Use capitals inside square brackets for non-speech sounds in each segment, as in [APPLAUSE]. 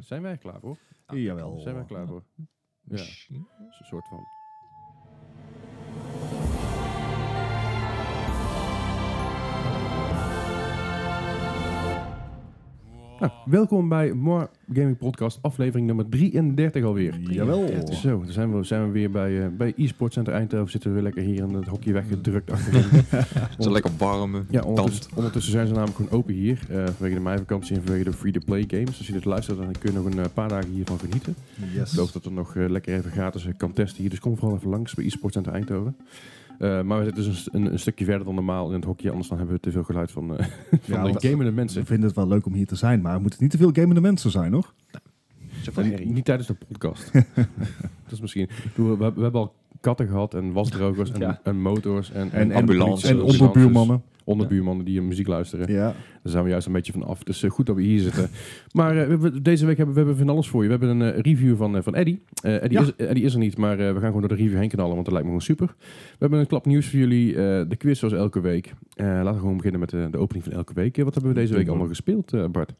Zijn wij er klaar voor? Jawel. Zijn wij klaar voor? Ja, een soort van. Nou, welkom bij More Gaming Podcast, aflevering nummer 33 alweer. Jawel. Zo, dan zijn we, zijn we weer bij, eh bij eSport Center Eindhoven. Zitten we weer lekker hier in het hokje weggedrukt achterin. [LAUGHS] Zo lekker warm. Ja, ondertussen, ondertussen zijn ze namelijk gewoon open hier. eh, vanwege de meivakantie en vanwege de free-to-play games. Als je dit luistert, dan kun je nog een eh, paar dagen hiervan genieten. Ik Yes. geloof dat er nog lekker even gratis kan testen hier. Dus kom vooral even langs bij eSport Center Eindhoven. Eh, maar we zitten dus een, een, een stukje verder dan normaal in het hokje. Anders dan hebben we te veel geluid van, eh [LAUGHS] van Ja, de gamende mensen. We vinden het wel leuk om hier te zijn, maar het moeten niet te veel gamende mensen zijn, hoor. Niet, niet tijdens de podcast. [LAUGHS] dat is misschien... We, we, we hebben al katten gehad en wasdrogers en, Ja. en motors en, En, en, ambulance. en ambulances, onderbuurmannen. Onderbuurmannen die muziek luisteren. Ja. Daar zijn we juist een beetje van af. Dus eh, goed dat we hier zitten. Maar eh, we- we- deze week hebben we, hebben van alles voor je. We hebben een eh, review van, eh, van Eddie. Eh, Eddie, Ja. is, Eddie is er niet, maar eh, we gaan gewoon door de review heen knallen, want dat lijkt me gewoon super. We hebben een klap nieuws voor jullie. eh, de quiz zoals elke week. Eh, laten we gewoon beginnen met de, de opening van elke week. Eh, wat hebben we deze week allemaal gespeeld, eh, Bart?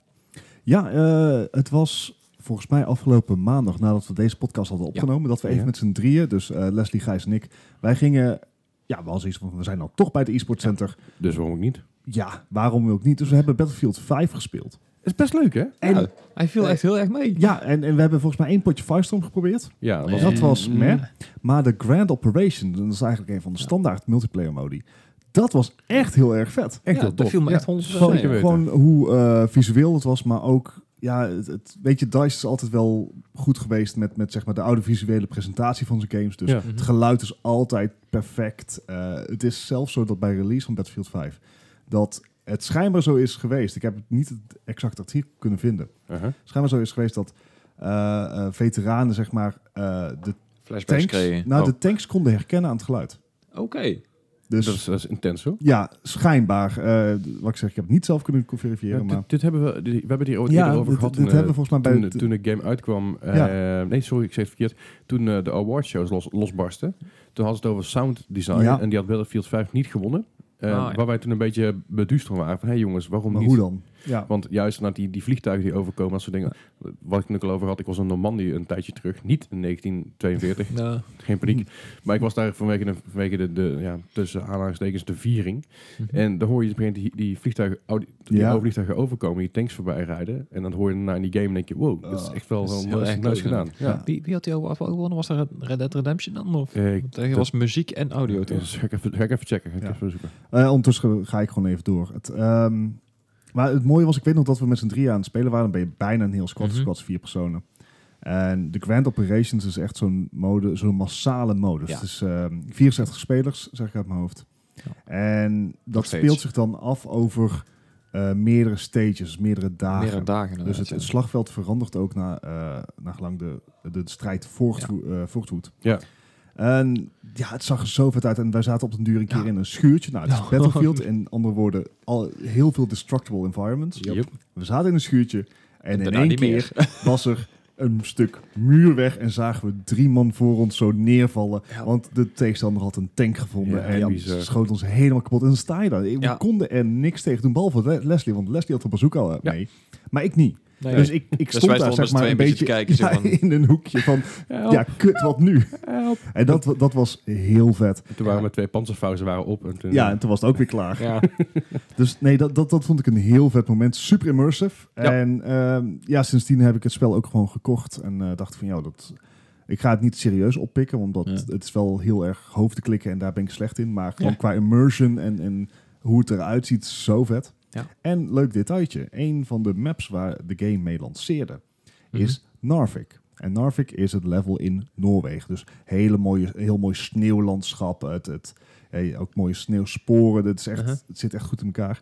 Ja, eh, het was volgens mij afgelopen maandag, nadat we deze podcast hadden opgenomen, dat we even Ja. met z'n drieën, dus eh, Leslie, Gijs en ik, wij gingen, ja, wel zoiets van, we zijn nou toch bij de e-sport center. Dus waarom ook niet? Ja, waarom ook niet? Dus we hebben Battlefield 5 gespeeld. is best leuk, hè? En, Ja, hij viel echt heel erg mee. ja, en, en we hebben volgens mij één potje Firestorm geprobeerd. Ja, dat was Dat was Mm. meh. Maar de Grand Operation, dat is eigenlijk een van de standaard multiplayer modi, dat was echt heel erg vet. echt Ja, heel dat tof. viel me Ja. echt 100% Zeker mee. weten. Gewoon hoe eh, visueel het was, maar ook, ja, het, het- weet je, DICE is altijd wel goed geweest met, met zeg maar de oude visuele presentatie van zijn games. Dus Ja. Mhm. het geluid is altijd perfect. Eh, het is zelfs zo dat bij release van Battlefield 5, dat het schijnbaar zo is geweest. Ik heb het niet het exact artikel kunnen vinden. Uh-huh. Schijnbaar zo is geweest dat eh, eh, veteranen, zeg maar, eh, de Flashbacks tanks, kregen. nou, Oh, de tanks konden herkennen aan het geluid. Oké. Dus Dat, is, dat is intens, hoor. ja, schijnbaar. eh, wat ik zeg, ik heb het niet zelf kunnen Ja, verifiëren, maar... dit, dit hebben we, dit- we hebben het hier ooit Ja, eerder over dit, gehad. dit toen, eh, hebben we volgens mij bij... toen, het- toen de game uitkwam, eh, nee sorry, ik zei het verkeerd. Toen eh, de awardshows los, losbarsten, toen hadden ze het over sound design Ja. en die had Battlefield 5 niet gewonnen. Ja. Waar wij toen een beetje beduust van waren van, hé hey jongens, waarom maar niet? hoe dan? Ja. Want juist naar die, die vliegtuigen die overkomen, dat soort dingen. Wat ik nu al over had, ik was in Normandië een tijdje terug. Niet in [LAUGHS] 1942, Ja. geen paniek. Maar ik was daar vanwege de, vanwege de, de ja, tussen aanhalingstekens, de viering. Mhm. En dan hoor je op een die, die vliegtuigen, die Ja. vliegtuigen overkomen, die tanks voorbij rijden. En dan hoor je daarna in die game en denk je, wow, dat is Ah, echt wel dat wel heel erg nice leuk, gedaan. Ja. Wie had die award wel gewonnen? Was dat Red Dead Redemption dan? Of? Eh, er was muziek en audio dus ga, ik even, ga ik even checken, ga ik even zoeken. Eh, ondertussen ga ik gewoon even door. Het, ehm, maar het mooie was, ik weet nog dat we met z'n drieën aan het spelen waren. Dan ben je bijna een heel squad, Mhm. squads vier personen. En de Grand Operations is echt zo'n mode, zo'n massale modus. Ja. Het is ehm 64 spelers, zeg ik uit mijn hoofd. Ja. En dat speelt zich dan af over eh, meerdere stages, meerdere dagen. Meerdere dagen Dus het, ja. het slagveld verandert ook na, eh naar gelang de, de strijd voortvo eh, voortwoedt. Ja. En ja, het zag er zo vet uit. En wij zaten op den duur een keer Ja. in een schuurtje. Nou, het is Ja. Battlefield. [LAUGHS] In andere woorden, al heel veel destructible environments. Yep. We zaten in een schuurtje. En in één keer was er een stuk muur weg. En zagen we drie man voor ons zo neervallen. Ja. Want de tegenstander had een tank gevonden. Ja, en bizar. schoot ons helemaal kapot. En dan sta je daar. We Ja. konden er niks tegen doen. Behalve Le- Leslie. Want Leslie had een bazooka al Ja. mee. Maar ik niet. Nee, Dus ik, ik Dus stond wij daar zeg maar een beetje een beetje te kijken, [LAUGHS] ja, van- in een hoekje van... Help, Ja, kut, wat nu? help. En dat, dat was heel vet. En Toen waren we twee panzerfauzen waren op. En toen, Ja, en toen was het ook weer klaar. Ja. [LAUGHS] Dus nee, dat, dat, dat vond ik een heel vet moment. Super immersive. Ja. En ehm, ja, sindsdien heb ik het spel ook gewoon gekocht. En eh, dacht van, ja, dat, ik ga het niet serieus oppikken. Ja. het is wel heel erg hoofd te klikken en daar ben ik slecht in. Maar gewoon Ja. qua immersion en, en hoe het eruit ziet, zo vet. Ja. En leuk detailtje. Een van de maps waar de game mee lanceerde Mhm. is Narvik. En Narvik is het level in Noorwegen. Dus hele mooie, heel mooi sneeuwlandschap. Het, het, hey, ook mooie sneeuwsporen. Het, is echt, Uh-huh. het zit echt goed in elkaar.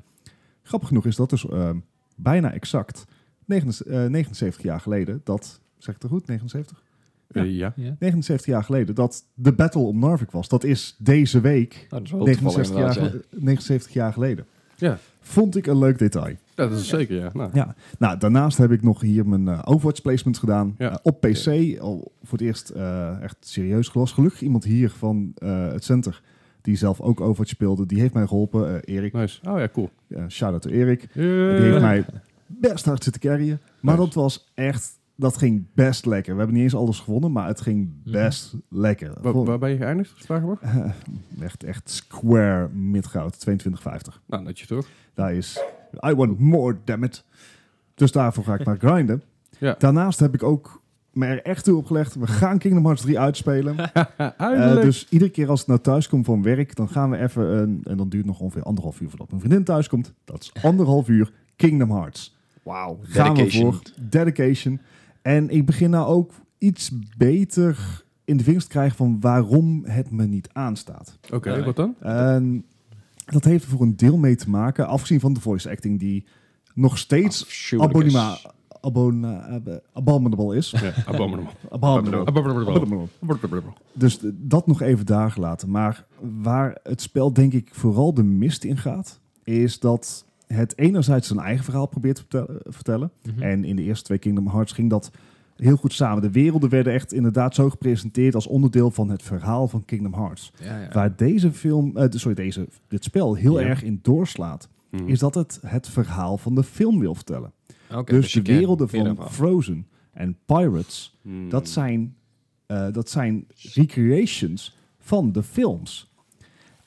Grappig genoeg is dat dus ehm, bijna exact 79, eh, 79 jaar geleden dat... Zeg ik het goed? 79? Eh, ja. Ja. 79 jaar geleden dat de battle om Narvik was. Dat is deze week dat is wel toevallig 79 jaar, inderdaad, gel- 79 jaar geleden. Ja. Vond ik een leuk detail. Ja, dat is zeker, ja. Nou, Ja, nou, daarnaast heb ik nog hier mijn eh, Overwatch placement gedaan. Ja. Eh, op PC, al voor het eerst eh, echt serieus gelost. Gelukkig iemand hier van eh, het center, die zelf ook Overwatch speelde, die heeft mij geholpen. Eh, Erik, Nice. Oh ja, cool. shout-out to Erik. Die heeft mij best hard zitten carryen. Maar Nice. dat was echt, dat ging best lekker. We hebben niet eens alles gewonnen, maar het ging best lekker. Waar, ben je geëindigd? Eh, [LAUGHS] echt, echt square midgoud, 22,50. Nou, netjes toch? Daar is, I want more, damn it. Dus daarvoor ga ik maar grinden. [LAUGHS] Ja. Daarnaast heb ik ook me er echt toe opgelegd. We gaan Kingdom Hearts 3 uitspelen. [LAUGHS] Eh, dus iedere keer als ik nou thuis kom van werk, dan gaan we even, een, en dan duurt nog ongeveer anderhalf uur voordat mijn vriendin thuis komt. Dat is anderhalf uur Kingdom Hearts. Wauw. Gaan we voor dedication. En ik begin nou ook iets beter in de vingers te krijgen van waarom het me niet aanstaat. Oké, wat dan? En dat heeft er voor een deel mee te maken, afgezien van de voice acting die nog steeds abonema, abona, ab- abominable is. Ja, abominable. [LAUGHS] Abominable. Abominable. Dus dat nog even daar gelaten. Maar waar het spel denk ik vooral de mist in gaat, is dat het enerzijds zijn eigen verhaal probeert te vertellen. Mhm. En in de eerste twee Kingdom Hearts ging dat heel goed samen. De werelden werden echt inderdaad zo gepresenteerd als onderdeel van het verhaal van Kingdom Hearts. Ja, ja. Waar deze film, eh, sorry, deze, dit spel heel Ja. erg in doorslaat, Mhm. is dat het het verhaal van de film wil vertellen. Oké, dus je de werelden van. Frozen en Pirates, Hmm. dat zijn, eh, dat zijn recreations van de films.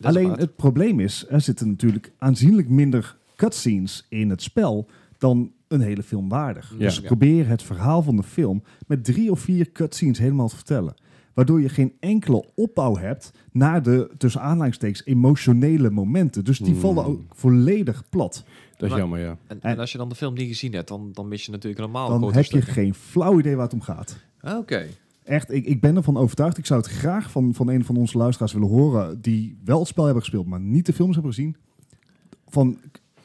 Alleen het probleem is, er zitten natuurlijk aanzienlijk minder cutscenes in het spel dan een hele film waardig. Ja. Dus probeer het verhaal van de film met drie of vier cutscenes helemaal te vertellen. Waardoor je geen enkele opbouw hebt naar de, tussen aanleidingstekens, emotionele momenten. Dus die Hmm. vallen ook volledig plat. Dat is Maar- jammer, ja. En, en- als je dan de film niet gezien hebt, dan, dan mis je natuurlijk normaal Dan heb je geen flauw idee waar het om gaat. Ah, Oké. Echt, ik, ik ben ervan overtuigd. Ik zou het graag van, van een van onze luisteraars willen horen... die wel het spel hebben gespeeld, maar niet de films hebben gezien. Van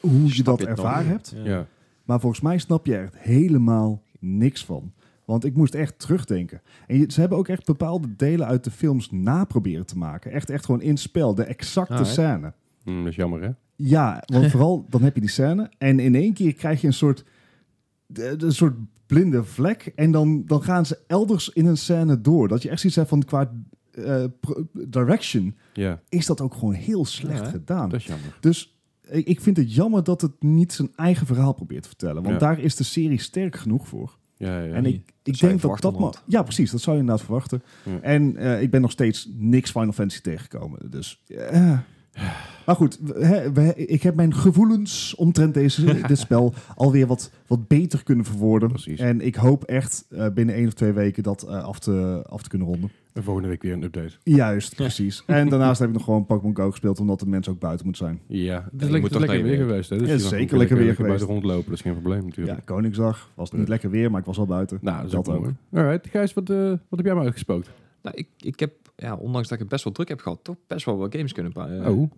hoe je dat ervaren hebt. Ja. Maar volgens mij snap je er echt helemaal niks van. Want ik moest echt terugdenken. En je- ze hebben ook echt bepaalde delen uit de films naproberen te maken. Echt, echt gewoon in spel. De exacte Alright. scène. Hmm, dat is jammer, hè? Ja, want [LAUGHS] vooral dan heb je die scène. En in één keer krijg je een soort, een soort blinde vlek. En dan, dan gaan ze elders in een scène door. Dat je echt zoiets hebt van qua eh, direction. Ja, Is dat ook gewoon heel slecht Ja, gedaan. dat is jammer. Dus ik, ik vind het jammer dat het niet zijn eigen verhaal probeert te vertellen. Want Ja. daar is de serie sterk genoeg voor. Ja, ja. En ik, ik denk dat dat... ma- Ja, precies. Dat zou je inderdaad verwachten. Ja. En eh, ik ben nog steeds niks Final Fantasy tegengekomen. Dus... eh. Maar goed, we- hè, we- ik heb mijn gevoelens omtrent deze, [LAUGHS] dit spel alweer wat, wat beter kunnen verwoorden. Precies. En ik hoop echt eh, binnen één of twee weken dat eh, af, te, af te kunnen ronden. En volgende week weer een update. Juist, [LAUGHS] precies. En daarnaast heb ik nog gewoon Pokémon Go gespeeld, omdat de mensen ook buiten moeten zijn. Ja, het is lekker, weer geweest. Hè? Dus Ja, zeker ook lekker weer buiten geweest. rondlopen, dat is geen probleem natuurlijk. Ja, Koningsdag was het niet lekker weer, maar ik was al buiten. Nou, dat ook Dat mooi. Alright, Gijs, wat, eh, wat heb jij maar uitgespookt? Nou, ik, ik heb, ja, ondanks dat ik het best wel druk heb gehad, toch best wel wat games kunnen eh, oh,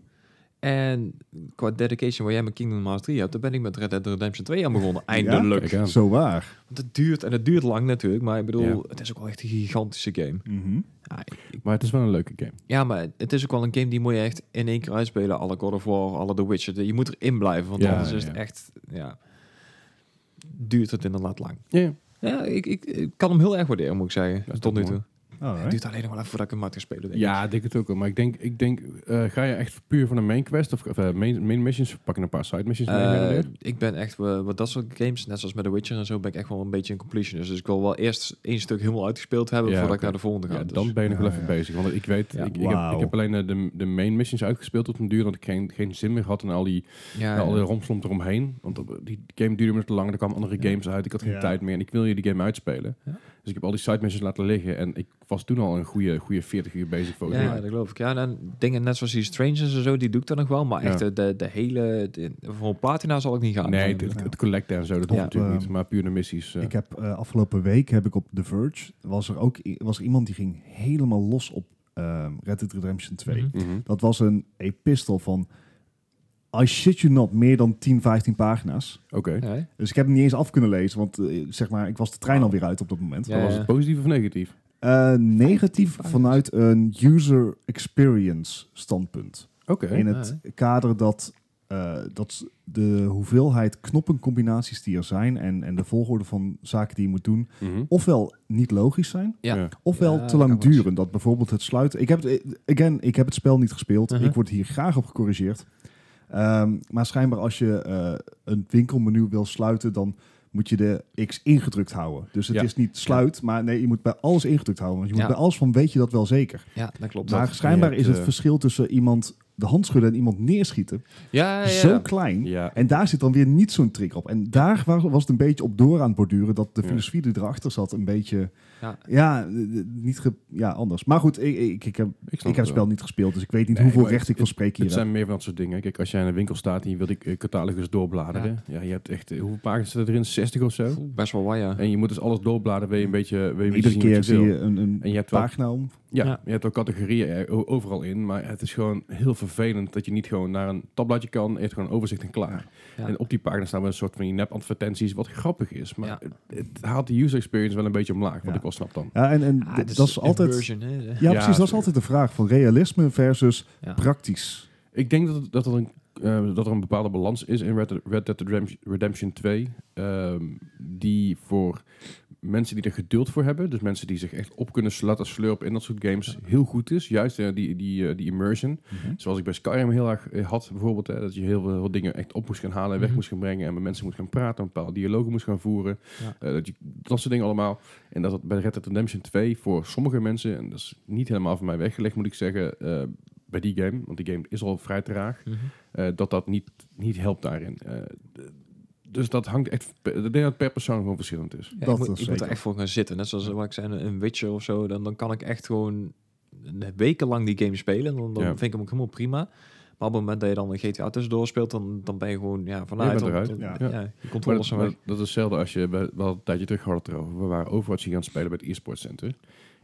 En qua dedication waar jij met Kingdom Hearts 3 hebt, daar ben ik met Red Dead Redemption 2 aan begonnen. Eindelijk. aan. Zo waar. Want het duurt, en het duurt lang natuurlijk, maar ik bedoel, Ja. het is ook wel echt een gigantische game. Mhm. Ja, ik- ik- Maar het is wel een leuke game. ja, maar het is ook wel een game die moet je echt in één keer uitspelen. Alle God of War, alle The Witcher. Je moet erin blijven, want Ja, anders is het ja. echt, ja, duurt het inderdaad lang. Ja, ja. Ja, ik, ik, ik kan hem heel erg waarderen, moet ik zeggen, tot nu toch Het duurt alleen nog wel even voordat ik hem ga spelen. denk ik. Ja, ik denk het ook wel. Maar ik denk, ik denk eh, ga je echt puur van een main quest of, of eh, main, main missions? Pak je een paar side missions mee? Eh, ik ben echt, wat dat soort games, net zoals met The Witcher en zo, ben ik echt wel een beetje een completionist. Dus ik wil wel eerst één stuk helemaal uitgespeeld hebben Ja, voordat ik naar de volgende ga. Ja, Dus- dan ben je nog wel even ja. bezig. Want ik weet, Ja. ik, ik, heb, ik heb alleen de, de main missions uitgespeeld tot een duur dat ik geen, geen zin meer had en al die, ja, al die romslomp eromheen. Want die game duurde me te lang, er kwamen andere Ja. games uit, ik had geen Ja. tijd meer en ik wil je die game uitspelen. Dus ik heb al die side missions laten liggen en ik was toen al een goede, goede 40 uur bezig volgens Ja, mij. dat geloof ik. Ja, en dan dingen net zoals die Strangers en zo, die doe ik dan nog wel. Maar Ja. echt de, de, de hele... de- voor een platina zal ik niet gaan. Nee, het, het collecten en zo, dat hoeft Ja. natuurlijk niet. Maar puur de missies. eh. Ik heb eh, afgelopen week heb ik op The Verge was er ook was er iemand die ging helemaal los op ehm, Red Dead Redemption 2. Mhm. Mhm. Dat was een epistel van I shit you not meer dan 10, 15 pagina's. Oké. Ja, Dus ik heb hem niet eens af kunnen lezen, want eh, zeg maar, ik was de trein alweer uit op dat moment. Ja, was het positief of negatief? Eh, negatief vanuit een user experience standpunt. Oké. In het Ja, kader dat, eh, dat de hoeveelheid knoppencombinaties die er zijn en, en de volgorde van zaken die je moet doen, Mhm. ofwel niet logisch zijn, Ja. Ofwel Ja, te lang duren. Dat bijvoorbeeld het sluiten. Ik heb het, again, ik heb het spel niet gespeeld. Uh-huh. Ik word hier graag op gecorrigeerd. Ehm, maar schijnbaar als je eh, een winkelmenu wil sluiten, dan moet je de X ingedrukt houden. Dus het Ja. is niet sluit, maar nee, je moet bij alles ingedrukt houden. Want je moet Ja. bij alles van weet je dat wel zeker. Ja, dat klopt. Maar Dat- schijnbaar is het eh, verschil tussen iemand de hand schudden en iemand neerschieten ja, ja, zo klein. Ja, En daar zit dan weer niet zo'n trick op. En daar was, het een beetje op door aan het borduren dat de filosofie die erachter zat een beetje, Ja. ja, eh, eh, niet ge- ja anders. Maar goed, ik, ik, ik heb, ik, heb het het spel niet gespeeld, dus ik weet niet Nee, hoeveel recht het- ik van spreken Het hier heb. zijn meer van dat soort dingen. Kijk, als jij in een winkel staat en je wilt die catalogus doorbladeren. Ja. je hebt echt, eh, hoeveel pagina's zitten erin? 60 of zo? Best wel waar, ja. En je moet dus alles doorbladeren, wil je een beetje, wil je Iedere zien keer wat je zie wil. je een, een En je hebt pagina om. Ja, Ja. je hebt wel categorieën o- overal in, maar het is gewoon heel vervelend dat je niet gewoon naar een tabbladje kan, je hebt gewoon een overzicht en klaar. Ja. En op die pagina staan wel een soort van die nep-advertenties, wat grappig is, maar Ja. het, het haalt de user experience wel een beetje omlaag, wat Ja. ik wel snap dan. Ja, en, en Ah, dat is altijd... hè. Ja, Ja, precies. Dat is altijd de vraag van realisme versus Ja. praktisch. Ik denk dat, dat, er een, eh, dat er een bepaalde balans is in Red, Red Dead Redemption- Redemption 2, ehm, die voor mensen die er geduld voor hebben, dus mensen die zich echt op kunnen laten slurpen in dat soort games, heel goed is. Juist eh, die, die, eh, die immersion. Zoals ik bij Skyrim heel erg eh, had, bijvoorbeeld. Hè, dat je heel veel dingen echt op moest gaan halen en weg Mhm. moest gaan brengen. En met mensen moest gaan praten, een bepaalde dialogen moest gaan voeren. Ja. Dat, je, dat soort dingen allemaal. En dat het bij Red Dead Redemption 2 voor sommige mensen, en dat is niet helemaal van mij weggelegd, moet ik zeggen, bij die game, want die game is al vrij traag, Mhm. dat dat niet, niet helpt daarin. Dus dat hangt echt, ik denk dat het per persoon gewoon verschillend is. Ja, Dat ik moet, is ik moet er echt voor gaan zitten. Net zoals wat ik zei, een Witcher of zo. Dan, dan kan ik echt gewoon wekenlang die game spelen. Dan, dan Ja. vind ik hem ook helemaal prima. Maar op het moment dat je dan een GTA tussendoor speelt, dan, dan ben je gewoon ja, vanuit. eruit. dan- Ja. ja. Ja. je Maar controles dat, weg. is hetzelfde als je, we wel een tijdje terug hadden het erover. We waren Overwatch hier aan het spelen bij het e-sports center.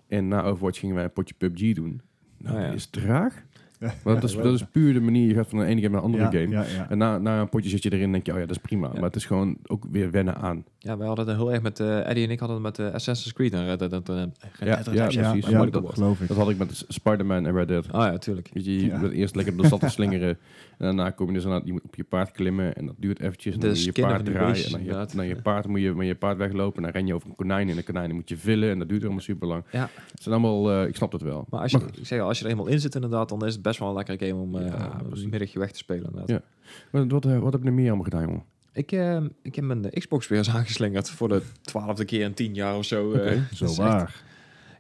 En na Overwatch gingen wij een potje PUBG doen. Nou, ja. dat is traag. [LAUGHS] Want dat, is, dat is puur de manier, je gaat van de ene game naar de andere game. En na, na een potje zit je erin en denk je, oh ja, dat is prima. Maar het is gewoon ook weer wennen aan. Ja, wij hadden het heel erg met eh, Eddie en ik hadden het met eh, Assassin's Creed en Red Dead Red- Red Ja, ja, Redemption. ja, precies. ja, moeilijk dat geloof ik. Dat had ik met Spider-Man en Red Dead. Ah ja, tuurlijk. Weet je, je Ja. eerst lekker door de stad te slingeren. [LAUGHS] En daarna kom je dus aan, je moet op je paard klimmen. En dat duurt eventjes. En dan moet je paard draaien. En dan je, je paard moet je met je paard weglopen. En dan ren je over een konijn. En de konijnen moet je villen. En dat duurt allemaal super lang. Ja. Het zijn allemaal, eh, ik snap het wel. Maar als je, Maar ik zeg, al, als je er eenmaal in zit inderdaad, dan is het best wel een lekkere game om, eh, een middagje weg te spelen. Inderdaad. Ja. Wat, wat, wat heb je er meer allemaal gedaan, jongen? Ik, eh, ik heb mijn Xbox weer eens aangeslingerd voor de twaalfde keer in tien jaar of zo. eh. Oké. [LAUGHS] Zo echt- waar.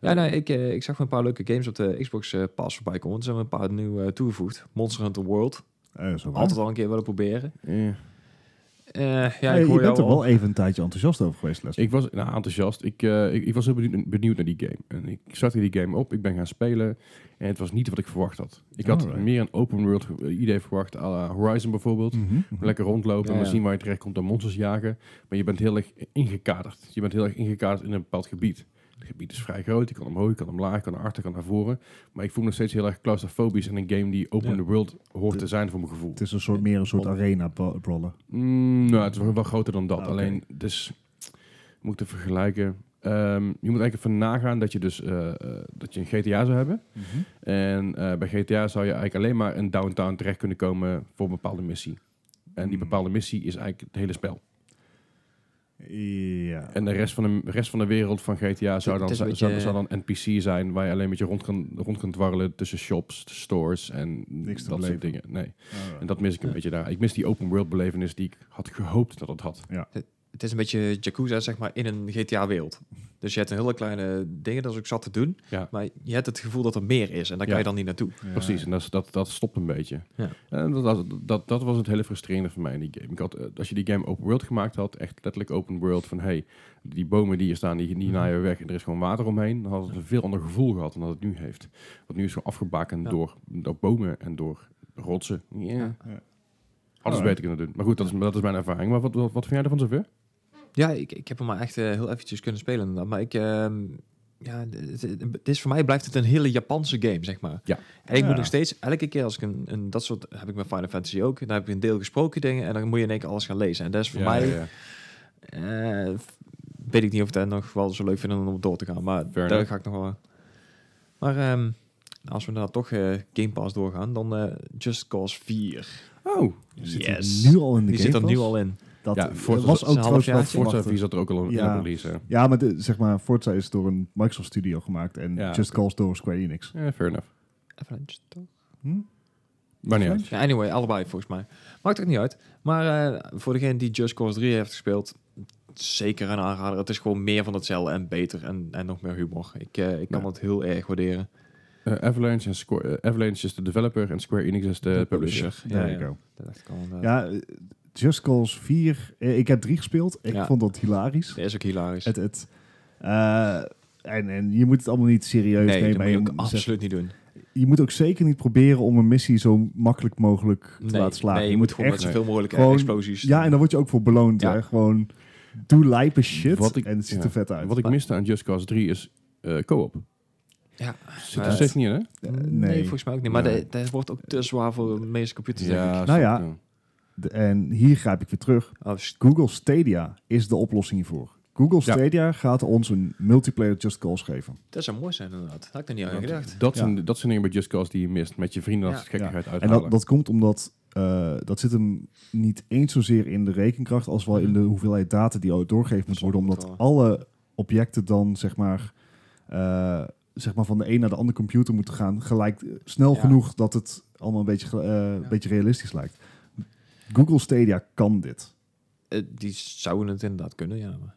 Ja, nee, ik, eh, ik zag een paar leuke games op de Xbox eh, Pass voorbij komen. Er zijn wel een paar nieuw eh, toegevoegd. Monster Hunter World. Eh, zo waar. Altijd al een keer willen proberen. Eh, Eh, ja, ik je hoor bent er jou al. wel even een tijdje enthousiast over geweest, Les. ik was nou, enthousiast. Ik, eh, ik, ik was heel benieuwd, benieuwd naar die game. En ik startte die game op. Ik ben gaan spelen. En het was niet wat ik verwacht had. Ik had meer een open world eh, idee verwacht. à la Horizon bijvoorbeeld. Mhm, mhm. Lekker rondlopen Ja, en dan zien waar je terecht komt en monsters jagen. Maar je bent heel erg ingekaderd. Je bent heel erg ingekaderd in een bepaald gebied. Het gebied is vrij groot. Je kan omhoog, je kan omlaag, je kan naar achter, je kan naar voren. Maar ik voel me nog steeds heel erg claustrofobisch in een game die open Ja. the world hoort te zijn voor mijn gevoel. Het is een soort, meer een soort arena bra- brawler. Mm, nou, het is wel, groter dan dat. Ah. Alleen, dus moet ik het vergelijken. Ehm, je moet eigenlijk even nagaan dat je dus eh, eh, dat je een GTA zou hebben. En eh, bij GTA zou je eigenlijk alleen maar in downtown terecht kunnen komen voor een bepaalde missie. En die Hmm. bepaalde missie is eigenlijk het hele spel. Ja. En de rest van de, rest van de wereld van GTA zou dan, zou, beetje- zou dan NPC zijn, waar je alleen met je rond kan, rond kan dwarrelen tussen shops, stores en Niks dat soort dingen. Nee. En dat mis ik een Ja. beetje daar. Ik mis die open world belevenis die ik had gehoopt dat het had. Het is een beetje Yakuza, zeg maar, in een GTA-wereld. Dus je hebt een hele kleine dingen, dat is ook zat te doen. Ja. Maar je hebt het gevoel dat er meer is en daar Ja. kan je dan niet naartoe. Ja. Precies, en dat, dat, dat stopt een beetje. Ja. En dat, dat, dat, dat was het hele frustrerende voor mij in die game. Ik had, eh, als je die game open world gemaakt had, echt letterlijk open world, van hey, die bomen die hier staan, die, die Mhm. naaien we weg en er is gewoon water omheen, dan had het een veel ander gevoel gehad dan dat het nu heeft. Want nu is het gewoon afgebakend Ja. door, door bomen en door rotsen. Ja. Ja. Ja. Hadden ze Alright. beter kunnen doen. Maar goed, dat is, dat is mijn ervaring. Maar wat, wat, wat vind jij ervan zover? Ja, ik, ik heb hem maar echt eh, heel eventjes kunnen spelen inderdaad. Maar ik... ehm, ja, het, het is voor mij blijft het een hele Japanse game, zeg maar. Ja. En ik Ja. moet nog steeds, elke keer als ik een, een... Dat soort heb ik met Final Fantasy ook. Dan heb ik een deel gesproken dingen en dan moet je in één keer alles gaan lezen. En dat is voor Ja, mij... ja, ja. eh, weet ik niet of ik dat nog wel zo leuk vind om door te gaan. Maar Fair daar enough. ga ik nog wel... Maar ehm, als we nou toch eh, Game Pass doorgaan, dan eh, Just Cause 4. Oh, Zit Yes. hij nu al in de Die Game zit er nu al in. Dat Ja, Forza- was ook trouwens wel halfjaartje. Forza verwachten. 4 zat er ook al in Ja. release. hè. Ja, maar de, zeg maar, Forza is door een Microsoft Studio gemaakt en Ja, Just. Cause door Square Enix. Ja, fair enough. Avalanche, toch? Hm? Maar niet uit. Ja, anyway, allebei volgens mij. Maakt ook niet uit. Maar eh, voor degene die Just Cause 3 heeft gespeeld, zeker een aanrader. Het is gewoon meer van hetzelfde en beter en, en nog meer humor. Ik, eh, ik kan Ja. het heel erg waarderen. Eh, Avalanche, en Square, Avalanche is de developer en Square Enix is de, De publisher. publisher. There Ja, you ja. go. Dat inderdaad. Ja, Just Cause 4. eh, ik heb 3 gespeeld. Ik Ja. vond dat hilarisch. Dat is ook hilarisch. Het, het, eh, en, en je moet het allemaal niet serieus nee, dat nemen. je je, ook moet zeggen- absoluut niet doen. je moet ook zeker niet proberen om een missie zo makkelijk mogelijk te Nee, laten slagen. nee, je moet gewoon echt... met zoveel mogelijk gewoon- explosies. Ja, en daar word je ook voor beloond. Ja. Hè? Gewoon doe lijpe shit Wat ik- en het ziet ja. er vet uit. Wat ik miste aan Just Cause 3 is eh co-op. Ja. Zit er steeds niet in, hè? Nee. nee. volgens mij ook niet. Maar Nee. dat, dat wordt ook te zwaar voor de meeste computers, denk ik. Nou ja. De- en hier grijp ik weer terug. Oh, Google Stadia is de oplossing hiervoor. Google Ja. Stadia gaat ons een multiplayer Just Cause geven. dat zou mooi zijn, inderdaad. Had ik er niet aan gedacht. Dat, Ja. zijn, dat zijn dingen bij Just Cause die je mist. Met je vrienden Ja. als gekkigheid En uithalen. dat, dat komt omdat eh, dat zit hem niet eens zozeer in de rekenkracht als wel in de hoeveelheid data die doorgegeven moet worden. Omdat wel. alle objecten dan zeg maar, eh, zeg maar van de een naar de andere computer moeten gaan. Gelijk eh, snel Ja. genoeg dat het allemaal een beetje, eh, een beetje realistisch lijkt. Google Stadia kan dit. Eh, die zouden het inderdaad kunnen, ja. Maar...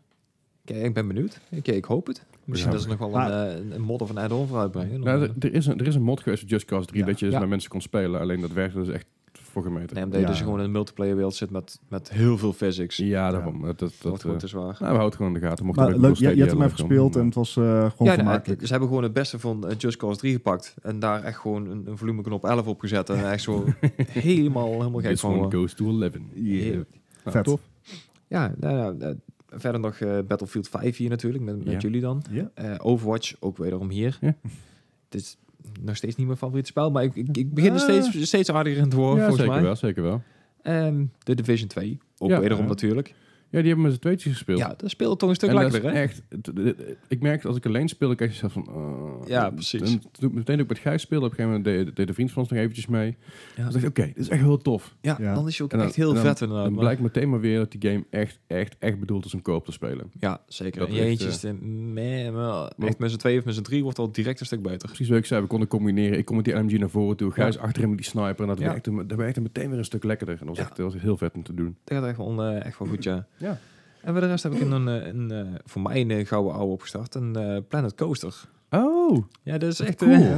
Kijk, ik ben benieuwd. Ik, ik hoop het. Misschien Ja. dat ze nog wel Maar- een, eh, een mod of een add-on voor uitbrengen. Nou, Dan, er, er is een, er is een mod geweest voor Just Cause 3 Ja. dat je dus Ja. met mensen kon spelen. Alleen dat werkte dus echt voor gemeten. nee, omdat je Ja. dus gewoon in een multiplayer wereld zit met, met heel veel physics. Ja, daarom. Dat, dat, dat dat, wordt gewoon eh, te zwaar. nou, we houden gewoon in de gaten. Mocht Maar leuk, je, je hebt hem even gespeeld en het was eh, gewoon Ja, vermakelijk. ze hebben gewoon het beste van eh, Just Cause 3 gepakt. En daar echt gewoon een, een volumeknop 11 op gezet. En echt zo [LAUGHS] helemaal, helemaal gek This van. geworden. goes to 11. Yeah. Nou, Vet. Tof. Ja, nou, nou, verder nog eh, Battlefield 5 hier natuurlijk, met, met jullie dan. Ja. Eh, Overwatch, ook wederom hier. Het is nog steeds niet mijn favoriete spel, maar ik, ik, ik begin er Ah. steeds, steeds aardiger in te worden, Ja, volgens zeker mij. wel, zeker wel. Ehm, de Division 2, ook Ja. wederom natuurlijk. Ja, die hebben met z'n tweetjes gespeeld. Ja, dat speelt toch een stuk En lekkerder, hè? echt, het- het- ik merk dat als ik alleen speel, dan krijg je zelf van... oh. Ja, En precies. toen ik meteen ook met Gijs speelde, op een gegeven moment deed, deed de vriend van ons nog eventjes mee. Ja. Dan dacht ik, oké, dit is echt heel tof. Ja, Ja. dan is je ook En dan- echt heel en dan- vet inderdaad. En maar- blijkt meteen maar weer dat die game echt, echt, echt bedoeld is om koop te spelen. Ja, zeker. Dat En echt, eentje eh, is de, meh, maar echt met z'n twee of met z'n drie wordt al direct een stuk beter. Precies wat ik zei, we konden combineren. Ik kom met die LMG naar voren toe, Gijs achter hem met die sniper. En dat, Ja. werkte, dat werkte meteen weer een stuk lekkerder. En dat was, Ja. echt, dat was heel vet om te doen. Dat gaat echt wel, eh, echt wel goed, ja. [LAUGHS] Ja. En voor de rest heb ik een, een, een, eh, voor mij een eh, gouden ouwe opgestart. Een eh, Planet Coaster. Oh, Ja, dat is echt... cool. eh,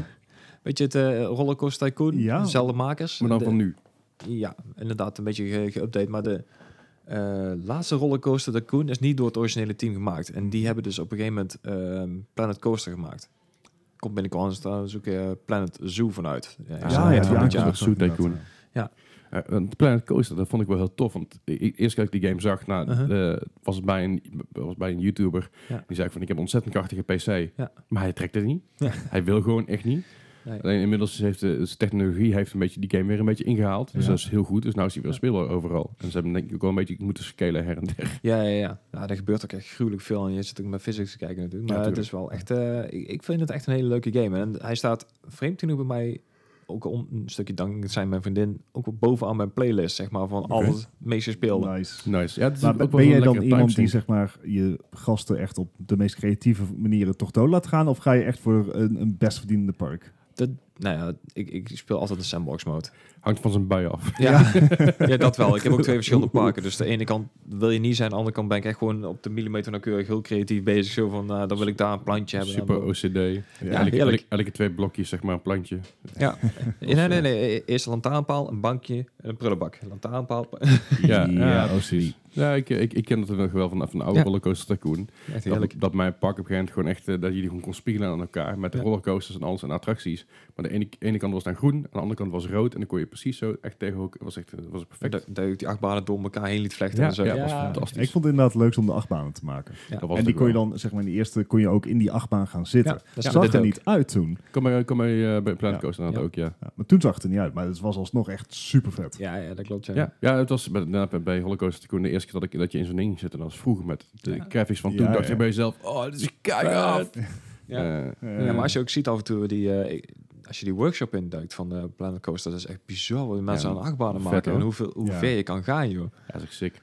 weet je, het eh, Rollercoaster Tycoon. Ja. Dezelfde makers. maar dan De- van nu. Ja, inderdaad een beetje ge- geüpdate. Maar de eh, laatste Rollercoaster Tycoon is niet door het originele team gemaakt. En die hebben dus op een gegeven moment ehm, Planet Coaster gemaakt. Komt binnenkort trouwens ook eh, Planet Zoo vanuit. Ja, Ah, Ja, ja, ja, ja, ja. Tycoon. ja. Eh, want Planet Coaster, dat vond ik wel heel tof. Want eerst dat ik die game zag, nou, eh, was, het bij een, was bij een YouTuber. Ja. Die zei van, ik heb een ontzettend krachtige PC. Ja. Maar hij trekt het niet. Ja. [LAUGHS] Hij wil gewoon echt niet. Nee. Alleen inmiddels heeft de, de technologie heeft een beetje die game weer een beetje ingehaald. Dus dat is heel goed. Dus nou is hij weer speelbaar overal. En ze hebben denk ik ook wel een beetje moeten scalen her en der. Ja, ja, ja. Nou, er gebeurt ook echt gruwelijk veel. En je zit ook met physics te kijken natuurlijk. Maar het is wel echt... eh, ik, ik vind het echt een hele leuke game. En hij staat vreemd genoeg bij mij... Ook om een stukje dank zijn mijn vriendin ook bovenaan mijn playlist, zeg maar, van al het meest gespeelde. Nice. Nice. Ja, Maar ben jij dan iemand die zeg maar je gasten echt op de meest creatieve manieren toch dood laat gaan? Of ga je echt voor een, een best verdienende park? Dat, nou ja, ik, ik speel altijd een sandbox mode. Hangt van zijn bui af. [LAUGHS] Ja. ja, dat wel. Ik heb ook twee verschillende parken. Dus de ene kant wil je niet zijn, de andere kant ben ik echt gewoon op de millimeter nauwkeurig heel creatief bezig. Zo van, nou, dan wil ik daar een plantje hebben. Super Dan- OCD. Ja, elke, elke, elke twee blokjes, zeg maar, een plantje. Ja. [LAUGHS] nee, nee, nee. Eerst een lantaarnpaal, een bankje en een prullenbak. Een lantaarnpaal. [LAUGHS] Ja, Ja, ja, OCD. Ja, ik, ik, ik ken het nog wel van, van de oude Ja. rollercoaster tycoon. Echt Dat, dat mijn park op een gegeven moment gewoon echt, eh, dat je die gewoon kon spiegelen aan elkaar. Met de Ja. rollercoasters en alles en attracties. Maar de ene, ene kant was dan groen, aan de andere kant was rood. En dan kon je precies zo echt tegen elkaar, was echt, was perfect. Dat, dat je die achtbanen door elkaar heen liet vlechten Ja, en zo. ja, was fantastisch. Ik vond het inderdaad leuk om de achtbanen te maken. Ja. Dat was en die kon je dan, zeg maar, in de eerste kon je ook in die achtbaan gaan zitten. Ja, dat zag er ook. niet uit toen. Kom bij, kom bij, eh, bij Planet Ja. Coaster Ja. ook, ja. Ja, maar toen zag het er niet uit. Maar het was alsnog echt super vet. Ja, ja, dat klopt. Ja. Ja, ja het was bij, bij Tycoon de eerste keer dat, ik, dat je in zo'n ding zit. En dat was vroeger met de Ja. graphics van Ja, toen. dacht ja. je bij jezelf, oh, dit is kijk af. Ja. Eh, Ja, maar als je ook ziet af en toe die, eh, ik- als je die workshop induikt van de Planet Coaster, dat is echt bizar wat mensen Ja, aan achtbanen vet, maken en hoeveel, hoe Ja. ver je kan gaan, joh. Ja, dat is echt sick.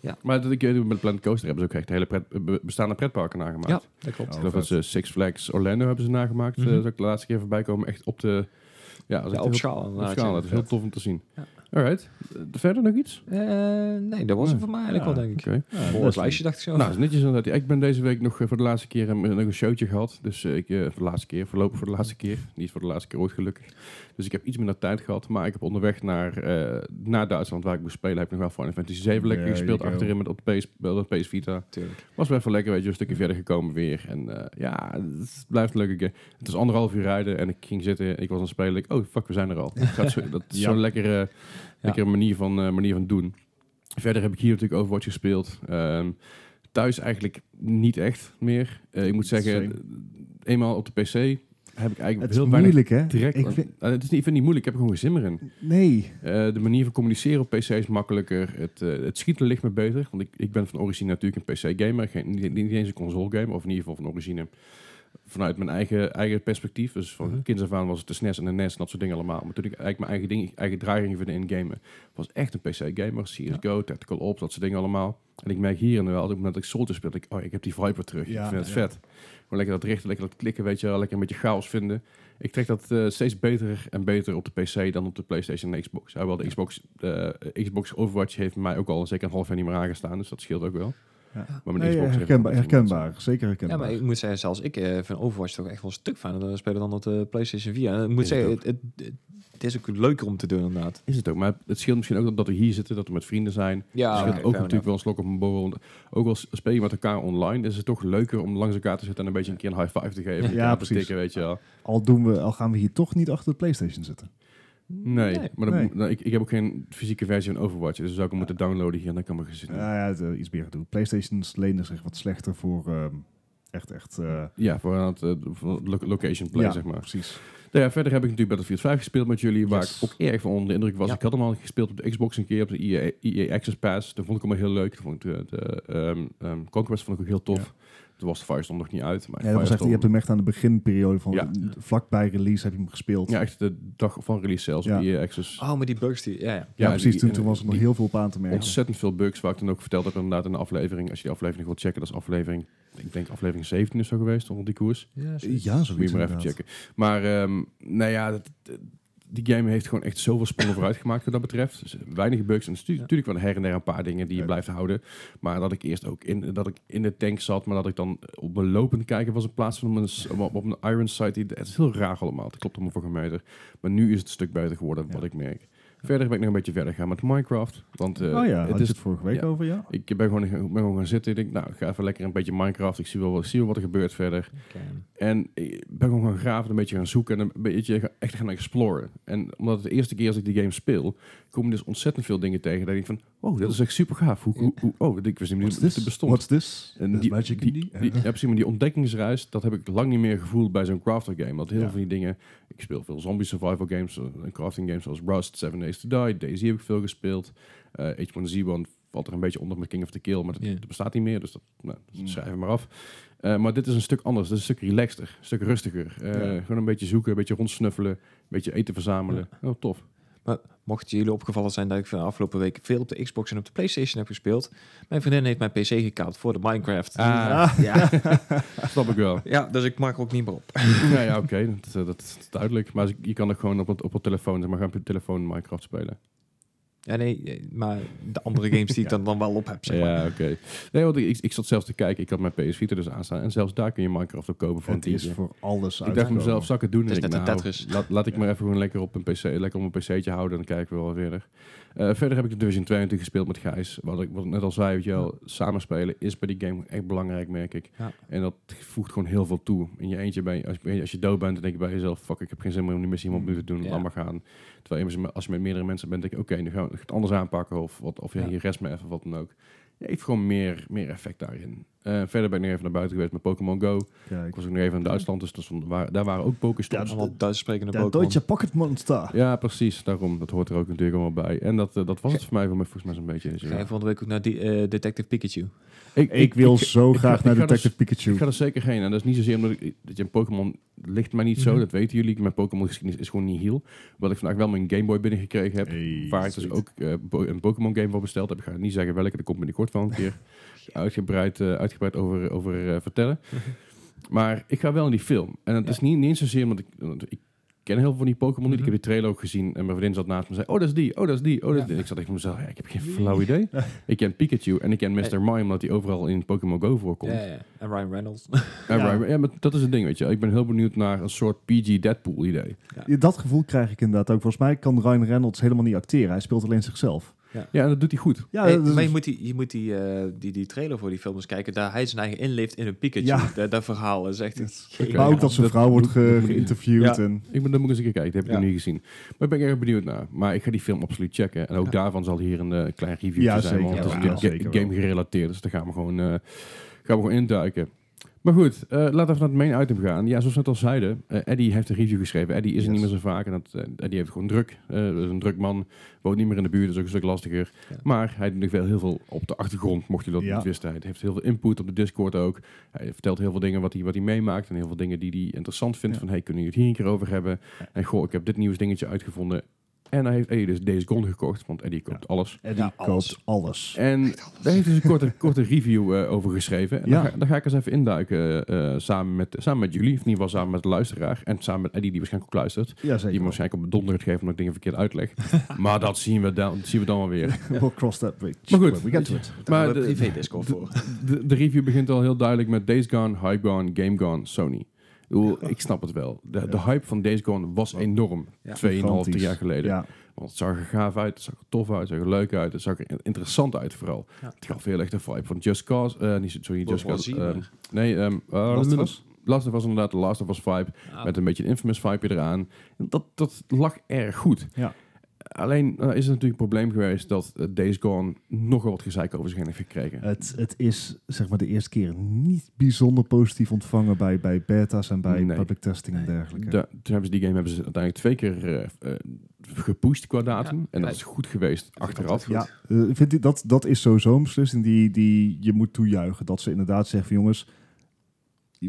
Ja. Maar dat ik eh, met Planet Coaster hebben ze ook echt hele pret, be- bestaande pretparken nagemaakt. Ja, dat klopt. Oh, ik geloof dat ze Six Flags Orlando hebben ze nagemaakt. Eh, dat ik de laatste keer voorbij komen. Echt op de... Ja, Ja, op heel- schaal. Op schaal. ja. Dat is heel tof om te zien. Ja. Alright. Eh, verder nog iets? Eh, nee, dat was het voor mij eigenlijk Ja, wel, denk ik. Behoorlijk best lijstje, dacht ik zo. Nou, is netjes inderdaad. Ik ben deze week nog eh, voor de laatste keer een, nog een showtje gehad. Dus ik, eh, voor de laatste keer, voorlopig voor de laatste keer. Niet voor de laatste keer ooit gelukkig. Dus ik heb iets minder tijd gehad. Maar ik heb onderweg naar, eh, naar Duitsland, waar ik moest spelen, heb ik nog wel Final Fantasy 7 lekker gespeeld. Achterin met op de PS, op de PS Vita. Tuurlijk. Was wel even lekker, weet je, een stukje verder gekomen weer. En eh, ja, het blijft een leuke game. Het is anderhalf uur rijden en ik ging zitten. Ik was aan het spelen. Ik, oh, fuck, we zijn er al. [LAUGHS] Dat, gaat zo, dat is Ja. zo'n lekkere, lekkere manier, van, eh, manier van doen. Verder heb ik hier natuurlijk Overwatch gespeeld. Ehm, thuis eigenlijk niet echt meer. Eh, ik moet zeggen, Same. eenmaal op de PC heb ik eigenlijk Het heel moeilijk, hè? direct. Ik vind, Eh, het is niet, ik vind het niet moeilijk, ik heb er gewoon geen zin meer in. nee. Eh, de manier van communiceren op PC is makkelijker. Het, eh, het schieten ligt me beter. Want ik, ik ben van origine natuurlijk een PC-gamer. Geen, niet, niet eens een console-gamer. Of in ieder geval van origine vanuit mijn eigen, eigen perspectief. Dus van Mhm. kinds af aan was het de SNES en de NES en dat soort dingen allemaal. Maar toen ik eigenlijk mijn eigen, ding, eigen draai ging vinden in gamen, was echt een PC-gamer. CSGO, Tactical Ops, dat soort dingen allemaal. En ik merk hier en wel, op het moment dat ik Soldier speel, ik, oh, ik heb die vibe weer terug. Ja, ik vind het ja. vet. Gewoon lekker dat richten, lekker dat klikken, weet je wel. Lekker een beetje chaos vinden. Ik trek dat eh, steeds beter en beter op de PC dan op de PlayStation en Xbox. Hoewel de Xbox, eh, Xbox Overwatch heeft mij ook al zeker een half jaar niet meer aangestaan. Dus dat scheelt ook wel. Ja. Maar mijn Nee, Xbox heeft herkenbaar, herkenbaar. Zeker Ja, herkenbaar. maar ik moet zeggen, zelfs ik eh vind Overwatch toch echt wel een stuk fijner dan spelen dan op de PlayStation 4. En ik moet Is zeggen, het, het, het is ook leuker om te doen inderdaad. Is het ook. Maar het scheelt misschien ook dat- we hier zitten, dat we met vrienden zijn. Ja, het scheelt oké, ook natuurlijk wel een slok op een borrel. Ook al speel je met elkaar online, is het toch leuker om langs elkaar te zitten en een beetje een keer een high five te geven. Ja, Ja, precies. tikken, weet je wel. Al, doen we, al gaan we hier toch niet achter de PlayStation zitten. Nee, Nee. maar Nee. nou, ik, ik heb ook geen fysieke versie van Overwatch. Dus zou ik hem moeten downloaden hier en dan kan ik me gezien. Ja, ja het, eh, iets meer gedoe. PlayStations lenen zich wat slechter voor ehm, echt, echt... eh, Ja, voor het eh, location play, ja, zeg maar. precies. Nou ja, verder heb ik natuurlijk Battlefield 5 gespeeld met jullie, waar ik ook erg van onder de indruk was. Ja. Ik had hem al gespeeld op de Xbox een keer, op de EA, EA Access Pass. Dat vond ik allemaal heel leuk. Dat vond ik de, de ehm, ehm, Conquest vond ik ook heel tof. Toen was de Firestorm nog niet uit. Maar Ja, dat was echt, je hebt hem echt aan de beginperiode van Ja. vlakbij release heb je hem gespeeld. Ja, echt de dag van release zelfs Ja. op EA Access. Oh, maar die bugs die... Ja, ja. Ja, Ja, precies. die- toen, toen was er nog die- heel veel op aan te merken. Ontzettend veel bugs, waar ik dan ook verteld heb inderdaad in de aflevering. Als je die aflevering wilt checken, dat is aflevering, ik denk aflevering 17 is zo geweest, onder die koers. Ja, Ja, Moet je maar even checken. Maar ehm, nou ja, dat, dat- die game heeft gewoon echt zoveel sprongen vooruit gemaakt wat dat betreft. Dus weinig bugs. En stu- Ja. natuurlijk wel her en der een paar dingen die je Ja. blijft houden. Maar dat ik eerst ook in, dat ik in de tank zat, maar dat ik dan op mijn lopend kijken was in plaats van op een, s- op, op een iron sight. Die- Het is heel raar allemaal. Het klopt allemaal voor een meter. Maar nu is het een stuk beter geworden, Ja. wat ik merk. Verder ben ik nog een beetje verder gaan met Minecraft. Want eh, oh ja, het had is je het vorige week ja. over, ja? ik ben gewoon, ben gewoon gaan zitten. Ik denk, nou, ik ga even lekker een beetje Minecraft. Ik zie wel, wat- zie wel wat er gebeurt verder. En ik ben gewoon gaan graven, een beetje gaan zoeken en een beetje echt gaan exploren. En omdat het de eerste keer als ik die game speel, kom je dus ontzettend veel dingen tegen. Dat ik van, oh, dat is echt super gaaf. Hoe, hoe, hoe- oh, ik wist niet meer dat het this? bestond. What's this? En die, magic die, die, die- ja, precies, maar die ontdekkingsreis, dat heb ik lang niet meer gevoeld bij zo'n crafter game. Dat heel Ja. veel van die dingen, ik speel veel zombie survival games, eh, en crafting games zoals Rust, Seven Days to Die, Daisy heb ik veel gespeeld. Eh H1Z1 valt er een beetje onder met King of the Kill, maar dat, dat bestaat niet meer, dus dat nou, dat Mm. schrijven we maar af. Eh, maar dit is een stuk anders, dit is een stuk relaxter, een stuk rustiger. Eh, Ja. Gewoon een beetje zoeken, een beetje rondsnuffelen, een beetje eten verzamelen. Oh, tof. Maar mocht jullie opgevallen zijn dat ik van de afgelopen week veel op de Xbox en op de PlayStation heb gespeeld, mijn vriendin heeft mijn PC gekaapt voor de Minecraft. Ah, [LAUGHS] ja. [LAUGHS] snap ik wel. ja, dus ik mag er ook niet meer op. [LAUGHS] ja, ja oké, dat, dat, dat is duidelijk. Maar je kan ook gewoon op het, op het telefoon, zeg maar, gaan op je telefoon Minecraft spelen. Ja, nee, eh, maar de andere games die ik [LAUGHS] dan, dan wel op heb, zeg maar. Ja, oké. Nee, want ik, ik zat zelfs te kijken. Ik had mijn PS Vita dus aanstaan. En zelfs daar kun je Minecraft op kopen voor een Het is voor alles Ik dacht mezelf, zal ik het doen? Het is En net een nou, Tetris. Laat, laat ik Ja. maar even gewoon lekker op een PC, lekker op een PC'tje houden. Dan kijken we wel verder. Eh, verder heb ik de Division 2 natuurlijk gespeeld met Gijs. Wat ik, wat ik net al zei, weet je wel, samenspelen is bij die game echt belangrijk, merk ik. Ja. En dat voegt gewoon heel veel toe. In je eentje, ben je, als, je, als je dood bent, dan denk je bij jezelf, fuck, ik heb geen zin meer om die missie helemaal opnieuw te doen. Ja. Laat maar gaan. Terwijl als je met meerdere mensen bent, denk je, oké, nu gaan we het anders aanpakken. Of, wat, of ja, je rest me even, wat dan ook. Heeft gewoon meer, meer effect daarin. Eh, verder ben ik nog even naar buiten geweest met Pokémon Go. Kijk. Ik was ook nog even in Duitsland, dus waar, daar waren ook Pokéstops. Ja, Allemaal Duits sprekende De Pokémon. Deutsche Pocket Monster. Ja, precies. Daarom. Dat hoort er ook natuurlijk allemaal bij. En dat, eh, dat was het voor mij, voor mij volgens mij zo'n beetje. Ga je week ook naar die, eh, Detective Pikachu? Ik, Ik wil zo ik graag naar ik ga Detective dus- Pikachu. Ik ga er zeker heen. En dat is niet zozeer omdat ik, dat je een Pokémon ligt mij niet zo, Mhm. dat weten jullie. Mijn Pokémon geschiedenis is gewoon niet heel. Wat ik vandaag wel mijn Game Boy binnengekregen heb, Hey, waar ik dus ook bo- een Pokémon game voor besteld heb. Ik ga niet zeggen welke, dat komt binnenkort wel een keer [LAUGHS] uitgebreid, eh, uitgebreid over, over eh, vertellen. [LAUGHS] Maar ik ga wel in die film. En het is niet, niet eens zozeer omdat ik, want ik ken heel veel van die Pokémon niet. Ik Mhm. heb die trailer ook gezien en mijn vriendin zat naast me en zei, oh, dat is die, oh, dat is die, oh, dat is Ja. die. En ik zat echt voor mezelf, ja, ik heb geen flauw idee. [LAUGHS] ik ken Pikachu en ik ken Mr. Mime, omdat hij overal in Pokémon Go voorkomt. Ja, ja. En Ryan Reynolds. Ja, Ja. right, ja, maar dat is het ding, weet je. Ik ben heel benieuwd naar een soort PG Deadpool idee. Ja, Dat gevoel krijg ik inderdaad ook. Volgens mij kan Ryan Reynolds helemaal niet acteren. Hij speelt alleen zichzelf. Ja, en dat doet hij goed. Ja, Hey, maar je moet, die, je moet die, eh, die, die trailer voor die film eens kijken. Daar hij zijn eigen inleeft in een Pikachu. Ja. [LAUGHS] Dat, dat verhaal is echt... Oké. maar ook dat zijn Dat vrouw wordt ge- geïnterviewd. Ja. En, Ik ben, dat moet ik eens een keer kijken, dat heb ik Ja. nog niet gezien. Maar ik ben erg benieuwd naar. Maar ik ga die film absoluut checken. En ook Ja. daarvan zal hier een eh, klein review Ja, zijn. zeker. Want Ja, het is game gerelateerd. Dus daar gaan we gewoon, eh, gaan we gewoon induiken. Maar goed, eh, laten we even naar het main item gaan. Ja, zoals we net al zeiden, eh, Eddie heeft een review geschreven. Eddie is er niet meer zo vaak. En dat, eh, Eddie heeft gewoon druk. Is een druk man. Woont niet meer in de buurt, dat is ook een stuk lastiger. Ja. Maar hij doet nog wel heel veel op de achtergrond, mocht je dat Ja. niet wisten. Hij heeft heel veel input op de Discord ook. Hij vertelt heel veel dingen wat hij, wat hij meemaakt. En heel veel dingen die hij interessant vindt. Ja. Van, hey, kunnen jullie het hier een keer over hebben? En goh, ik heb dit nieuws dingetje uitgevonden. En hij heeft Eddie dus Days Gone gekocht. Want Eddie koopt alles. Eddie Ja, alles. koopt alles. En daar heeft hij dus een korte, [LAUGHS] korte review eh, over geschreven. En Ja. daar, ga, daar ga ik eens even induiken eh, eh, samen, met, samen met jullie. Of in ieder geval samen met de luisteraar. En samen met Eddie, die waarschijnlijk ook luistert. Ja, Die zeker. waarschijnlijk op donder gaat geven omdat ik dingen verkeerd uitleg. [LAUGHS] maar dat zien we dan, zien we dan wel weer. [LAUGHS] We'll cross that bridge. Maar goed. We get to it. Maar de- privé voor. De, de review begint al heel duidelijk met Days Gone, Hype Gone, Game Gone, Sony. Ik, snap het wel. De, de hype van Days Gone was enorm. Ja. 2,5, 3 Gigantisch. jaar geleden. Ja, Want het zag er gaaf uit, het zag er tof uit, het zag er leuk uit, het zag er in- interessant uit vooral. Ja. Het gaf heel erg de vibe van Just Cause. eh niet, sorry, Just Cause. Ehm, nee, ehm uh, Last of Us? Last of Us inderdaad, de Last of Us vibe. Met een beetje een infamous vibe eraan. En Dat, dat lag erg goed. Ja. Alleen eh, is het natuurlijk een probleem geweest dat eh, Days Gone nogal wat gezeik over zich heen heeft gekregen. het, het is zeg maar de eerste keer niet bijzonder positief ontvangen bij, bij beta's en bij Nee. public testing en dergelijke. Da- toen hebben ze die game hebben ze uiteindelijk twee keer eh, eh, gepusht qua datum. Ja. en dat is goed geweest achteraf. altijd Ja, vind ik, dat, dat is sowieso een beslissing die, die je moet toejuichen. Dat ze inderdaad zeggen van jongens,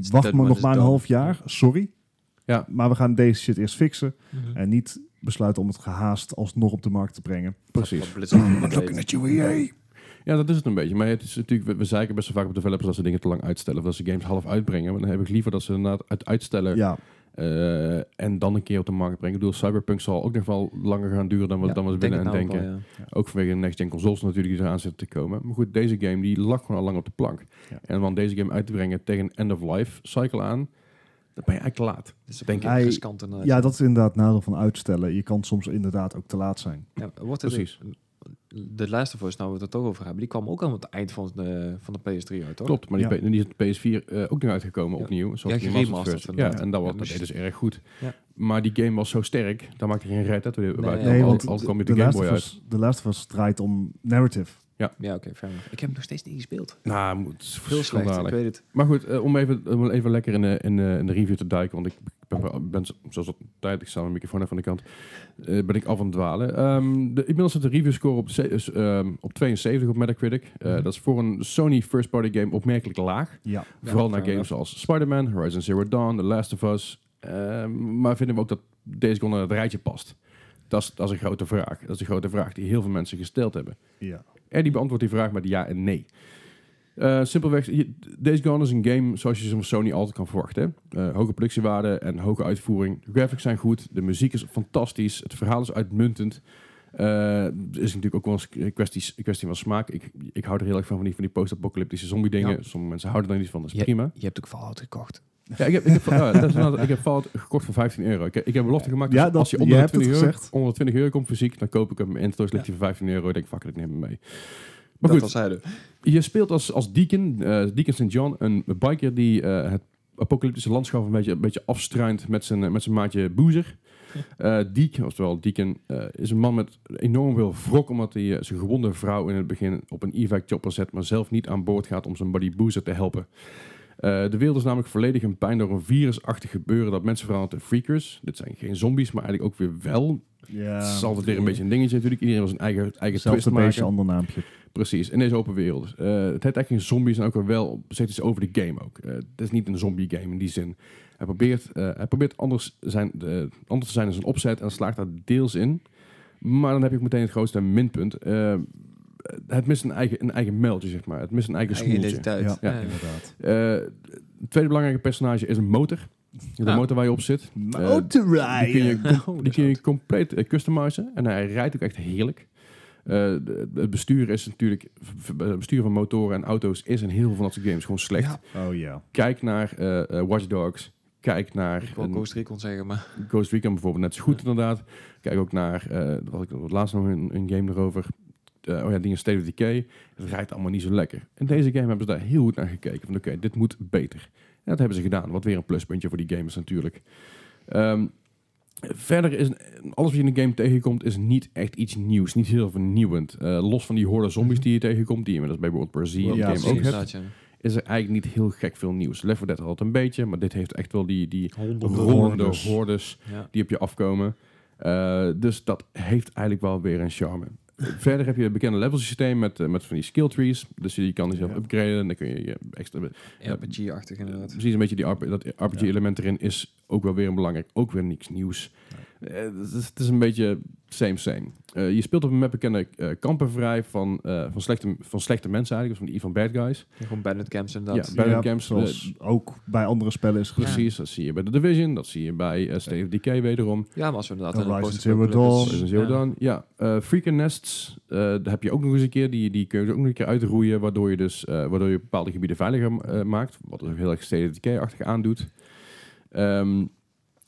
wacht maar nog maar een half jaar, sorry. Ja. Maar we gaan deze shit eerst fixen. Mhm. En niet besluiten om het gehaast alsnog op de markt te brengen. Precies. Niet deed. you, EA. Ja, dat is het een beetje. Maar het is natuurlijk, we, we zeiken best wel vaak op developers dat ze dingen te lang uitstellen. Of dat ze games half uitbrengen. Maar dan heb ik liever dat ze inderdaad het uitstellen. Ja, eh, en dan een keer op de markt brengen. Ik bedoel, Cyberpunk zal ook nog wel langer gaan duren dan we, Ja, dan we denk binnen het en nou denken. wel, ja. Ook vanwege de next-gen consoles natuurlijk die eraan zitten te komen. Maar goed, deze game die lag gewoon al lang op de plank. Ja. En om deze game uit te brengen tegen een end-of-life cycle aan, dan ben je eigenlijk te laat. Dus Denk ik. riskant inderdaad. ja, dat is inderdaad het nadeel van uitstellen. Je kan soms inderdaad ook te laat zijn. Ja, wordt het Precies. De Last of Us, nou we het er toch over hebben, die kwam ook aan het eind van de, van de PS3 uit, toch? Klopt, maar die, Ja. Die is op PS4 eh, ook nog uitgekomen Ja. opnieuw. Zoals Ja, die geremasterd remastered. Ja, en dat, was, Ja, dat dus- deed dus erg goed. Ja. Maar die game was zo sterk, daar maakte geen. Nee, Nee, Nee, al, want al kwam je de de Game Last Boy uit. The Last of Us draait om narrative. Ja, oké, fair enough. Ik heb hem nog steeds niet gespeeld. Nou, moet- Heel slecht, ik weet het. Maar goed, eh, om, even, om even lekker in de, in, de, in de review te duiken, want ik ben, zoals altijd, ik sta mijn microfoon even aan de kant, eh, ben ik af aan het dwalen. Ehm, de, inmiddels zit de review score op, is, ehm, op 72 op Metacritic. Mhm. Dat is voor een Sony first party game opmerkelijk laag. Ja, Vooral Ja, naar games zoals Spider-Man, Horizon Zero Dawn, The Last of Us. Ehm, maar vinden we ook dat deze Gone naar het rijtje past? Dat is, dat is een grote vraag. Dat is een grote vraag die heel veel mensen gesteld hebben. ja. En die beantwoordt die vraag met ja en nee. Eh, simpelweg, Days Gone is een game zoals je ze van Sony altijd kan verwachten. Eh, hoge productiewaarde en hoge uitvoering. De graphics zijn goed, de muziek is fantastisch, het verhaal is uitmuntend. Het is natuurlijk ook wel een kwestie, een kwestie van smaak. Ik, ik hou er heel erg van, van die, van die post-apocalyptische zombie dingen. Ja. Sommige mensen houden er niet van, dat is prima. Je hebt ook Fallout gekocht. Ja, ik heb, ik heb, ja, dat is ik heb Fallout gekocht voor 15 euro. Ik, ik heb een belofte gemaakt. Ja, dus dat- als je je onder de, hebt het 20 euro, onder de 20 euro komt fysiek, dan koop ik hem. En ligt hij voor 15 euro. Ik denk, fuck it, ik neem hem mee. Maar dat goed, was zeiden. je speelt als, als Deacon, eh Deacon St. John, een biker die eh, het apocalyptische landschap een beetje, een beetje afstruint met zijn, eh, met zijn maatje Boozer. [LAUGHS] Eh Deacon, oftewel Deacon, eh, is een man met enorm veel wrok omdat hij eh, zijn gewonde vrouw in het begin op een evac chopper zet, maar zelf niet aan boord gaat om zijn buddy Boozer te helpen. Eh, de wereld is namelijk volledig in pijn door een virusachtig gebeuren dat mensen verandert in freakers. Dit zijn geen zombies, maar eigenlijk ook weer wel. ja. Het is altijd weer een beetje een dingetje natuurlijk. Iedereen wil zijn eigen, eigen twist maken. beestje, ander naampje. Precies, in deze open wereld. Eh, het heeft eigenlijk geen zombies en ook wel wel zegt iets over de game ook. Eh, het is niet een zombie game in die zin. Hij probeert, hij probeert anders, zijn, anders te zijn in zijn opzet en slaagt daar deels in. Maar dan heb ik meteen het grootste minpunt. Eh, het mist een eigen, een eigen meldje, zeg maar. Het mist een eigen Eigen identiteit. Ja, Ja. inderdaad. Eh, het tweede belangrijke personage is een motor. De Ja. motor waar je op zit. Die kun je, Motorrijden. com- die kun je compleet eh, customizen. En hij rijdt ook echt heerlijk. Eh, het bestuur is natuurlijk... Het bestuur van motoren en auto's is in heel veel van dat soort games gewoon slecht. Oh ja. Kijk naar eh, eh, Watch Dogs. Kijk naar Ik wil een- Ghost Recon zeggen, maar... Ghost Recon bijvoorbeeld net zo goed inderdaad. Kijk ook naar, eh wat ik wat laatst nog een, een game erover. Eh, oh ja, dingen State of Decay. Het rijdt allemaal niet zo lekker. En deze game hebben ze daar heel goed naar gekeken. Van oké, dit moet beter. En dat hebben ze gedaan. Wat weer een pluspuntje voor die gamers natuurlijk. Ehm, verder is alles wat je in de game tegenkomt is niet echt iets nieuws. Niet heel vernieuwend. Eh, los van die horde zombies die je tegenkomt, die je inmiddels bij World War Z in de Ja, game ook hebt, ja. is er eigenlijk niet heel gek veel nieuws. Left 4 Dead had een beetje, maar dit heeft echt wel die, die Honderden. hordes. Ja. die op je afkomen. Eh, dus dat heeft eigenlijk wel weer een charme. Verder heb je het bekende levelsysteem met, eh, met van die skill trees. Dus je kan jezelf Ja. upgraden en dan kun je je extra... RPG-achtig inderdaad. Precies een beetje die RPG-element erin is ook wel weer een belangrijk. Ook weer niks nieuws. Het, is, het is een beetje same same. Eh, je speelt op een map bekende eh kampen vrij van, eh, van, slechte, van slechte mensen eigenlijk. Van, die, van bad guys. Gewoon bandit camps inderdaad. Ja, Battle Ja, camps, Zoals ook bij andere spellen is. Precies, dat zie je bij The Division. Dat zie je bij eh, State of Decay wederom. Ja, maar als we inderdaad... in een Horizon Zero Dawn. Het Ja. dan. Ja, eh Freakin' Nests, eh, daar heb je ook nog eens een keer. Die, die kun je ook nog een keer uitroeien, waardoor je dus eh, waardoor je bepaalde gebieden veiliger eh, maakt. Wat dus ook heel erg State of Decay-achtig aandoet. Ehm,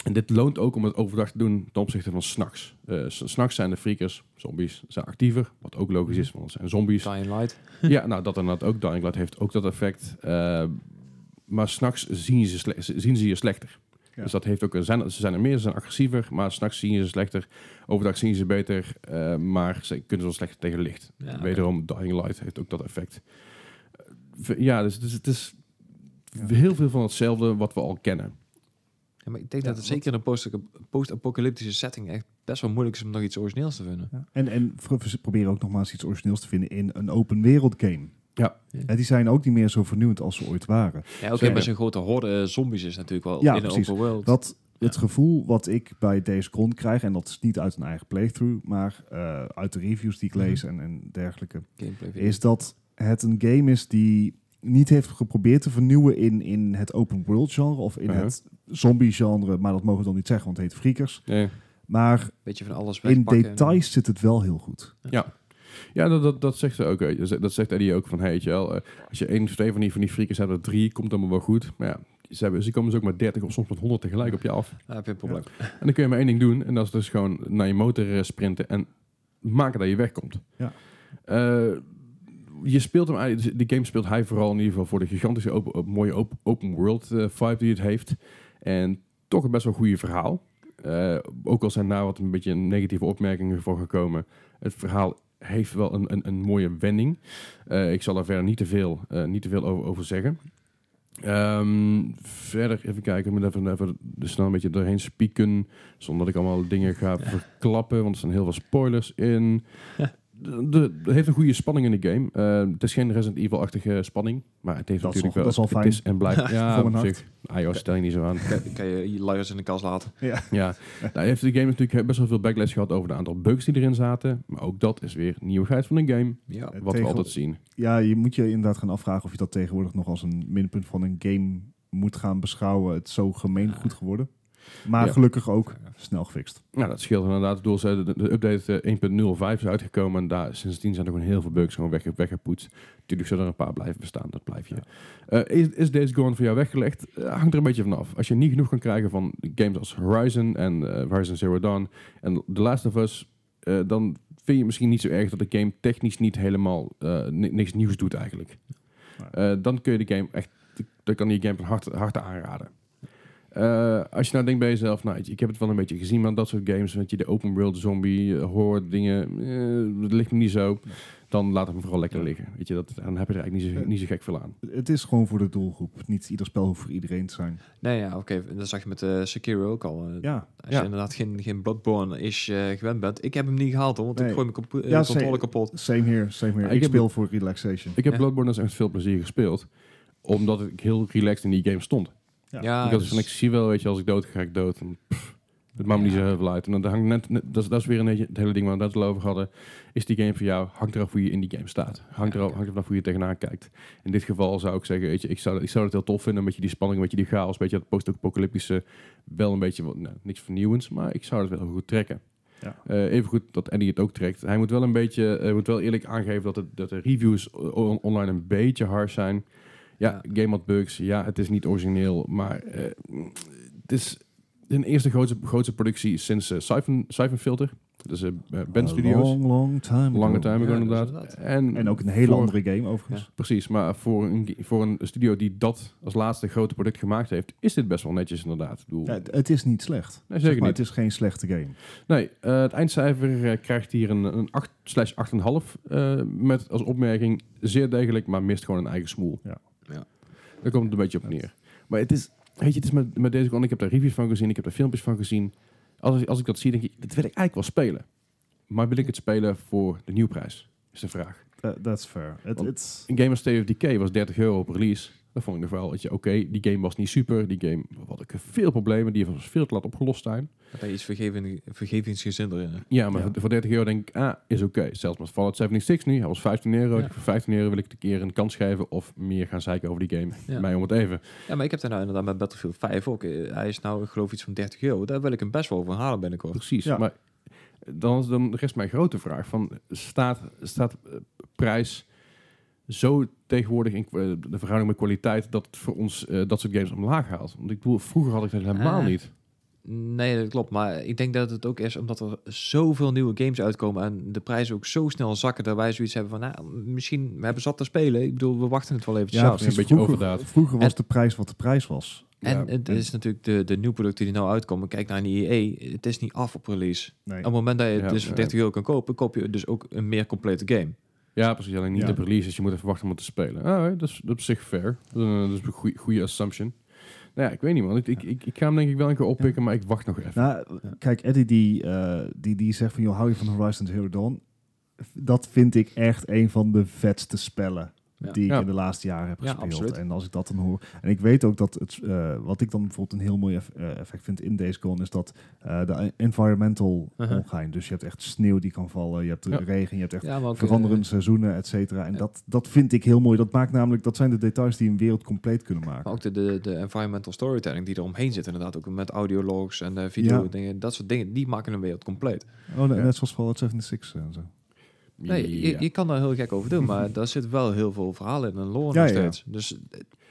en dit loont ook om het overdag te doen ten opzichte van s'nachts. Eh s- s'nachts zijn de freakers, zombies, zijn actiever. Wat ook logisch is, want het zijn zombies. Dying Light. ja, nou dat inderdaad ook. Dying Light heeft ook dat effect. Eh, maar s'nachts zien ze, zien ze je slechter. Ja. Dus dat heeft ook een, zijn, ze zijn er meer, ze zijn agressiever, maar s'nachts zien je ze slechter. Overdag zien ze beter, eh, maar ze kunnen wel slechter tegen licht. Ja, oké. Wederom, Dying Light heeft ook dat effect. Ja, dus het is, het is Ja. heel veel van hetzelfde wat we al kennen. Ja, maar ik denk Ja, dat het zeker in een post- post-apocalyptische setting echt best wel moeilijk is om nog iets origineels te vinden. Ja. En, en proberen ook nogmaals iets origineels te vinden in een open wereld game. Ja. En die zijn ook niet meer zo vernieuwend als ze ooit waren. Ja, oké, Zeker. maar zo'n grote horde eh, zombies is natuurlijk wel Ja, in een precies. open world. Dat het gevoel wat ik bij Days Gone krijg, en dat is niet uit een eigen playthrough, maar eh, uit de reviews die ik Mhm. lees en, en dergelijke, Gameplay is dat het een game is die niet heeft geprobeerd te vernieuwen in, in het open world genre of in Uh-huh. het zombie genre, maar dat mogen we dan niet zeggen, want het heet Freakers. Ja, Maar beetje van alles in details zit het wel heel goed. ja dat, dat, dat zegt ze ook. eh, Dat zegt Eddie ook van, hey, weet je wel, eh, als je één of twee van die, van die freakers hebt, of drie, komt allemaal wel goed. Maar ja, ze, hebben, ze komen dus ook met 30 of soms met 100 tegelijk op je af. Dan heb je een probleem. En dan kun je maar één ding doen. En dat is dus gewoon naar je motor sprinten en maken dat je wegkomt. Ja. Eh, je speelt hem eigenlijk, de game speelt hij vooral in ieder geval voor de gigantische open, op- mooie open, open world eh, vibe die het heeft. En toch een best wel goede verhaal. Eh, ook al zijn daar wat een beetje negatieve opmerkingen voor gekomen. Het verhaal heeft wel een, een, een mooie wending. Eh, ik zal er verder niet te veel, niet te veel over, over zeggen. Ehm, verder even kijken, ik moet even, even er snel een beetje doorheen spieken. Zonder dat ik allemaal dingen ga verklappen, want er staan heel veel spoilers in. De, heeft een goede spanning in de game. Eh, het is geen Resident Evil-achtige spanning, maar het heeft Dat natuurlijk wel... dat is al het fijn. is en blijft... [LAUGHS] Ja, Voor zich. iOS stel je niet zo aan. Kan, kan je je luiers in de kast laten. Ja. Ja, nou, heeft de game natuurlijk best wel veel backlash gehad over de aantal bugs die erin zaten. Maar ook dat is weer nieuwigheid van een game, Ja. Wat we altijd zien. ja, je moet je inderdaad gaan afvragen of je dat tegenwoordig nog als een minpunt van een game moet gaan beschouwen. Het is zo gemeen Ja. goed geworden. Maar Ja. gelukkig ook snel gefixt. Nou, dat scheelt inderdaad. Ik bedoel, ze- de, de update eh, 1.05 is uitgekomen en daar, sindsdien zijn er gewoon heel veel bugs gewoon weg, weggepoetst. Natuurlijk zullen er een paar blijven bestaan, dat blijf je. Eh, is, is Days Gone voor jou weggelegd? Eh, hangt er een beetje vanaf. Als je niet genoeg kan krijgen van games als Horizon en eh, Horizon Zero Dawn en The Last of Us, eh, dan vind je misschien niet zo erg dat de game technisch niet helemaal eh, ni- niks nieuws doet eigenlijk. Eh, dan kun je de game echt, dan kan je game van harte, harte aanraden. Eh, als je nou denkt bij jezelf, nou, ik heb het wel een beetje gezien, maar dat soort games, weet je, de open world zombie, eh, horror dingen, eh, dat ligt me niet zo. Dan laat hem vooral lekker liggen. Weet je, dat, dan heb je er eigenlijk niet zo, niet zo gek veel aan. Het is gewoon voor de doelgroep. Niet ieder spel hoeft voor iedereen te zijn. Nee, ja, oké. Dat zag je met eh Sekiro ook al. Ja, Als Ja. je inderdaad geen, geen Bloodborne-ish eh, gewend bent. Ik heb hem niet gehaald hoor, want Nee. ik gooi mijn Ja, controle kapot. same here, same here. Ja, ik, ik heb- speel voor relaxation. Ik heb Ja. Bloodborne dus echt veel plezier gespeeld, omdat ik heel relaxed in die game stond. Ja. Ja, ik had dus- van, ik zie wel, weet je, als ik dood ga, ga ik dood. En, pff, Het maakt me niet zo heel veel uit. En dan hangt net, net- dat, is, dat is weer een beetje het hele ding waar we het al over hadden. Is die game voor jou? Hangt eraf hoe je in die game staat. Hangt, eraf, hangt eraf hoe je tegenaan kijkt. In dit geval zou ik zeggen, weet je, ik zou, ik zou het heel tof vinden. Een beetje die spanning, een beetje die chaos, een beetje dat post-apocalyptische. Wel een beetje, wat- nou, niks vernieuwends, maar ik zou het wel goed trekken. Ja. Eh, even goed dat Eddie het ook trekt. Hij moet wel een beetje, hij moet wel eerlijk aangeven dat, het, dat de reviews on- online een beetje hard zijn. Ja, game had bugs. Ja, het is niet origineel, maar eh, het is een eerste grootste, grootste productie sinds eh Siphon, Siphon Filter. Dat is eh Ben A Studios. Long, long time ago. Lange time ago Ja, inderdaad. inderdaad. En, En ook een hele voor- andere game overigens. Precies, maar voor een, voor een studio die dat als laatste grote product gemaakt heeft, is dit best wel netjes inderdaad. Ja, het, is niet slecht. Nee, Zeg zeker maar, niet. Het is geen slechte game. Nee, eh, het eindcijfer krijgt hier een, een 8 slash 8,5 eh, met als opmerking zeer degelijk, maar mist gewoon een eigen smoel. Ja. Daar komt het een beetje op neer. Maar het is, weet je, het is met, met deze gewoon, ik heb daar reviews van gezien, ik heb daar filmpjes van gezien. Als, ik- als ik dat zie, denk ik, dit wil ik eigenlijk wel spelen. Maar wil ik het spelen voor de nieuwprijs? Is de vraag. Uh, that's fair. Een game als State of Decay was 30 euro op release. Dat vond ik nog wel, weet je, oké, die game was niet super. Die game had ik veel problemen, die was veel te laat opgelost zijn. Dat iets vergeving, vergevingsgezinder in. Ja, maar Ja. Voor, voor 30 euro denk ik, ah, is oké. Zelfs met Fallout 76 nu, hij was 15 euro. Ja. Voor 15 euro wil ik het een keer een kans geven of meer gaan zeiken over die game. Ja. Mij om het even. Ja, maar ik heb daar nou inderdaad met Battlefield 5 ook. eh, Hij is nou, ik geloof, iets van 30 euro. Daar wil ik hem best wel voor halen binnenkort. Precies. Ja. Maar dan is dan rest mijn grote vraag van, staat, staat eh, prijs zo tegenwoordig in eh, de verhouding met kwaliteit dat het voor ons eh, dat soort games omlaag haalt? Want ik bedoel, vroeger had ik dat helemaal Eh, niet. Nee, dat klopt. Maar ik denk dat het ook is omdat er zoveel nieuwe games uitkomen en de prijzen ook zo snel zakken dat wij zoiets hebben van, nou, misschien we hebben zat te spelen. Ik bedoel, we wachten het wel eventjes ja, af. precies. een beetje vroeger, overdaad. vroeger was En- de prijs wat de prijs was. En Ja, het en- is natuurlijk de, de nieuwe producten die nou uitkomen. Kijk naar een EA. Het is niet af op release. Nee. Op het moment dat je het Ja, dus voor ja. 30 euro kan kopen, koop je dus ook een meer complete game. Ja, precies. Alleen niet Ja. op release, dus je moet even wachten om het te spelen. Ah, dat, is, dat is op zich fair. Dat is een, goede, assumption. Nou ja, ik weet niet man. Ik, ik, ik, ik ga hem denk ik wel een keer oppikken, maar ik wacht nog even. Nou, kijk, Eddie die, eh, die, die zegt van, joh, hou je van Horizon Zero Dawn? Dat vind ik echt een van de vetste spellen Ja. die ik in de laatste jaren heb Ja, gespeeld. absoluut. En als ik dat dan hoor... En ik weet ook dat het, eh, wat ik dan bijvoorbeeld een heel mooi eff- eh, effect vind in Days Gone, is dat eh, de environmental Uh-huh. ongein. Dus je hebt echt sneeuw die kan vallen, je hebt Ja. regen, je hebt echt ook, veranderende seizoenen, et cetera. En ja. dat, dat vind ik heel mooi. Dat maakt namelijk, dat zijn de details die een wereld compleet kunnen maken. Maar ook de, de, de environmental storytelling die er omheen zit, inderdaad, ook met audiologs en video Ja. dingen, dat soort dingen, die maken een wereld compleet. Oh, nee, Ja. net zoals Fallout 76 en zo. Nee, je, Ja. je kan daar heel gek over doen, maar [LAUGHS] daar zit wel heel veel verhaal in en lore Ja, nog ja. steeds. Dus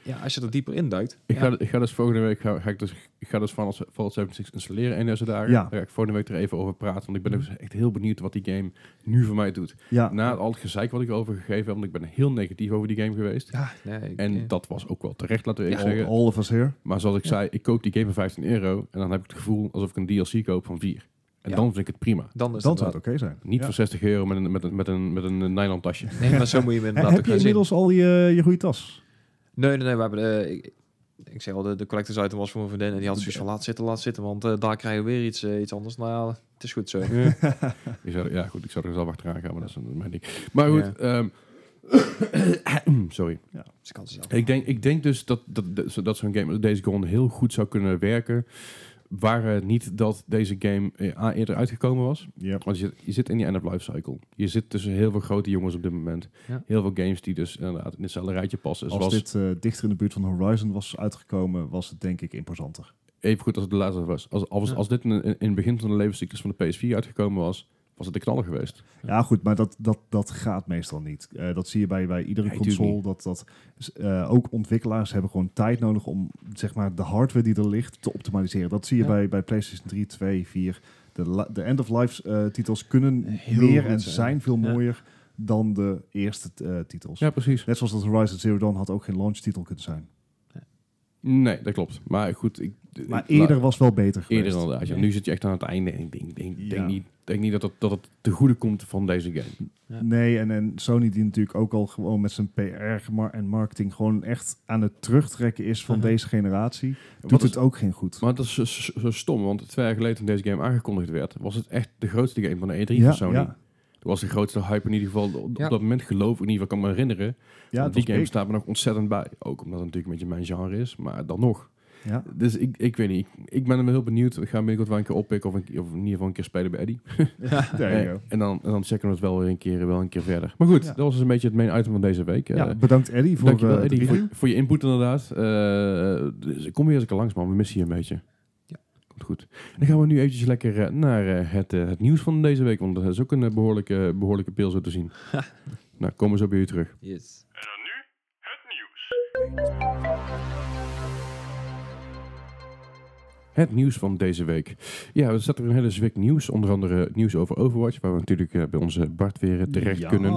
ja, als je er dieper induikt. Ik, ja. ga, ik ga dus volgende week ga, ga ik dus, ik ga dus van Fallout 76 installeren een deze dagen. Ja. Daar ga ik volgende week er even over praten, want ik ben dus echt heel benieuwd wat die game nu voor mij doet. Ja, Na al het gezeik wat ik erover gegeven heb, want ik ben heel negatief over die game geweest. Ja, nee, ik- En dat was ook wel terecht, laten we Ja, even all, zeggen. all of us here. Maar zoals ik Ja. zei, ik koop die game voor 15 euro en dan heb ik het gevoel alsof ik een DLC koop van 4. En Ja. dan vind ik het prima. dan is Dan het zou het oké zijn. Niet Ja. voor 60 euro met een, met een, met een, met een nylon tasje. Nee, maar zo moet je hem [LAUGHS] inderdaad heb je zien. inmiddels al je, je goede tas? Nee, nee, nee, we hebben de... Ik, ik zeg al, de, de collectors item was voor mijn vriendin en die had zoiets van laat zitten, laat zitten, want eh, daar krijgen we weer iets, eh, iets anders. Nou ja, het is goed zo. Ja. [LAUGHS] Ik zou, ja, goed, ik zou er zelf achteraan gaan, maar dat is mijn ding. Maar goed, ehm, [COUGHS] sorry. Dus kan ze zelf. Ik denk, ik denk dus dat, dat, dat, dat zo'n game, deze Gone, heel goed zou kunnen werken. Waar het niet dat deze game eh, A, eerder uitgekomen was. Ja. Want je, zit- je zit in die end-of-life cycle. Je zit tussen heel veel grote jongens op dit moment. Ja. Heel veel games die dus inderdaad in hetzelfde rijtje passen. Als Zoals dit eh, dichter in de buurt van Horizon was uitgekomen, was het denk ik imposanter. even goed als het de laatste was. Als, als, Ja. als dit in, in, in het begin van de levenscyclus van de PS4 uitgekomen was, was het de knaller geweest. Ja, goed, maar dat, dat, dat gaat meestal niet. Eh, dat zie je bij, bij iedere Nee, console. Dat, dat, eh, ook ontwikkelaars hebben gewoon tijd nodig om zeg maar, de hardware die er ligt te optimaliseren. Dat zie je Ja. bij, bij PlayStation 3, 2, 4. De, la- de end-of-life eh, titels kunnen Heel meer en zijn. zijn veel Ja. mooier dan de eerste eh, titels. Ja, precies. Net zoals dat Horizon Zero Dawn had ook geen launch titel kunnen zijn. Nee, dat klopt. Maar goed, ik, Maar ik- eerder was wel beter geweest. Eerder inderdaad. Ja. Nu zit je echt aan het einde. En ik denk, denk, Ja. denk, niet, denk niet dat het, dat het te goede komt van deze game. Ja. Nee, en, en Sony die natuurlijk ook al gewoon met zijn PR en marketing gewoon echt aan het terugtrekken is van deze generatie, doet Wat is- het ook geen goed. Maar dat is zo, zo- stom, want twee jaar geleden toen deze game aangekondigd werd, was het echt de grootste game van de E3 ja, van Sony. Ja, Dat was de grootste hype in ieder geval op Ja. dat moment, geloof ik in ieder geval, kan me herinneren. ja die game big. staat me nog ontzettend bij. Ook omdat het natuurlijk een beetje mijn genre is, maar dan nog. Ja. Dus ik, ik weet niet. Ik, ik ben hem heel benieuwd. Ik ga hem binnenkort wel een keer oppikken of, een, of in ieder geval een keer spelen bij Eddie. [LAUGHS] There you Eh, en, dan, en dan checken we het wel weer een keer, wel een keer verder. Maar goed, Ja. dat was dus een beetje het main item van deze week. Ja, Eh, bedankt Eddie voor, Dankjewel de Eddie voor, je input inderdaad. Dus kom weer eens een keer langs man, we missen je een beetje. Goed. Dan gaan we nu eventjes lekker eh, naar eh, het, eh, het nieuws van deze week, want dat is ook een eh, behoorlijke, behoorlijke pil zo te zien. [LAUGHS] nou, komen we zo bij u terug. Yes. En dan nu het nieuws. Het nieuws van deze week. Ja, er staat er een hele zwik nieuws. Onder andere nieuws over Overwatch, waar we natuurlijk bij onze Bart weer terecht ja. kunnen.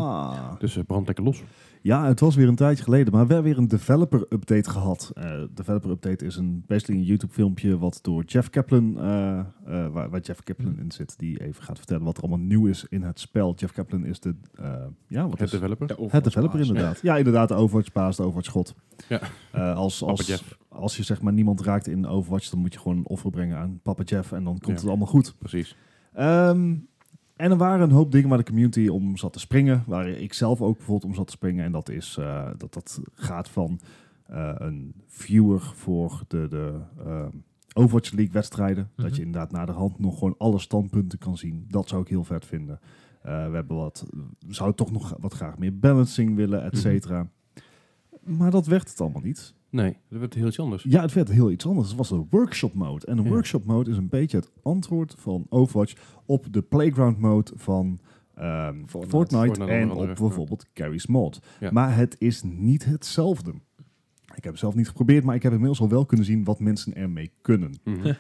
Dus brand lekker los. Ja, het was weer een tijdje geleden, maar we hebben weer een developer update gehad. Eh developer update is een basically een YouTube filmpje wat door Jeff Kaplan, eh, eh, waar, waar Jeff Kaplan in zit, die even gaat vertellen wat er allemaal nieuw is in het spel. Jeff Kaplan is de, eh, ja, wat Het is developer. het developer inderdaad. Ja, inderdaad, de Overwatch baas, de Overwatch god. Ja. Eh, als, als, als je zeg maar niemand raakt in Overwatch, dan moet je gewoon een offer brengen aan Papa Jeff en dan komt Ja. het allemaal goed. Precies. Ehm, en er waren een hoop dingen waar de community om zat te springen. Waar ik zelf ook bijvoorbeeld om zat te springen. En dat is eh, dat dat gaat van eh, een viewer voor de, de ehm, Overwatch League wedstrijden. Dat Mhm. je inderdaad naar de hand nog gewoon alle standpunten kan zien. Dat zou ik heel vet vinden. Eh, we hebben wat, we zouden toch nog wat graag meer balancing willen, et Mhm. cetera. Maar dat werd het allemaal niet. Nee, dat werd heel iets anders. Ja, het werd heel iets anders. Het was een workshop mode. En een Ja. workshop mode is een beetje het antwoord van Overwatch op de playground mode van ehm, Fortnite, Fortnite. Fortnite en op bijvoorbeeld Carrie's mod. Ja. Maar het is niet hetzelfde. Ik heb het zelf niet geprobeerd, maar ik heb inmiddels al wel kunnen zien wat mensen ermee kunnen. Mhm.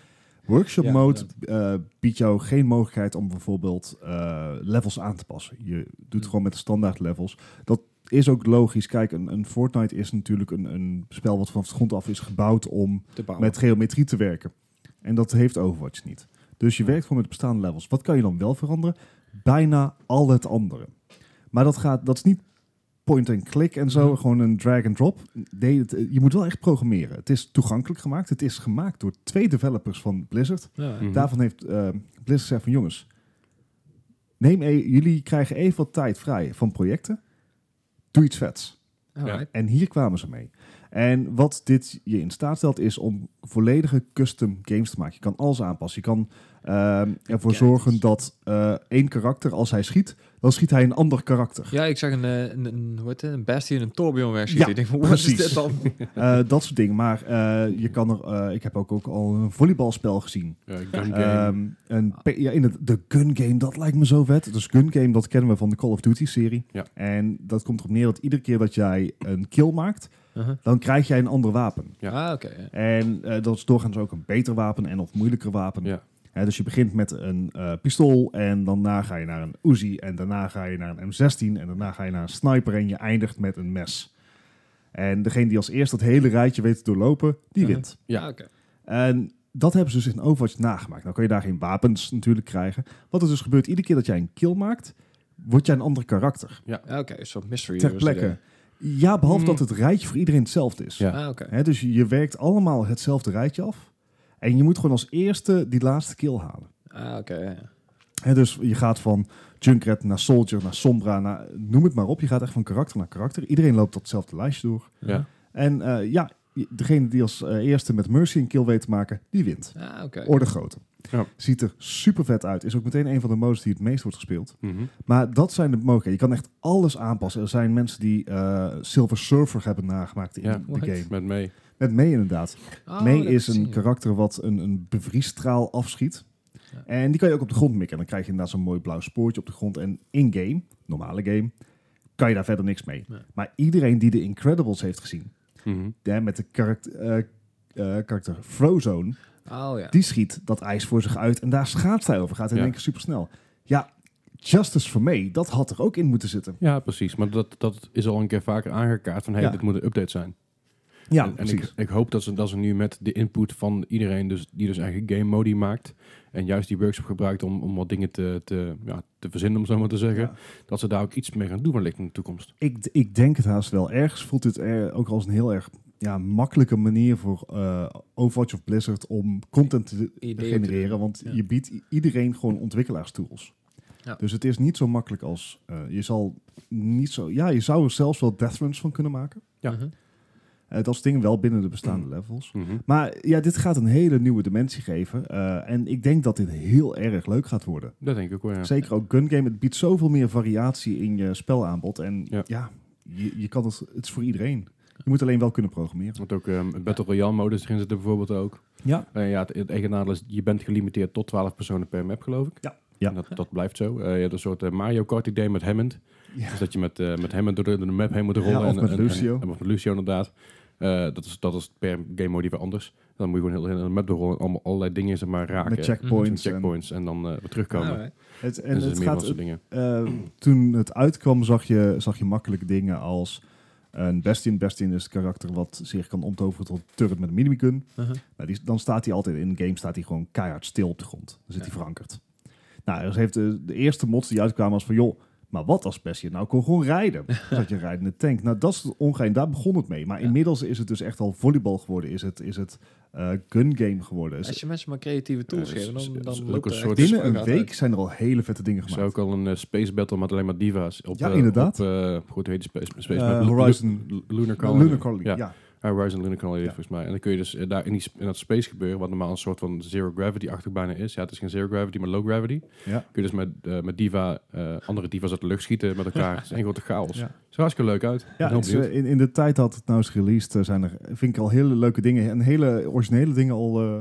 Workshop Ja, mode eh, biedt jou geen mogelijkheid om bijvoorbeeld eh, levels aan te passen. Je doet Hmm. gewoon met de standaard levels. Dat is ook logisch. Kijk, een, een Fortnite is natuurlijk een, een spel wat vanaf de grond af is gebouwd om met geometrie te werken. En dat heeft Overwatch niet. Dus je werkt gewoon met de bestaande levels. Wat kan je dan wel veranderen? Bijna al het andere. Maar dat, gaat, dat is niet point-and-click en zo, Mhm. gewoon een drag-and-drop. Nee, het- je moet wel echt programmeren. Het is toegankelijk gemaakt. Het is gemaakt door twee developers van Blizzard. Ja. Mhm. Daarvan heeft eh, Blizzard gezegd van jongens, neem e jullie krijgen even wat tijd vrij van projecten. Doe iets vets. Alright. En hier kwamen ze mee. En wat dit je in staat stelt is om volledige custom games te maken. Je kan alles aanpassen. Je kan ehm, ervoor zorgen dat eh, één karakter, als hij schiet, dan schiet hij een ander karakter. Ja, ik zag een, eh, een, een, hoe heet het, een Bastion en een Torbjorn versies. Ja, ik denk van, wat is precies. dit dan? [LAUGHS] Eh, dat soort dingen. Maar eh, je kan er, eh, ik heb ook, ook al een volleybalspel gezien. Ja, gun game. Ehm, een, ja, in het, de gun game, dat lijkt me zo vet. Dus gun game, dat kennen we van de Call of Duty serie. Ja. En dat komt erop neer dat iedere keer dat jij een kill maakt, Uh-huh. dan krijg jij een ander wapen. Ja. Ah, oké. ja. En eh, dat is doorgaans ook een beter wapen en of moeilijker wapen. Ja. Hè, dus je begint met een eh, pistool en daarna ga je naar een Uzi en daarna ga je naar een M16 en daarna ga je naar een sniper en je eindigt met een mes. En degene die als eerste dat hele rijtje weet te doorlopen, die Mhm. wint. Ja. Ah, oké. En dat hebben ze dus in Overwatch nagemaakt. Nou kan je daar geen wapens natuurlijk krijgen. Wat er dus gebeurt, iedere keer dat jij een kill maakt, word jij een ander karakter. Ja, oké. Een soort mystery. Ter plekke. Ja, behalve Hmm. dat het rijtje voor iedereen hetzelfde is. Ja. Ah, oké. Hè, dus je werkt allemaal hetzelfde rijtje af. En je moet gewoon als eerste die laatste kill halen. Ah, oké. ja. Hè, dus je gaat van Junkrat naar Soldier, naar Sombra, naar, noem het maar op. Je gaat echt van karakter naar karakter. Iedereen loopt datzelfde lijstje door. Ja. En eh, ja, degene die als eh, eerste met Mercy een kill weet te maken, die wint. Ah, oké. Orde grootte. Ja. Ziet er super vet uit. Is ook meteen een van de modes die het meest wordt gespeeld. Mhm. Maar dat zijn de mogelijkheden. Je kan echt alles aanpassen. Er zijn mensen die eh, Silver Surfer hebben nagemaakt in Ja. de What? game. Met mee. Met May inderdaad. Oh, May is ik een karakter wat een, een bevriesstraal afschiet. Ja. En die kan je ook op de grond mikken. Dan krijg je inderdaad zo'n mooi blauw spoortje op de grond. En in-game, normale game, kan je daar verder niks mee. Nee. Maar iedereen die de Incredibles heeft gezien, Mhm. hè, met de karakter, eh, eh, karakter Frozone, Oh, ja. die schiet dat ijs voor zich uit en daar schaatst hij over. Gaat in Ja. één keer super snel. Ja, Justice for Me, dat had er ook in moeten zitten. Ja, precies. Maar dat, dat is al een keer vaker aangekaart van, hey, Ja. dit moet een update zijn. Ja, en, en precies. ik, ik hoop dat ze, dat ze nu met de input van iedereen, dus, die dus eigen game modi maakt, en juist die workshop gebruikt om, om wat dingen te, te, ja, te verzinnen, om zo maar te zeggen, Ja. dat ze daar ook iets mee gaan doen wellicht in de toekomst. Ik, ik denk het haast wel. Ergens voelt dit er ook als een heel erg ja, makkelijke manier voor eh, Overwatch of Blizzard om content te Ideeën genereren. Want Ja. je biedt iedereen gewoon ontwikkelaarstools. Ja. Dus het is niet zo makkelijk als eh, je zal niet zo. Ja, je zou er zelfs wel death runs van kunnen maken. Ja. Mhm. Dat soort dingen wel binnen de bestaande levels. Mhm. Maar ja, dit gaat een hele nieuwe dimensie geven. eh, en ik denk dat dit heel erg leuk gaat worden. Dat denk ik ook wel, ja. Zeker ook gun game. Het biedt zoveel meer variatie in je spelaanbod. En ja, Ja. je, je kan het, het is voor iedereen. Je moet alleen wel kunnen programmeren. Want ook een Battle Royale modus erin zit er bijvoorbeeld ook. Ja, Eh, ja, het, het eigen nadeel is, je bent gelimiteerd tot 12 personen per map, geloof ik. Ja. Ja. En dat, dat blijft zo. Eh, je hebt een soort eh, Mario Kart idee met Hammond. ja. Dus dat je met, eh, met Hammond door de, door de map heen moet rollen. Ja, of en, met en- Lucio. En, en, of met Lucio inderdaad. Eh, dat, is, dat is per game mode weer anders. Dan moet je gewoon heel, heel de map doorrollen. Allemaal, allerlei dingen zeg maar, raken. met checkpoints. Met checkpoints. En, dan eh, weer terugkomen. Het, en En, dus het gaat, dingen. eh, toen het uitkwam zag je, zag je makkelijke dingen als een Bastion. Bastion is het karakter wat zich kan omtoveren tot turret met een. Nou, die, dan staat hij altijd in een game staat hij gewoon keihard stil op de grond. Dan zit Ja. hij verankerd. Nou, dus heeft de, de eerste mods die uitkwamen als van joh, maar wat als Bastion nou kon gewoon rijden? [LAUGHS] Had je rijdende tank. Nou, dat is het ongein. Daar begon het mee. Maar Ja. inmiddels is het dus echt al volleybal geworden. Is het, is het eh, gun game geworden. Als je mensen maar creatieve tools Ja, geeft, dan, dan ook loopt een soort- binnen een week uit. zijn er al hele vette dingen Ik zou gemaakt. ook al een eh, space battle met alleen maar diva's. Op, Ja, eh, inderdaad. Op, eh, goed, heet die space, space Horizon- Lu- Lunar Colony. Lunar Colony, Ja. Ja. Horizon Lunar Colony Ja. volgens mij. En dan kun je dus eh, daar in, die, in dat space gebeuren, wat normaal een soort van zero gravity-achtig bijna is. Ja, het is geen zero gravity, maar low gravity. Ja. Kun je dus met, eh, met diva, eh, andere divas uit de lucht schieten met elkaar. [LAUGHS] Het is één grote chaos. Ja. Het hartstikke leuk uit. Ja, is, eh, in, in de tijd dat het nou is released, eh, zijn er, vind ik al hele leuke dingen en hele originele dingen al, eh,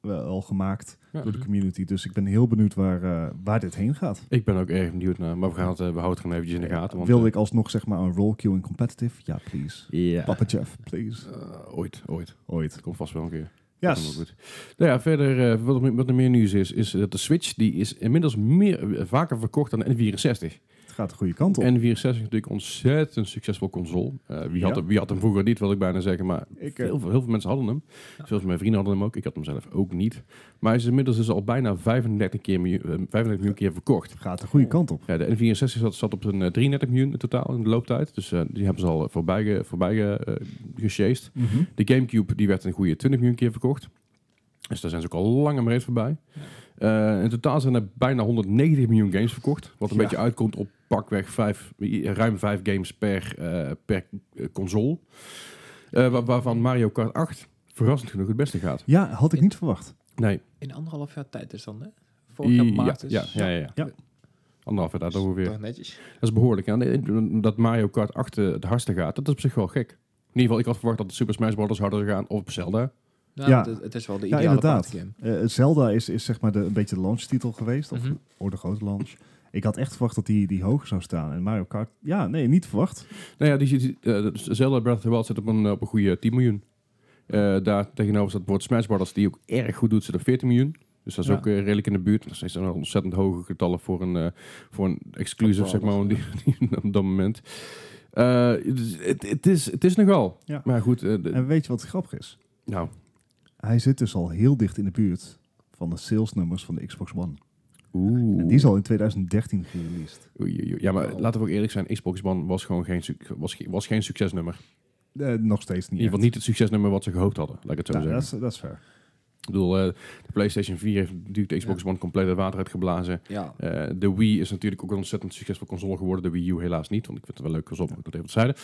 wel- al gemaakt Ja. door de community. Dus ik ben heel benieuwd waar, eh, waar dit heen gaat. Ik ben ook erg benieuwd naar, maar we, gaan het, eh, we houden het gewoon eventjes in de gaten. Want, Wilde eh, ik alsnog zeg maar een roll queue in competitive? Ja, please. Ja. Papa Jeff, please. Eh, ooit, ooit. Ooit. Dat komt vast wel een keer. Yes. goed. Nou ja, verder, eh, wat, er- wat er meer nieuws is, is dat de Switch, die is inmiddels meer, vaker verkocht dan de N64. Het gaat de goede kant op. N64 is natuurlijk een ontzettend succesvol console. Eh, wie, had Ja. hem, wie had hem vroeger niet, wil ik bijna zeggen. Maar Ik, eh, heel, veel, heel veel mensen hadden hem. Zoals mijn vrienden hadden hem ook. Ik had hem zelf ook niet. Maar hij is inmiddels dus al bijna 35, keer miljoen, eh, 35 miljoen keer verkocht. gaat de goede kant op. Ja, de N64 zat, zat op een eh, 33 miljoen in totaal in de looptijd. Dus eh, die hebben ze al voorbij, voorbij ge, eh, gesjeest. De Gamecube die werd een goede 20 miljoen keer verkocht. Dus daar zijn ze ook al lang en breed voorbij. Eh, in totaal zijn er bijna 190 miljoen games verkocht. Wat een Ja. beetje uitkomt op pakweg vijf, ruim 5 games per, eh, per eh, console. Eh, waar- waarvan Mario Kart 8 verrassend genoeg het beste gaat. Ja, had ik niet verwacht. Nee, In anderhalf jaar tijd is dan, hè? Vorig jaar ja, maart is ja, ja, ja, ja. Ja. Anderhalf jaar daar ongeveer. netjes. Dat is behoorlijk. Ja. Dat Mario Kart 8 eh, het hardste gaat, dat is op zich wel gek. In ieder geval, ik had verwacht dat de Super Smash Bros. harder zou gaan. Of Zelda. Nou, Ja. het, het is wel de Ja, ideale inderdaad. partygame. Eh, Zelda is, is zeg maar de, een beetje de launchtitel geweest. Of, of de grote launch. Ik had echt verwacht dat die, die hoger zou staan. En Mario Kart, ja, nee, niet verwacht. Nou ja, die, zit- eh, Zelda Breath of the Wild zit op een, op een goede 10 miljoen. Eh, daar tegenover staat bijvoorbeeld Smash Bros. die ook erg goed doet, zit op 14 miljoen. Dus dat is Ja. ook eh, redelijk in de buurt. Dat zijn ontzettend hoge getallen voor een, eh, voor een exclusive, Top zeg maar, die, [LAUGHS] die, op dat moment. Eh, het is- het, is, nogal. Ja. Maar goed, eh, En weet je wat grappig is? nou, Hij zit dus al heel dicht in de buurt van de salesnummers van de Xbox One. Oeh. En die is al in 2013 gereleased. Oei, oei, oei. Ja, maar Oh. laten we ook eerlijk zijn. Xbox One was gewoon geen, was, was geen succesnummer. Eh, nog steeds niet. In ieder geval niet het succesnummer wat ze gehoopt hadden. Laat ik het zo Ja, zeggen. dat, is, dat is fair. Ik bedoel, eh, de PlayStation 4 heeft natuurlijk de Xbox One compleet het water uitgeblazen. Ja. Eh, de Wii is natuurlijk ook een ontzettend succesvol console geworden. De Wii U helaas niet, want ik vind het wel leuk console, maar ik dat even zeiden.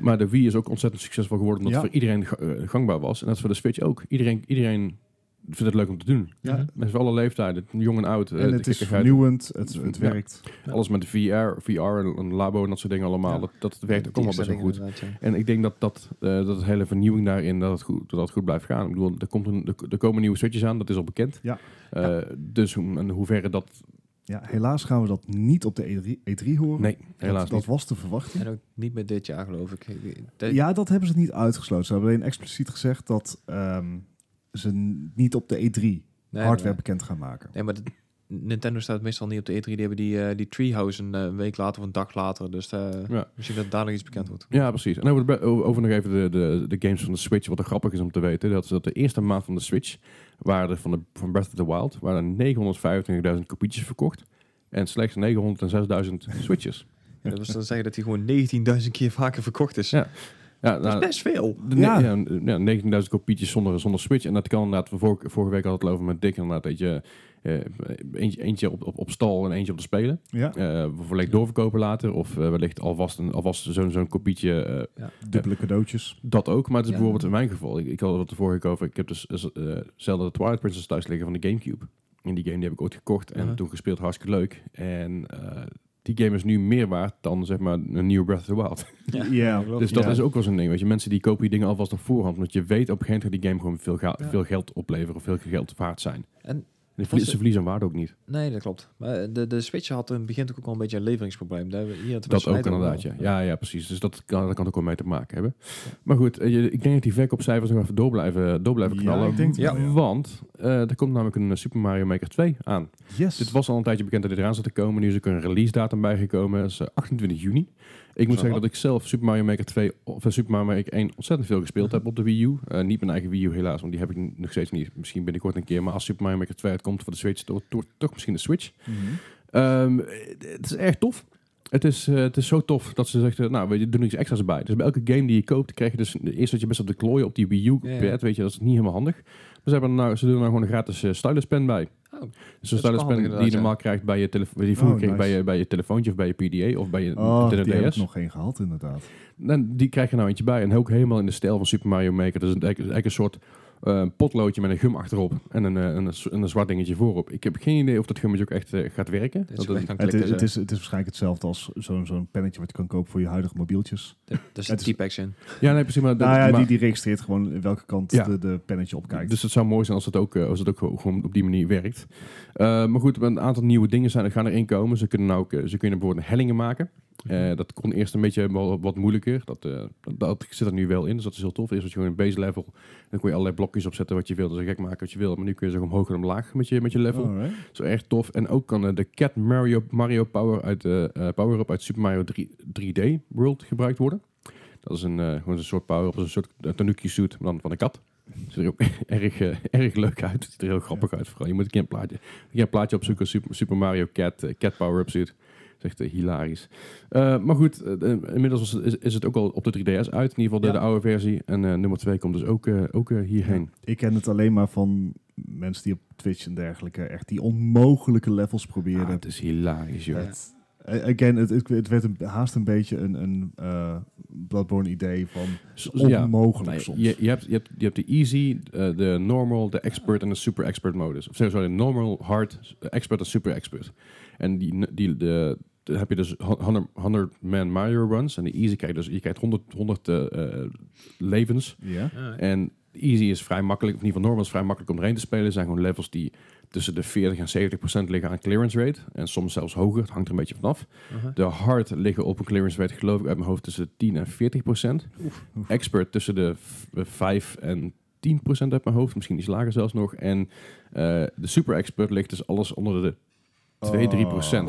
Maar de Wii is ook ontzettend succesvol geworden omdat Ja. het voor iedereen ga- gangbaar was. En dat is voor de Switch ook. Iedereen, iedereen vindt het leuk om te doen. Ja. Mhm. Mensen van alle leeftijden, jong en oud. eh, en het is vernieuwend, het, het Ja. werkt. Alles met de VR, VR en een labo en dat soort dingen allemaal. Ja. Dat, dat werkt ook allemaal best wel goed. En ik denk dat, dat, eh, dat het hele vernieuwing daarin, dat het goed, dat het goed blijft gaan. Ik bedoel, er, komt een, er, er komen nieuwe switches aan, dat is al bekend. Ja. Eh, Dus hoe, in hoeverre dat... Ja, helaas gaan we dat niet op de E3, E3 horen. Nee, helaas dat, dat niet. was te verwachten. En ook niet meer dit jaar, geloof ik. De- Ja, dat hebben ze niet uitgesloten. Ze hebben alleen expliciet gezegd dat ehm, ze niet op de E3 nee, hardware nee. bekend gaan maken. Nee, maar de- Nintendo staat meestal niet op de E3. Die hebben die, eh, die Treehouse een eh, week later of een dag later. Dus eh, Ja. misschien dat daar nog iets bekend wordt. Ja, precies. En over, de, over nog even de, de, de games van de Switch. Wat er grappig is om te weten, dat is dat de eerste maand van de Switch waren er van, de, van Breath of the Wild waren er 925.000 kopietjes verkocht. En slechts 906.000 Switches. Ja, dat was dan zeggen dat hij gewoon 19.000 keer vaker verkocht is. Ja. Ja, Dat is nou, best veel. de Ja. ja. Ja, 19.000 kopietjes zonder, zonder Switch. En dat kan inderdaad, we vorige, vorige week hadden we het over met Dick inderdaad, dat je eh, eentje, eentje op, op, op stal en eentje op de spelen. Ja, Eh wellicht doorverkopen later of eh, wellicht alvast, een, alvast zo'n zo'n kopietje eh, dubbele cadeautjes. Dat ook, maar het is Ja. bijvoorbeeld in mijn geval. Ik, ik had het er vorige keer over. Ik heb dus eh, Zelda The Twilight Princess thuis liggen van de Gamecube. En die game die heb ik ooit gekocht en Uh-huh. toen gespeeld. Hartstikke leuk. En eh, die game is nu meer waard dan zeg maar een nieuwe Breath of the Wild. [LAUGHS] Ja, dus dat ja. is ook wel zo'n ding. Weet je, mensen die kopen die dingen alvast op voorhand. Omdat je weet op een gegeven moment die game gewoon veel, ga- Ja. veel geld opleveren of veel geld waard zijn. En En ze verlie- ze verliezen aan waarde ook niet. Nee, dat klopt. Maar de, de Switch had in het begin ook al een beetje een leveringsprobleem. Daar, hier de Dat ook inderdaad, ja. Ja, ja, precies. Dus dat kan, dat kan ook wel mee te maken hebben. Maar goed, eh, je- ik denk dat die verkoopcijfers nog even door blijven, door blijven Ja, knallen. ik denk het Ja. wel, ja. Want eh, er komt namelijk een eh, Super Mario Maker 2 aan. Yes. Dit was al een tijdje bekend dat dit eraan zat te komen. Nu is ook een release datum bijgekomen. Dat is eh, 28 juni. Ik moet zeggen dat ik zelf Super Mario Maker 2 of eh, Super Mario Maker 1 ontzettend veel gespeeld heb op de Wii U. Eh, niet mijn eigen Wii U helaas, want die heb ik nog steeds niet. Misschien binnenkort een keer. Maar als Super Mario Maker 2 uitkomt voor de Switch, toch, toch, toch misschien de Switch. Mhm. Ehm, het is erg tof. Het is, eh, het is zo tof dat ze zegt, nou, we doen iets extra's erbij. Dus bij elke game die je koopt, krijg je dus eerst dat je best op de klooien op die Wii U Ja, pad, ja. weet je, dat is niet helemaal handig. Maar ze, hebben nou, ze doen er nou gewoon een gratis eh, stylus pen bij. Oh, Dus een is stylus pen die je normaal krijgt bij je telefoon, die vroeger Oh, kreeg bij je, bij je telefoontje of bij je PDA of bij je Oh, die Nintendo heb ik nog geen gehad, inderdaad. En die krijg je nou eentje bij. En ook helemaal in de stijl van Super Mario Maker. Dus een, eigenlijk een soort eh, potloodje met een gum achterop en een, eh, een, een, een zwart dingetje voorop. Ik heb geen idee of dat gummetje ook echt eh, gaat werken. dat Dat het- is, het, is, het is waarschijnlijk hetzelfde als zo'n zo'n pennetje wat je kan kopen voor je huidige mobieltjes. Er zit het is- T-Packs in. ja, nee, precies. Maar, Nou ja, maar- die, die registreert gewoon welke kant Ja. de, de pennetje op kijkt. Dus het zou mooi zijn als het ook, als het ook gewoon- op die manier werkt. Eh, maar goed, een aantal nieuwe dingen zijn, er gaan erin komen. Ze kunnen, nou ook, ze kunnen bijvoorbeeld hellingen maken. Eh, dat kon eerst een beetje wat moeilijker. Dat, eh, dat, zit er nu wel in, dus dat is heel tof. Eerst had je gewoon een base level. Dan kon je allerlei blokjes opzetten wat je wilde. Dus gek maken wat je wil. Maar nu kun je zo omhoog en omlaag met je, met je level. Alright. Zo erg tof. En ook kan eh, de Cat Mario, Mario Power uit de eh, Power Up uit Super Mario 3, 3D World gebruikt worden. Dat is een, gewoon een soort power up, een soort uh, tanuki suit, maar dan van een kat. Ziet er ook [LAUGHS] erg, erg leuk uit. Ziet er heel grappig uit. Vooral je moet een keer een plaatje, een keer een plaatje opzoeken. Super, Super Mario Cat, Cat Power Up suit. Echt eh, hilarisch. Eh, maar goed, eh, inmiddels is, is het ook al op de 3DS uit. In ieder geval de, Ja. de oude versie. En nummer 2 komt dus ook, ook hierheen. Ik ken het alleen maar van mensen die op Twitch en dergelijke echt die onmogelijke levels proberen. Ja, het is hilarisch, joh. Het- again, het, het, werd een, haast een beetje een, een Bloodborne idee van ja. onmogelijk Nee, soms. je, je, hebt, je, hebt, je hebt de easy, de normal, de expert en de super expert modus. Of sorry, normal, hard, expert en super expert. En die, die, de, heb je dus 100, 100 man Mario runs. En de easy je dus, je krijgt 100, 100 eh, eh, levens. ja. En easy is vrij makkelijk, of in ieder geval normal is vrij makkelijk om erin te spelen. Het zijn gewoon levels die tussen de 40 en 70 procent liggen aan clearance rate. En soms zelfs hoger, het hangt er een beetje vanaf. Uh-huh. De hard liggen op een clearance rate, geloof ik, uit mijn hoofd tussen de 10 en 40 procent. Expert tussen de v- eh, 5 en 10 procent uit mijn hoofd, misschien iets lager zelfs nog. En eh, de super expert ligt dus alles onder de 2, 3 procent.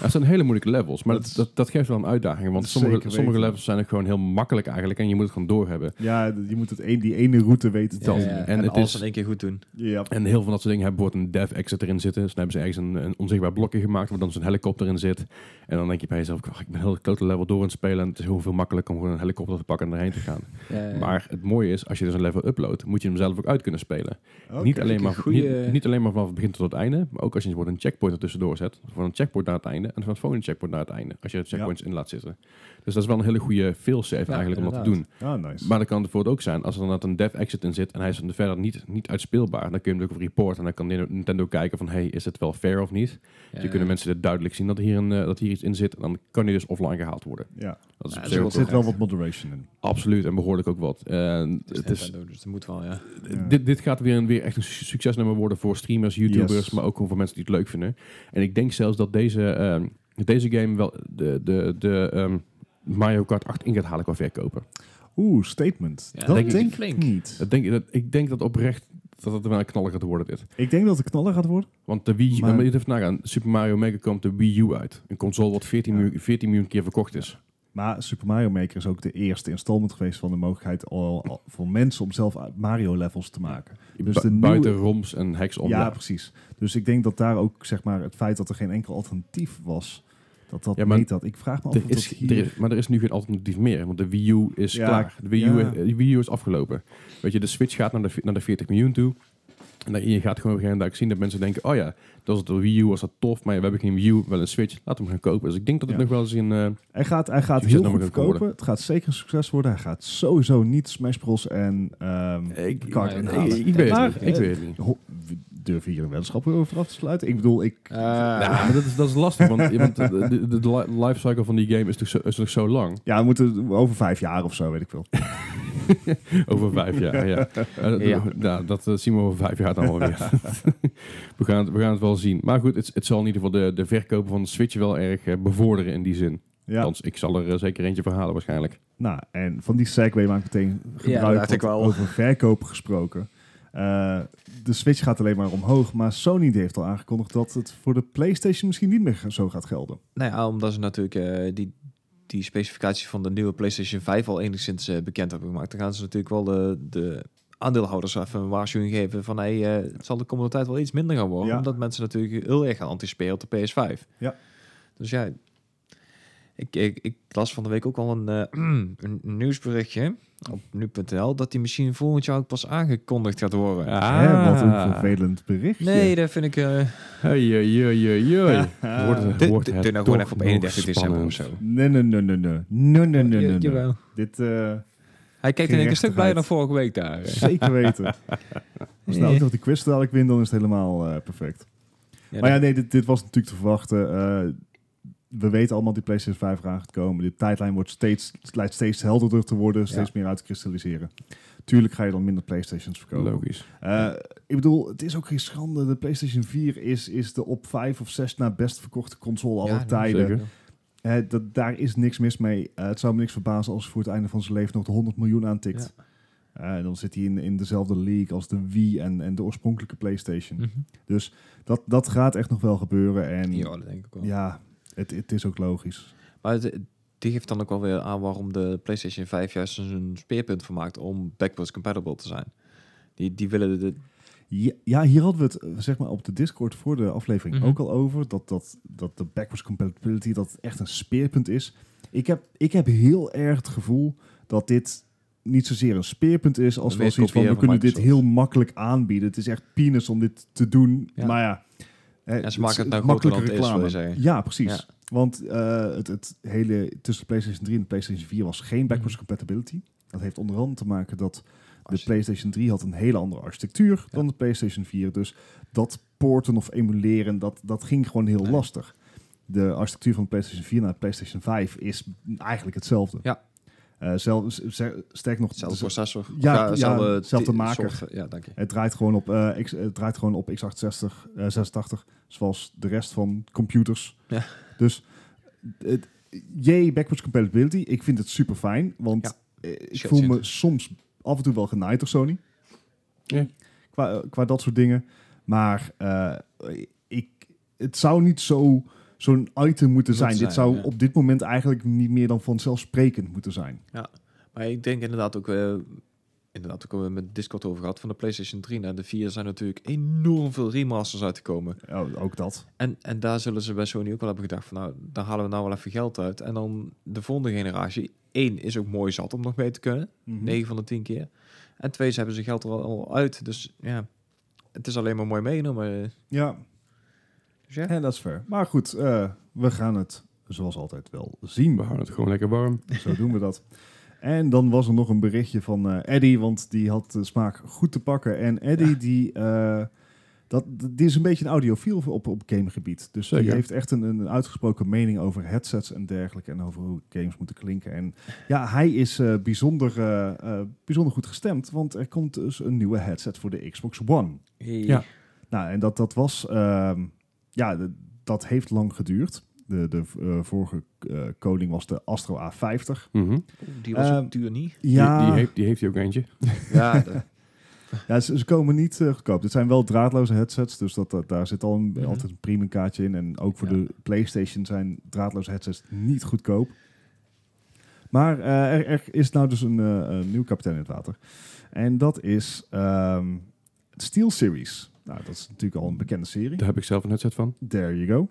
Dat zijn hele moeilijke levels, maar Dat dat, is- dat, dat geeft wel een uitdaging. Want sommige, sommige levels zijn ook gewoon heel makkelijk eigenlijk en je moet het gewoon doorhebben. Ja, je moet het een, die ene route weten. Ja, En en, het alles is- in één keer goed doen. Ja. En heel veel van dat soort dingen hebben bijvoorbeeld een dev exit erin zitten. Dus dan hebben ze ergens een, een onzichtbaar blokje gemaakt waar dan zo'n helikopter in zit. En dan denk je bij jezelf, "Ach, ik ben heel het klote level door aan het spelen en het is heel veel makkelijker om gewoon een helikopter te pakken en erheen te gaan. Ja, Maar het mooie is, als je dus een level uploadt, moet je hem zelf ook uit kunnen spelen. Oké. niet, alleen maar, goeie- niet, niet alleen maar vanaf het begin tot het einde, maar ook als je bijvoorbeeld een checkpoint tussendoor zet. Van een checkpoint naar het einde en van het volgende checkpoint naar het einde. Als je de checkpoints in laat zitten. Dus dat is wel een hele goede failsafe Ja, eigenlijk om dat te doen. Ah, nice. Maar dan kan het bijvoorbeeld ook zijn, als er dan een dev exit in zit en hij is dan verder niet, niet uitspeelbaar, dan kun je hem ook op report en dan kan Nintendo kijken van, hey, is het wel fair of niet? Ja, Je kunnen mensen het duidelijk zien dat hier, een, eh, dat hier iets in zit en dan kan hij dus offline gehaald worden. ja, Dat is dat wel er zit wel- wat moderation in. Absoluut, en behoorlijk ook wat. En Het is het is, Nintendo, dus dat moet wel, ja. Ja. dit, dit gaat weer, een, weer echt een su- succesnummer worden voor streamers, YouTubers, Yes. maar ook gewoon voor mensen die het leuk vinden. En ik denk zelfs dat deze, ehm, deze game wel de, de, de ehm, Mario Kart 8 in gaat halen qua verkopen. Oeh, statement. Ja, dat denk denk, ik flink. niet. Dat denk, ik- dat, ik denk dat oprecht dat het wel een knaller gaat worden dit. Ik denk dat het knaller gaat worden. Want de Wii, Maar- maar, je even nagaan, Super Mario Maker komt de Wii U uit. Een console wat 14, Ja. miljoen, 14 miljoen keer verkocht is. Maar Super Mario Maker is ook de eerste installment geweest van de mogelijkheid al, al- voor mensen om zelf Mario levels te maken. Dus de nieuwe- Buiten ROMs en hacks om. ja, precies. Dus ik denk dat daar ook zeg maar het feit dat er geen enkel alternatief was, Dat dat Ja, maar dat. Ik vraag me af of is, dat hier... er is, maar er is nu geen alternatief meer, want de Wii U is Ja, klaar. De Wii U, ja. de Wii U is afgelopen. Weet je, de Switch gaat naar de, naar de 40 miljoen toe. En je gaat gewoon op een gegeven moment zien dat mensen denken, oh ja, dat was de Wii U, was dat tof, maar ja, we hebben geen Wii U, wel een Switch, laten we hem gaan kopen. Dus ik denk dat het Ja. nog wel eens een... eh, Hij gaat, hij gaat heel goed verkopen. Het gaat zeker een succes worden. Hij gaat sowieso niet Smash Bros. en ehm ik, Kart ik- ik, inhalen. ik, ik weet Maar, het niet. Ik weet het niet. Durf je hier een weddenschap over af te sluiten? Ik bedoel, ik... Ja, maar dat is, dat is lastig, want, want de, de, de, de li- lifecycle van die game is toch zo, is toch zo lang? Ja, we moeten over vijf jaar of zo, weet ik veel. [LAUGHS] [LAUGHS] Over vijf jaar, ja. Eh, [LAUGHS] Ja. d- nou, dat eh, zien we over vijf jaar dan wel weer. [LAUGHS] we, gaan, het- we gaan het wel zien. Maar goed, het, het zal in ieder geval de, de verkopen van de Switch wel erg eh, bevorderen in die zin. Ja. Althans, ik zal er eh, zeker eentje verhalen waarschijnlijk. Nou, en van die segue maak ik meteen gebruik dacht ik wel. over verkopen gesproken. Eh, de Switch gaat alleen maar omhoog, maar Sony die heeft al aangekondigd dat het voor de PlayStation misschien niet meer zo gaat gelden. Nou ja, omdat ze natuurlijk eh, die, die specificaties van de nieuwe PlayStation 5 al enigszins eh, bekend hebben gemaakt. Dan gaan ze natuurlijk wel de, de aandeelhouders even een waarschuwing geven van hey, eh, het zal de komende tijd wel iets minder gaan worden. Ja. Omdat mensen natuurlijk heel erg gaan anticiperen op de PS5. Ja. Dus ja, ik, ik, ik las van de week ook al een, eh, [CLEARS THROAT] een nieuwsberichtje op nu.nl dat die misschien volgend jaar ook pas aangekondigd gaat worden. Hè, wat een vervelend berichtje. Nee, dat vind ik... Hey, hey, hey, hey, hey. Ja. Wordt het- doe- nou gewoon toch even op nog 31 december of zo. Nee, nee, nee, nee, nee. Nee, nee, nee, nee, nee. Jawel. Dit, eh, Hij kijkt in één keer een stuk blijer dan vorige week daar. zeker weten. [LAUGHS] Als nou ook nog die quiz dadelijk win, dan is het helemaal eh, perfect. Maar ja, nee, dit, dit was natuurlijk te verwachten. We weten allemaal dat die PlayStation 5 eraan gaat komen. De tijdlijn wordt steeds, lijkt steeds helderder te worden, steeds meer uit te kristalliseren. Tuurlijk ga je dan minder PlayStations verkopen. Logisch. Eh, ik bedoel, het is ook geen schande. De PlayStation 4 is, is de op 5 of 6 na best verkochte console Ja, nee, tijden. zeker. Eh, dat, daar is niks mis mee. Eh, het zou me niks verbazen als voor het einde van zijn leven nog de 100 miljoen aantikt. Eh, dan zit hij in, in dezelfde league als de Wii en, en de oorspronkelijke PlayStation. Mhm. Dus dat, dat gaat echt nog wel gebeuren. En Ja, dat denk ik wel. ja, het, het is ook logisch. Maar het, die geeft dan ook wel weer aan waarom de PlayStation 5 juist een speerpunt van maakt om backwards compatible te zijn. Die, die willen de, Ja, ja, hier hadden we het eh, zeg maar op de Discord voor de aflevering Mhm. ook al over. Dat, dat, dat de backwards compatibility dat echt een speerpunt is. Ik heb, ik heb heel erg het gevoel dat dit niet zozeer een speerpunt is als wel zoiets van we kunnen dit heel makkelijk aanbieden. Het is echt peanuts om dit te doen. Ja. Maar ja. Eh, Ja, ze maken het nou makkelijke het is. Ja, precies. Ja. Want eh, het, het hele tussen de PlayStation 3 en de PlayStation 4 was geen backwards Mhm. compatibility. Dat heeft onder andere te maken dat de PlayStation 3 had een hele andere architectuur dan de PlayStation 4. Dus dat porten of emuleren, dat, dat ging gewoon heel Nee. lastig. De architectuur van de PlayStation 4 naar de PlayStation 5 is eigenlijk hetzelfde. Ja. Eh, zelf, sterk nog, Hetzelfde z- processor. Ja, ja, hetzelfde hetzelfde ti- maker. software. Ja, dank je. het draait gewoon op, eh, X, het draait gewoon op x86, eh 86, zoals de rest van computers. Ja. Dus het, jee, backwards compatibility. Ik vind het super fijn, want Ja. eh, ik Shit, voel shit. me soms af en toe wel genaaid door Sony. Ja. Qua, eh, qua dat soort dingen. Maar eh, ik, het zou niet zo zo'n item moeten zijn. Dit zou ja. op dit moment eigenlijk niet meer dan vanzelfsprekend moeten zijn. Maar ik denk inderdaad ook, eh, inderdaad ook we met Discord over gehad, van de PlayStation 3 naar de 4 zijn natuurlijk enorm veel remasters uitgekomen. Oh, ook dat. En, en daar zullen ze bij Sony ook wel hebben gedacht van, nou, daar halen we nou wel even geld uit. En dan de volgende generatie, één is ook mooi zat om nog mee te kunnen, Mhm. 9 van de 10 keer. En twee, ze hebben ze geld er al, al uit. Dus ja, het is alleen maar mooi meegenomen. Ja, Dus ja. Ja, dat is fair. Maar goed, eh, we gaan het zoals altijd wel zien. We houden het gewoon lekker warm. Zo doen we dat. En dan was er nog een berichtje van eh Eddie, want die had de smaak goed te pakken. En Eddie, die, eh, dat, die is een beetje een audiofiel op, op gamegebied. Dus die Zeker. heeft echt een, een uitgesproken mening over headsets en dergelijke. En over hoe games moeten klinken. En ja, hij is eh, bijzonder, bijzonder goed gestemd, want er komt dus een nieuwe headset voor de Xbox One. Ja. Nou, en dat, dat was, ehm, ja, de- dat heeft lang geduurd. De, de eh, vorige eh, koning was de Astro A50. Mhm. Die was Ehm, ook duur niet. Ja, Die, die, heeft, die heeft hij ook eentje. [LAUGHS] Ja, de- ja ze, ze komen niet eh, goedkoop. Dit zijn wel draadloze headsets, dus dat, dat, daar zit al een, Mhm. altijd een premium kaartje in. En ook voor Ja. de PlayStation zijn draadloze headsets niet goedkoop. Maar eh, er, er is nou dus een, eh, een nieuw kapitein in het water. En dat is ehm Steel Series. Nou, dat is natuurlijk al een bekende serie. Daar heb ik zelf een headset van. There you go.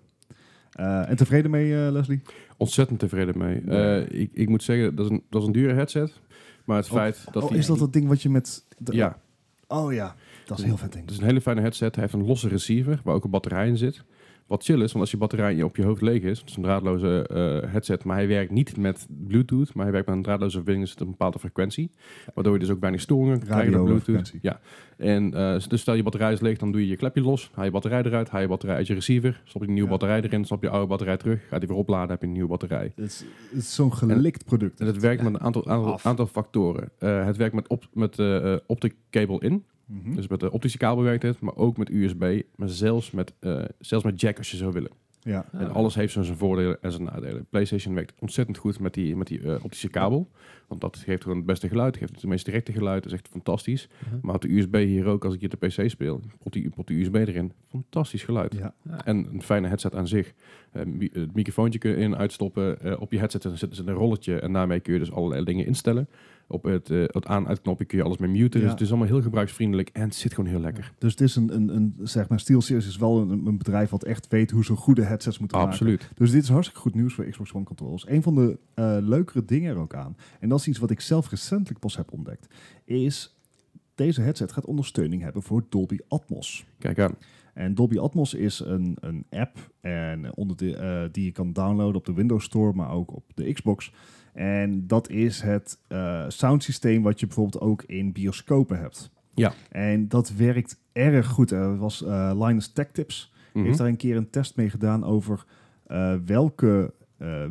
Eh, en tevreden mee, eh, Leslie? Ontzettend tevreden mee. Eh, ik, ik moet zeggen, dat is, een, dat is een dure headset. Maar het Oh, feit dat oh, die- is dat dat ding wat je met... de- Ja, Oh ja, dat is een heel vet ding. het is een hele fijne headset. Hij heeft een losse receiver, waar ook een batterij in zit. Wat chill is, want als je batterij op je hoofd leeg is, het is een draadloze eh, headset, maar hij werkt niet met Bluetooth, maar hij werkt met een draadloze verbinding, dus het een bepaalde frequentie. Waardoor je dus ook weinig storingen krijgt met Bluetooth. Ja. En eh, dus stel je batterij is leeg, dan doe je je klepje los, haal je batterij eruit, haal je batterij uit je receiver, stop je een nieuwe Ja. batterij erin, stop je oude batterij terug, gaat die weer opladen, heb je een nieuwe batterij. Het is, zo'n gelikt product. En het werkt met een aantal, aantal, factoren. Eh, het werkt met, op, met optic cable in. Mhm. Dus met de optische kabel werkt het, maar ook met USB, maar zelfs met, eh, zelfs met jack als je zou willen. ja. En alles heeft zo zijn voordelen en zijn nadelen. PlayStation werkt ontzettend goed met die, met die eh, optische kabel, want dat geeft gewoon het beste geluid, geeft het meest directe geluid, dat is echt fantastisch. Mhm. Maar op de USB hier ook, als ik hier de PC speel, op die, op die USB erin, fantastisch geluid. ja. En een fijne headset aan zich. Eh, mi- het microfoontje kun je in uitstoppen. Eh, op je headset zit, zit een rolletje. En daarmee kun je dus allerlei dingen instellen. Op het, eh, het aan-uitknopje kun je alles mee muten. Ja. Dus het is allemaal heel gebruiksvriendelijk. En het zit gewoon heel lekker. Dus het is een, een, een zeg maar, SteelSeries is wel een, een bedrijf wat echt weet hoe ze goede headsets moeten maken. Absoluut. Dus dit is hartstikke goed nieuws voor Xbox One controllers. Een van de eh, leukere dingen er ook aan, en dat is iets wat ik zelf recentelijk pas heb ontdekt, is deze headset gaat ondersteuning hebben voor Dolby Atmos. Kijk aan. En Dolby Atmos is een, een app en onder de, eh, die je kan downloaden op de Windows Store, maar ook op de Xbox. En dat is het eh soundsysteem wat je bijvoorbeeld ook in bioscopen hebt. Ja. En dat werkt erg goed. Er was eh, Linus Tech Tips Mhm. heeft daar een keer een test mee gedaan over eh, welke,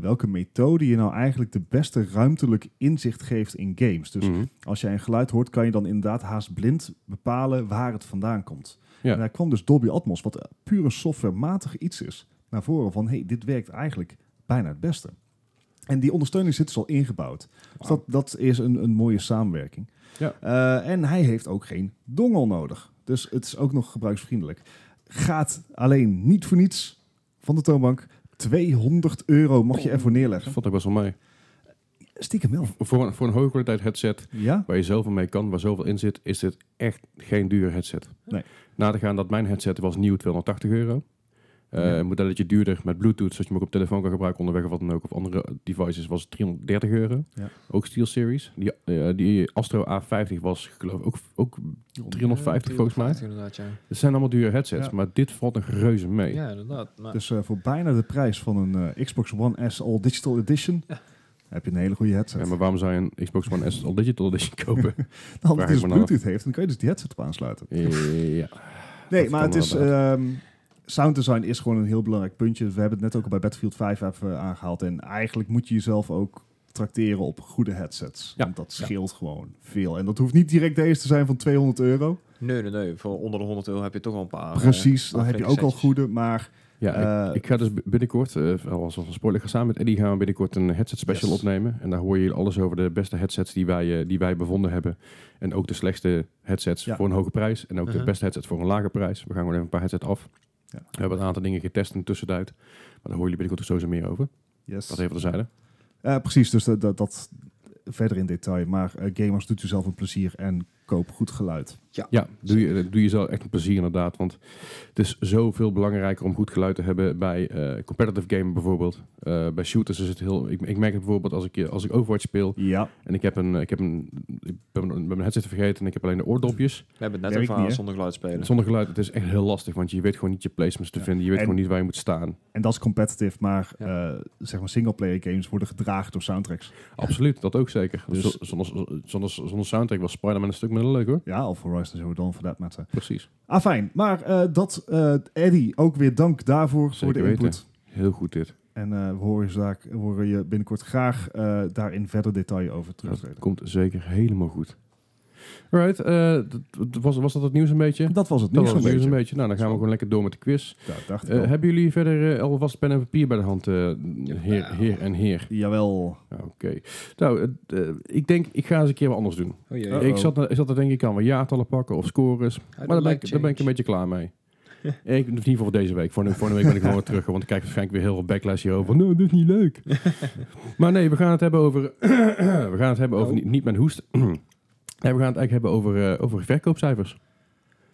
welke methode je nou eigenlijk de beste ruimtelijk inzicht geeft in games. Dus Mhm. als jij een geluid hoort, kan je dan inderdaad haast blind bepalen waar het vandaan komt. Ja. En daar kwam dus Dolby Atmos, wat pure softwarematig iets is, naar voren van hey, dit werkt eigenlijk bijna het beste. En die ondersteuning zit dus al ingebouwd. Dus dat, dat is een, een mooie samenwerking. Ja. Eh, en hij heeft ook geen dongel nodig. Dus het is ook nog gebruiksvriendelijk. Gaat alleen niet voor niets van de toonbank. 200 euro mag je ervoor Dat neerleggen. valt ook best wel mee. Stiekem wel. Voor een, voor een hoge kwaliteit headset, Ja? waar je zoveel mee kan, waar zoveel in zit, is dit echt geen dure headset. Nee. Na te gaan dat mijn headset was nieuw 280 euro. Eh Ja. Een modelletje duurder met Bluetooth, zodat je hem ook op telefoon kan gebruiken onderweg of wat dan ook. Of andere devices was 330 euro. Ja. Ook SteelSeries. Die, eh, die Astro A50 was geloof ik ook, ook 350 volgens mij. Inderdaad, ja. Het zijn allemaal dure headsets, Ja. maar dit valt nog reuze mee. Ja, inderdaad. Maar Dus eh, voor bijna de prijs van een Xbox One S All Digital Edition heb je een hele goede headset. Ja, maar waarom zou je een Xbox One S All Digital Edition [LAUGHS] kopen? Dan, als het dus nou af. Bluetooth heeft, dan kan je dus die headset op aansluiten. Ja. Nee, Dat maar het is... ehm sound design is gewoon een heel belangrijk puntje. We hebben het net ook al bij Battlefield 5 even aangehaald. En eigenlijk moet je jezelf ook trakteren op goede headsets. Ja. Want dat scheelt gewoon veel. En dat hoeft niet direct deze te zijn van 200 euro. nee, nee, nee. Voor onder de 100 euro heb je toch wel een paar. eh, Precies, dan heb je ook al goede. Maar Ja, Eh, ik, ik ga dus binnenkort, eh als een spoiler, gaan samen met Eddie gaan we binnenkort een headset special Yes. opnemen. En daar hoor je alles over de beste headsets die wij, eh, die wij bevonden hebben. En ook de slechtste headsets Ja. voor een hoge prijs. En ook de Uh-huh. beste headsets voor een lage prijs. We gaan gewoon even een paar headsets af. Ja. We hebben een aantal dingen getest in tussentijd. Maar daar hoor jullie binnenkort sowieso meer over. yes. Dat even terzijde. Eh, precies, dus dat, dat, dat verder in detail. Maar eh, gamers doet jezelf een plezier en koop goed geluid. Ja, doe, je, doe jezelf echt een plezier inderdaad. Want het is zoveel belangrijker om goed geluid te hebben bij eh, competitive gamen bijvoorbeeld. Eh, bij shooters is het heel... Ik, ik merk het bijvoorbeeld als ik, als ik Overwatch speel Ja, en ik heb een... Ik, heb een, ik ben mijn- mijn headset vergeten en ik heb alleen de oordopjes. We hebben het net over niet, zonder geluid spelen. Zonder geluid, het is echt heel lastig, want je weet gewoon niet je placements te Ja. vinden. Je weet En- gewoon niet waar je moet staan. en dat is competitive, maar Ja. eh, zeg maar singleplayer games worden gedragen door soundtracks. Absoluut, dat ook zeker. Dus- Dus, zonder, zonder, zonder soundtrack was Spider-Man een stuk minder leuk hoor. Ja, of Zero Dawn voor dat matter. Precies. Ah, fijn. Maar eh, dat, eh Eddie, ook weer dank daarvoor voor de input. weten. Heel goed dit. En eh, we horen je, horen je binnenkort graag eh, daar in verder detail over Dat terugtreden. komt zeker helemaal goed. Alright, eh, was, was dat het nieuws een beetje? Dat was het Dat nieuws was een het nieuws beetje. een beetje. Nou, dan gaan we gewoon lekker door met de quiz. Ja, dacht ik Eh, al. hebben jullie verder eh, alvast pen en papier bij de hand, eh, heer, heer en heer? Jawel. Oké. Nou, ik denk, ik ga eens een keer wat anders doen. Oh jee. Ik zat, er- ik zat er denk ik aan wat jaartallen pakken of scores. Maar daar ben, ik, daar ben ik een beetje klaar mee. [LAUGHS] ik, in ieder geval voor deze week. Volgende, volgende week ben ik gewoon weer terug. Want ik krijg waarschijnlijk weer heel veel backlash hierover. Nou, dit is niet leuk. [LAUGHS] maar nee, we gaan het hebben over... [CLEARS THROAT] we gaan het hebben over... Oh. Niet, niet mijn hoest. [CLEARS THROAT] nee, we gaan het eigenlijk hebben over, eh, over verkoopcijfers.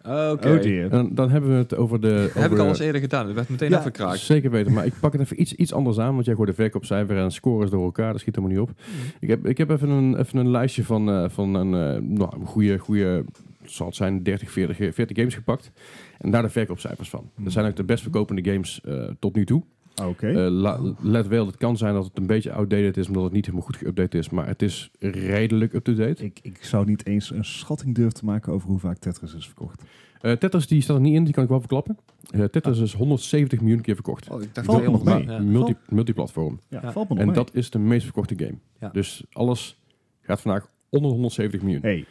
Oké. Oh dear. En dan hebben we het over de... Dat heb ik al eens eerder gedaan. Dat werd meteen Ja, afgekraakt. Zeker weten, maar ik pak het even iets, iets anders aan, want jij gooit de verkoopcijfer en scores door elkaar, dat schiet helemaal niet op. Ik heb, ik heb even, een, even een lijstje van, eh, van een, eh, nou, een goede, goede, zal het zijn, 30, 40, eh, 40 games gepakt. En daar de verkoopcijfers van. Dat zijn ook de best verkopende games eh, tot nu toe. Oké. Eh, la- let wel, het kan zijn dat het een beetje outdated is, omdat het niet helemaal goed geüpdate is, maar het is redelijk up-to-date. ik, ik zou niet eens een schatting durven te maken over hoe vaak Tetris is verkocht. Eh Tetris die staat er niet in, die kan ik wel verklappen. Eh Tetris is 170 miljoen keer verkocht. Oh, ik dacht Valt nog mee. Ja. Multi, multiplatform. Ja, Ja. valt me nog En mee. dat is de meest verkochte game. Ja. Dus alles gaat vandaag onder 170 miljoen. Hey,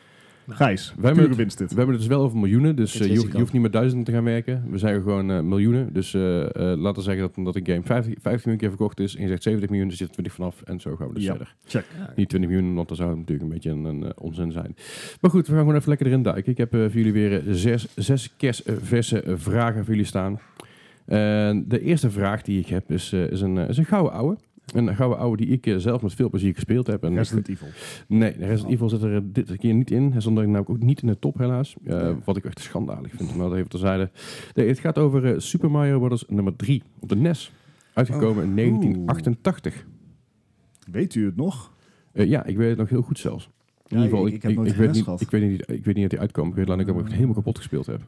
Nou, Gijs, hebben pure het- winst dit. We hebben het dus wel over miljoenen, dus eh, je, hoeft- je hoeft niet met duizenden te gaan werken. We zeggen gewoon eh, miljoenen. Dus eh, eh, laten we zeggen dat, dat een game 50, 50 miljoen keer verkocht is en je zegt 70 miljoen, dus je zit 20 vanaf en zo gaan we dus Ja. verder. Check. Ja, Niet 20 miljoen, want dan zou het natuurlijk een beetje een, een, onzin zijn. Maar goed, we gaan gewoon even lekker erin duiken. Ik heb eh, voor jullie weer zes, zes kerstverse vragen voor jullie staan. De eerste vraag die ik heb is, eh, is, een, is een gouden ouwe. Een gouden ouwe die ik eh, zelf met veel plezier gespeeld heb. En ik- Resident Evil. Nee, de Resident Evil zit er eh, dit keer niet in. Hij stond er namelijk ook niet in de top, helaas. Eh. Wat ik echt schandalig vind, maar dat even terzijde. Nee, het gaat over Super Mario Bros. nummer 3 op de NES. Uitgekomen in 1988. Weet u het nog? Ja, ik weet het nog heel goed zelfs. In Ja, ieder geval, ik- ik nooit ik, weet niet, gehad. ik, weet niet, ik weet niet dat hij uitkwam. Ik weet alleen dat ik hem Ah. helemaal kapot gespeeld heb.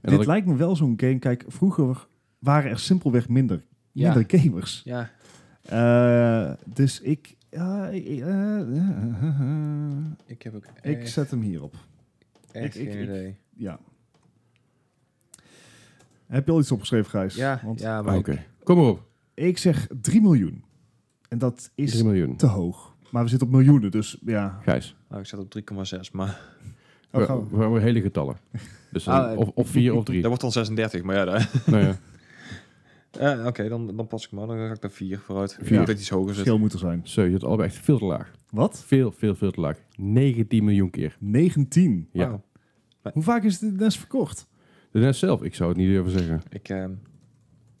En Dit ik- lijkt me wel zo'n game. Kijk, vroeger waren er simpelweg minder, Ja. minder gamers. ja. Eh, dus ik... eh, ik heb ook ik zet hem hierop. echt ik- ik- geen ik- idee. Ja. Heb je al iets opgeschreven, Gijs? Ja, Want ja Ah, maar Oké, kom maar op. ik zeg 3 miljoen. En dat is 3 miljoen. te hoog. Maar we zitten op miljoenen, dus ja. Gijs. nou, ik zat op 3,6, maar Oh, we, we. we hebben hele getallen. Dus Ah, of, of 4 of 3. dat wordt dan 36, maar ja, daar- nou ja. [LAUGHS] Eh, oké, dan, dan pas ik maar. Dan ga ik daar 4 vooruit. Ik Vier. denk dat iets hoger zit. Verschil moet er zijn. Zo, je zit allebei echt veel te laag. Wat? Veel, veel, veel te laag. 19 miljoen keer. 19. Ja. Hoe vaak is dit NES verkocht? De NES zelf, ik zou het niet durven zeggen. Ik, ehm,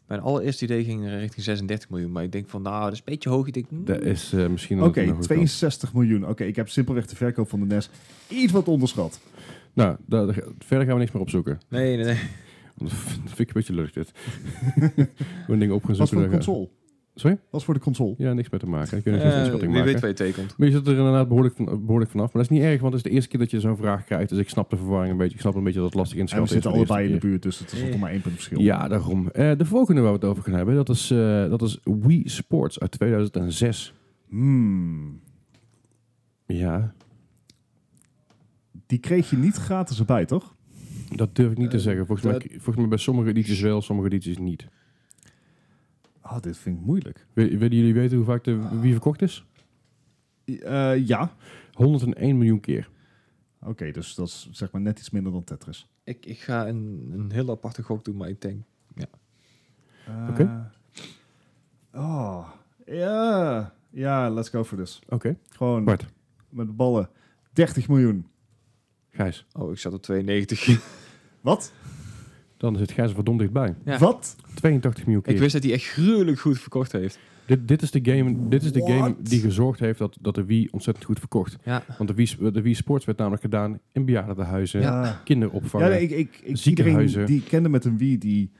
mijn allereerste idee ging richting 36 miljoen, maar ik denk van, nou, dat is een beetje hoog. Ik denk, mm, Dat is eh, misschien... Oké, een hoge 62 miljoen. Oké, ik heb simpelweg de verkoop van de NES iets wat onderschat. Nou, daar, daar- verder gaan we niks meer opzoeken. nee, nee, nee. Dat vind ik een beetje lucht dit. [LAUGHS] Gewoon dingen op gaan zoeken. voor de console. Sorry? Was voor de console. Ja, niks mee te maken. Ik geen Eh, inschatting wie maken. weet waar je tekent. Maar je zit er inderdaad behoorlijk, van, behoorlijk vanaf. Maar dat is niet erg, want het is de eerste keer dat je zo'n vraag krijgt. Dus ik snap de verwarring een beetje. Ik snap een beetje dat het lastig En inschatten we is. zitten voor allebei in de buurt, dus het is nog maar één punt verschil. Ja, daarom. Eh, de volgende waar we het over gaan hebben, dat is, eh, dat is Wii Sports uit 2006. Hmm. Ja, Die kreeg je niet gratis erbij, toch? Dat durf ik niet te Eh, zeggen. Volgens, dat- mij, volgens mij bij sommige edities wel, sommige edities niet. Oh, dit vind ik moeilijk. We- Willen jullie weten hoe vaak de Wii verkocht is? Eh, ja. 101 miljoen keer. Oké, dus dat is zeg maar net iets minder dan Tetris. Ik, ik ga een, een heel aparte gok doen, maar ik denk... Eh, Oké. Oh, ja. Ja, let's go for this. Oké, Gewoon Bart, met de ballen. 30 miljoen. Gijs. Oh, ik zat op 92. Wat? Dan zit Gijs er verdomd dichtbij. Ja. Wat? 82 miljoen keer. ik wist dat hij echt gruwelijk goed verkocht heeft. Dit, dit is de game, dit is de game die gezorgd heeft dat, dat de Wii ontzettend goed verkocht. Ja. Want de Wii, de Wii Sports werd namelijk gedaan in bejaardentehuizen, Ja. kinderopvang. Ja, nee, ik, ik, ik ziekenhuizen. iedereen die ik kende met een Wii, die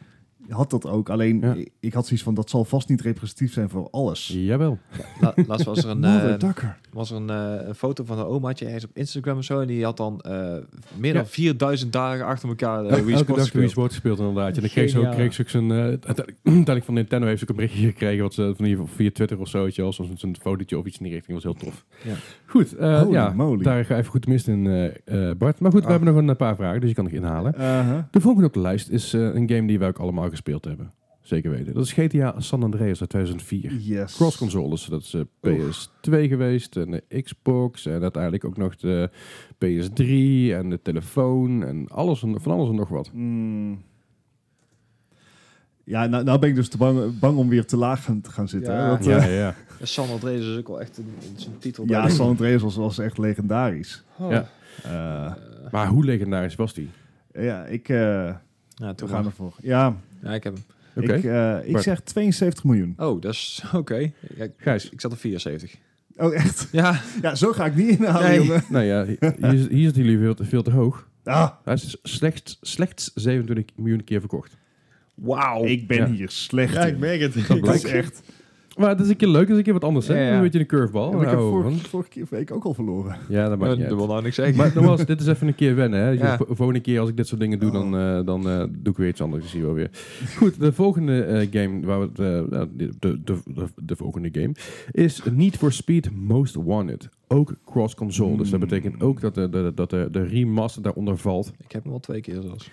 had dat ook. Alleen, Ja. ik, had zoiets van, dat zal vast niet representatief zijn voor alles. Jawel. La, laatst was er een, eh, ducker. was er een, eh, een foto van een omaatje ergens op Instagram of zo. En die had dan eh, meer Ja. dan 4000 dagen achter elkaar Elke Wii dag Sports de Wii gespeeld. Sports gespeeld inderdaad. En dan kreeg ze ook, kreeg ze ook zijn... eh, [CLEARS THROAT] uiteindelijk, van Nintendo heeft ze ook een berichtje gekregen. Wat ze van hier via Twitter of zo. wel, Soms met een fotootje of iets in die richting. Dat was heel tof. Ja. Goed, eh, ja, moly. daar ga even goed de mist in, eh, eh, Bart. Maar goed, we Ah. hebben nog een paar vragen, dus je kan nog inhalen. De volgende op de lijst is eh, een game die wij ook allemaal gespeeld hebben. Zeker weten. Dat is GTA San Andreas uit 2004. Yes. Cross consoles, dat is eh, PS2 geweest en de Xbox en uiteindelijk ook nog de PS3 en de telefoon en alles en van alles en nog wat. Mm. Ja, nou, nou ben ik dus te bang, bang om weer te laag gaan, te gaan zitten. Ja. hè, want, Ja, eh, ja, ja. San Andreas is ook wel echt een, een- zijn titel. ja. San Andreas was, was echt legendarisch. Oh. Ja. Eh, Eh, Maar hoe legendarisch was die? ja, ik, eh ja, we toen gaan maar. ervoor. Ja, Ja, ik heb hem. Oké. ik, eh, ik Bart. zeg 72 miljoen. Oh, dat is [LAUGHS] oké. Ja, ik- Gijs. Ik zat op 74. Oh, echt? Ja, Ja, zo ga ik niet inhalen, Nee. jongen. Nou ja, hier, hier zitten jullie veel te, veel te hoog. Ah, Hij is slechts, slechts 27 miljoen keer verkocht. Wauw. ik ben Ja. hier slecht Ja, ik in. merk het. Dat is echt... Maar het is een keer leuk, het is een keer wat anders, hè? Ja, ja. Een beetje een curveball. Ja, maar ik heb Nou, vorige, vorige keer week ook al verloren. Ja, dat maakt niet dat wil nou niks zeggen. Maar nogmaals, dit is even een keer wennen. Hè. Ja. De volgende keer als ik dit soort dingen doe, dan, Oh. eh, dan eh, doe ik weer iets anders. Dat zie je wel weer. Goed, de volgende eh, game, waar we de, de, de, de volgende game, is Need for Speed Most Wanted. Ook cross-console. Dus dat Hmm. betekent ook dat de, de, dat de, de remaster daaronder valt. ik heb hem al twee keer zelfs.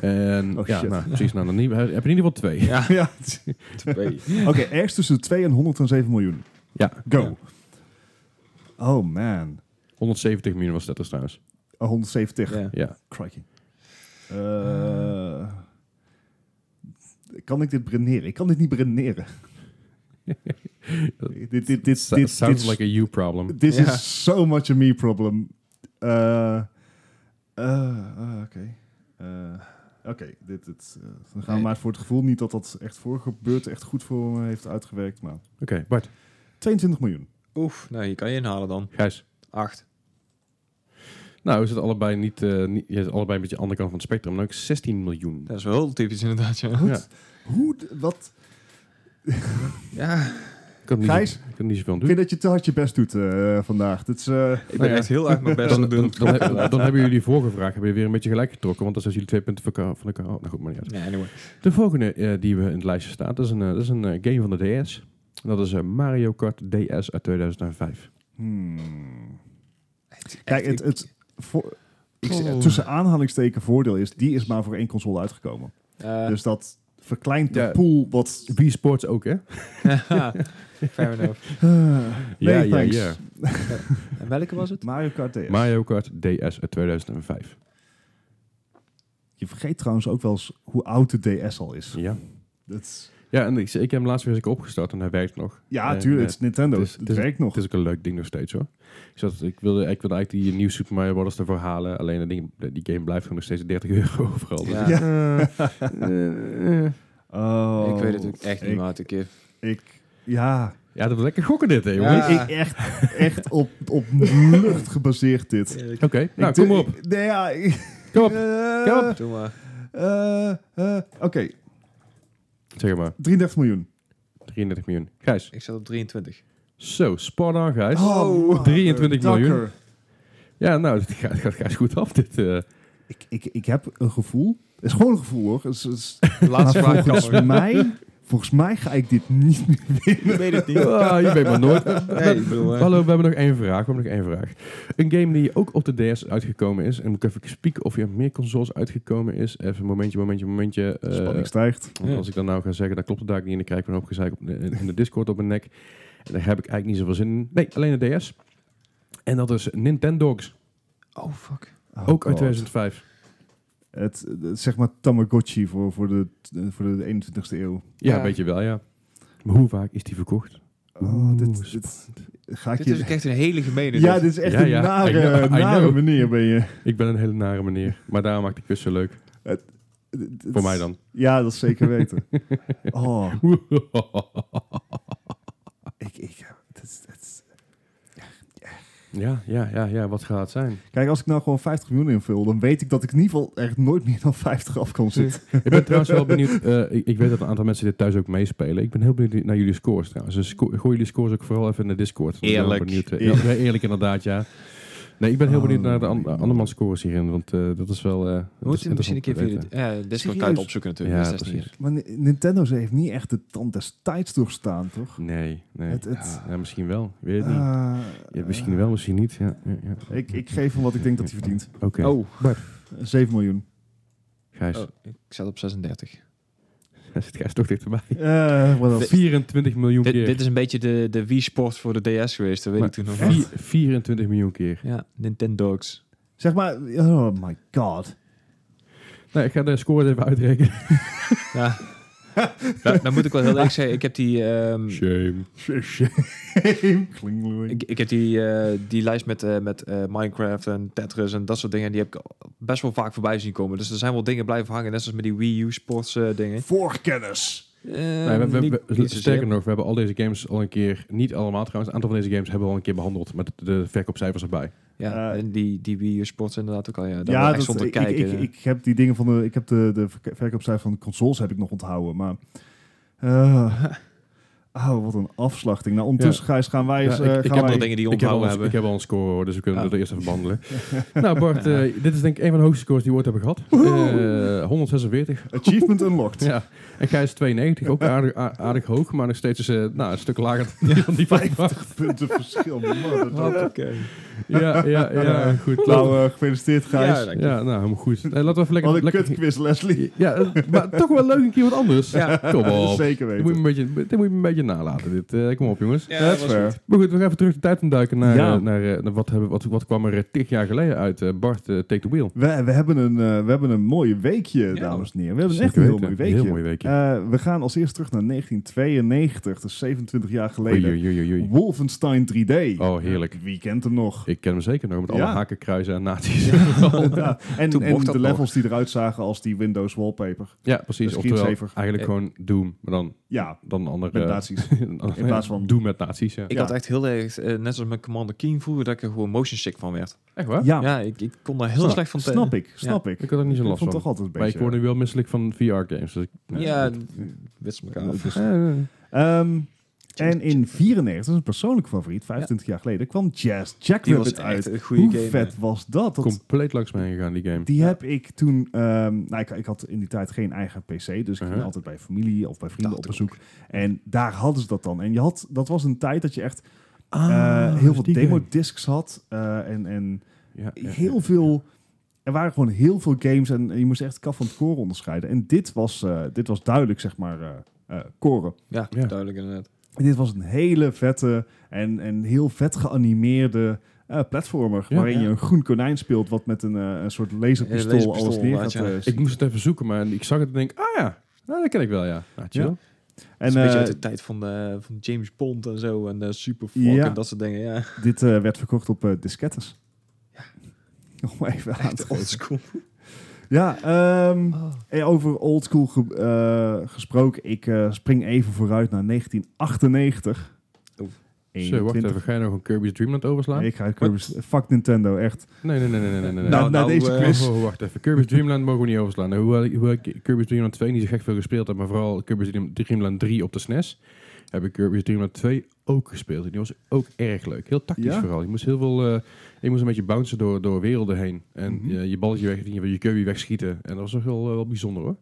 En Oh, ja, nou, precies. Nou, dan niet- heb je in ieder geval twee. Ja, [LAUGHS] ja. twee. Oké, ergens tussen de 2 en 107 miljoen. Ja, Go. Oh man. 170 miljoen was dat dus trouwens. Oh, 170. Ja. Ja. Crikey. Eh, kan ik dit breneren? Ik kan dit niet breneren. [LAUGHS] [LAUGHS] dit, dit, dit, So- dit, sounds like a you problem. This is so much a me problem. Eh, eh, eh, Oké. Eh, Oké, dit, dit, dan gaan we maar voor het gevoel niet dat dat echt voor gebeurt, echt goed voor me heeft uitgewerkt. Maar Oké, Bart. 22 miljoen. Oef, nou, hier kan je inhalen dan. Gijs. Acht. Nou, we zitten allebei niet, eh niet je zit allebei een beetje aan de andere kant van het spectrum. Maar ook 16 miljoen. Dat is wel heel typisch inderdaad, ja. Ja. Hoe, wat? Ja, Ik [LAUGHS] kan niet, ik kan niet zoveel aan Ik doen. vind dat je te hard je best doet eh, vandaag. Dit is, eh, ik ben Nou ja. echt heel erg mijn best aan het doen. dan, heb- dan hebben jullie vorige vraag hebben jullie weer een beetje gelijk getrokken. Want dan zijn jullie twee punten van elkaar. Van elkaar oh, nou goed, maar niet uit. Anyway. De volgende eh, die we in het lijstje staat, dat is een, dat is een game van de DS. En dat is Mario Kart DS uit 2005. hmm. Echt, Kijk, het, het voor, ik, Oh. tussen aanhalingsteken voordeel is, die is maar voor één console uitgekomen. eh, dus dat verkleint de Ja. pool wat... Wii Sports ook, hè? [LAUGHS] [LAUGHS] [LAUGHS] fair enough. [LAUGHS] Ja, ja. [LAUGHS] En welke was het? Mario Kart DS. Mario Kart DS uit 2005. Je vergeet trouwens ook wel eens hoe oud de DS al is. Ja. Ja, en ik, ik heb hem laatst weer eens een keer opgestart en hij werkt nog. ja, Eh, tuurlijk, eh, het is Nintendo. het is- Het, het is- werkt nog. Het is ook een leuk ding nog steeds hoor. Ik, zat, ik, wilde, ik wilde eigenlijk die nieuwe Super Mario Bros. ervoor halen. Alleen dat ding, die game blijft gewoon nog steeds 30 euro overal. Dus Ja. ik- eh, eh. Oh, ik weet het ook echt niet ik- de keer. Ik, ja, Ja, dat was lekker gokken dit, hè, jongens. Ja. ik, echt, echt op, op lucht gebaseerd dit. Oké, nou kom op. ik- nee, ja, ik- Kom op. eh, Kom op. Doe maar. eh, eh, Oké, Zeg maar, 33 miljoen. 33 miljoen. Gijs. Ik zat op 23. Zo, spot on, Gijs. Oh, 23 miljoen. dakker. Ja, nou, het gaat, gaat, gaat goed af, dit. eh. Ik, ik, ik heb een gevoel. Het is gewoon een gevoel hoor. Het is, het is- Laatste vraag kan volgens mij, volgens mij ga ik dit niet meer [LAUGHS] winnen. Ik weet het niet. Ah, je weet maar nooit. [LAUGHS] Nee, ik bedoel, eh, Hallo, we hebben nog één vraag. We hebben nog één vraag. Een game die ook op de DS uitgekomen is. En moet ik even spieken of je op meer consoles uitgekomen is. Even een momentje, momentje, momentje. eh, Spanning stijgt. want Ja. Als ik dan nou ga zeggen, dan klopt het daar niet. En dan krijg ik een hoop gezeik op, in de Discord op mijn nek. En daar heb ik eigenlijk niet zoveel zin in. Nee, alleen de DS. En dat is Nintendogs. Oh, fuck. Oh, ook uit God. 2005. Het, het, zeg maar Tamagotchi voor, voor, de, voor de 21ste eeuw. Ja, Ja. een beetje wel, ja. Maar hoe vaak is die verkocht? Oh, Oeh, dit, dit, ga ik Dit je... is ook echt een hele gemene. ja, dit. is echt Ja, een ja, nare, I know, I nare know. manier ben je. Ik ben een hele nare meneer. Maar daarom maakt de quiz zo leuk. Het- het- Voor mij dan. Ja, dat is zeker weten. [LAUGHS] oh, [LAUGHS] ik... ik het is- het is- ja, ja, ja, ja. Wat gaat het zijn? Kijk, als ik nou gewoon 50 miljoen invul, dan weet ik dat ik in ieder geval echt nooit meer dan 50 af kan zitten. Ik ben trouwens wel benieuwd. eh, ik, ik weet dat een aantal mensen dit thuis ook meespelen. Ik ben heel benieuwd naar jullie scores trouwens. Dus sco- gooi jullie scores ook vooral even in de Discord. Eerlijk. benieuwd, eh, eerlijk inderdaad, ja. Nee, ik ben heel benieuwd naar de an Oh, andermans scores hierin. Want eh, dat is wel... eh, dat We moeten misschien een keer via te de ja, Discord Serieus? kan je het opzoeken natuurlijk. Ja, dat is niet precies. Maar Ni- Nintendo ze heeft niet echt de tand des tijds doorstaan, toch? Nee, nee. Het- het- ja, misschien wel. Weet het niet. Ah, Ja, misschien wel, misschien niet. Ja, ja, ja. Ik, ik geef hem wat ik denk dat hij verdient. Oké. Oh, 7 miljoen. Gijs. oh, ik zat op 36. Hij [LAUGHS] zit Gijs toch dichterbij. Wat else? 24 miljoen Dit, keer. dit is een beetje de, de Wii Sport voor de DS geweest, dat weet Maar ik toen nog. vier- 24 miljoen keer. Ja, Nintendogs. Zeg maar, oh my god. Nou, ik ga de scores even uitrekenen. Ja. [LAUGHS] [LAUGHS] nou, dan moet ik wel heel eerlijk zeggen, ik heb die, ehm, Shame. Shame. [LAUGHS] Ik, ik heb die, eh, die lijst met, eh, met eh, Minecraft en Tetris en dat soort dingen, die heb ik best wel vaak voorbij zien komen. Dus er zijn wel dingen blijven hangen, net zoals met die Wii U Sports eh, dingen. Voorkennis. Eh, Nee, we, we- niet- we- niet zozeer. sterker nog, we hebben al deze games al een keer, niet allemaal trouwens, een aantal van deze games hebben we al een keer behandeld met de verkoopcijfers erbij. Ja, en die, die Wii U Sports inderdaad ook al. Ja, daar ja, dat, stond te ik, kijken. ik, ik, ik heb die dingen van de, ik heb de, de verk- verkoopcijfer van de consoles heb ik nog onthouden, maar eh, oh, wat een afslachting. Nou, ondertussen Gijs, gaan wij eens, Ja, eh, ik- ik gaan heb wij- nog dingen die Ik heb, al onthouden hebben. ik heb al een score hoor, dus we kunnen Oh. het eerst even behandelen. [LAUGHS] nou Bart, eh, dit is denk ik een van de hoogste scores die we ooit hebben gehad. Eh 146. Achievement unlocked. [LAUGHS] Ja. En Gijs 92, ook aardig, aardig hoog, maar nog steeds is, eh, nou, een stuk lager dan die van Bart. 50 punten verschil. Man, dat- Oké. Ja, ja, ja, [LAUGHS] goed. Nou, eh, gefeliciteerd Gijs. Ja, nou, helemaal goed. Laten we even lekker... Wat een lekker kutquiz, Leslie. ja, eh, maar toch wel leuk een keer wat anders. Ja. Kom op. [LAUGHS] Zeker Dit moet, je weten. een beetje, dit moet je een beetje nalaten. Dit. Eh, kom op, jongens. Ja, dat fair. goed. Maar goed, we gaan even terug de tijd induiken naar, Ja. naar, eh, naar wat, hebben, wat, wat kwam er tig jaar geleden uit. eh, Bart, Take the Wheel. We, we, hebben een, we hebben een mooie weekje, dames en heren. We hebben echt een heel mooi weekje. Heel mooi weekje. Eh, we gaan als eerst terug naar 1992, dus 27 jaar geleden. Oei, oei, oei, oei. Wolfenstein 3D. Oh, heerlijk. Wie kent hem nog? Ik ken hem zeker nog met alle Ja. haken, kruisen en naties. Ja, [LAUGHS] en Toen en de levels die eruit zagen als die Windows wallpaper. ja, precies. De Oftewel, eigenlijk Eh. gewoon Doom, maar dan, Ja, dan andere... met nazi's. [LAUGHS] in plaats van- Doom met nazi's, ja. Ik Ja. had echt heel erg, eh, net zoals met Commander Keen vroeger, dat ik er gewoon motion sick van werd. Echt waar? Ja, Ja, ik, ik kon daar heel Snap- slecht van te- snap ik, snap ik. Ik had er niet zo Ik last vond van. toch altijd een Maar ik beetje... word nu wel misselijk van VR-games. Dus ik, Ja, wist elkaar En in 94, dat is een persoonlijke favoriet, 25 jaar geleden, kwam Jazz Jackrabbit uit. een goede Hoe game. vet was dat? dat compleet langs me heen gegaan, die game. die heb ik toen... ehm, nou, ik, ik had in die tijd geen eigen PC, dus ik ging Uh-huh. altijd bij familie of bij vrienden Dat op bezoek. En daar hadden ze dat dan. En je had, dat was een tijd dat je echt Ah, eh, heel veel demo-discs had. eh, en en Ja, ja, heel ja. veel... Er waren gewoon heel veel games en je moest echt kaf van het koren onderscheiden. En dit was, eh, dit was duidelijk, zeg maar, eh eh, koren. Ja, Ja. duidelijk inderdaad. En dit was een hele vette en, en heel vet geanimeerde eh, platformer. Ja. waarin je Ja. een groen konijn speelt wat met een, eh, een soort laserpistool, laserpistool, alles neer gaat. inderdaad, ja. eh, Ik moest het even zoeken, maar ik zag het en denk, ah ja, nou, dat ken ik wel, ja. Chill. Ja. En, En een beetje eh, uit de tijd van, van James Bond en zo. En uh, Super Ja. en dat soort dingen. Ja, dit eh, werd verkocht op eh, diskettes. [LAUGHS] Om even aan te oldschool. Ja, ehm, Oh. eh, over oldschool ge eh, gesproken. Ik eh, spring even vooruit naar 1998. Oeh. Zo, wacht 21. even. Ga je nog een Kirby's Dream Land overslaan? Nee, ik ga Kirby's... Fuck Nintendo, echt. Nee, nee, nee, nee, nee, nee. nee. Nou, Nou, na nou, deze quiz. Oh, oh, wacht even. Kirby's Dream Land mogen we niet overslaan. Hoewel, ik- hoewel Kirby's Dream Land 2 niet zo gek veel gespeeld heb, maar vooral Kirby's Dream, Dream Land 3 op de SNES, heb ik Kirby's Dream Land 2 ook gespeeld. En die was ook erg leuk. Heel tactisch Ja? vooral. Je moest heel veel... eh, je moest een beetje bouncen door, door werelden heen. En Mhm. je, je balletje weg, je, je Kirby wegschieten. En dat was toch wel, eh, wel bijzonder hoor.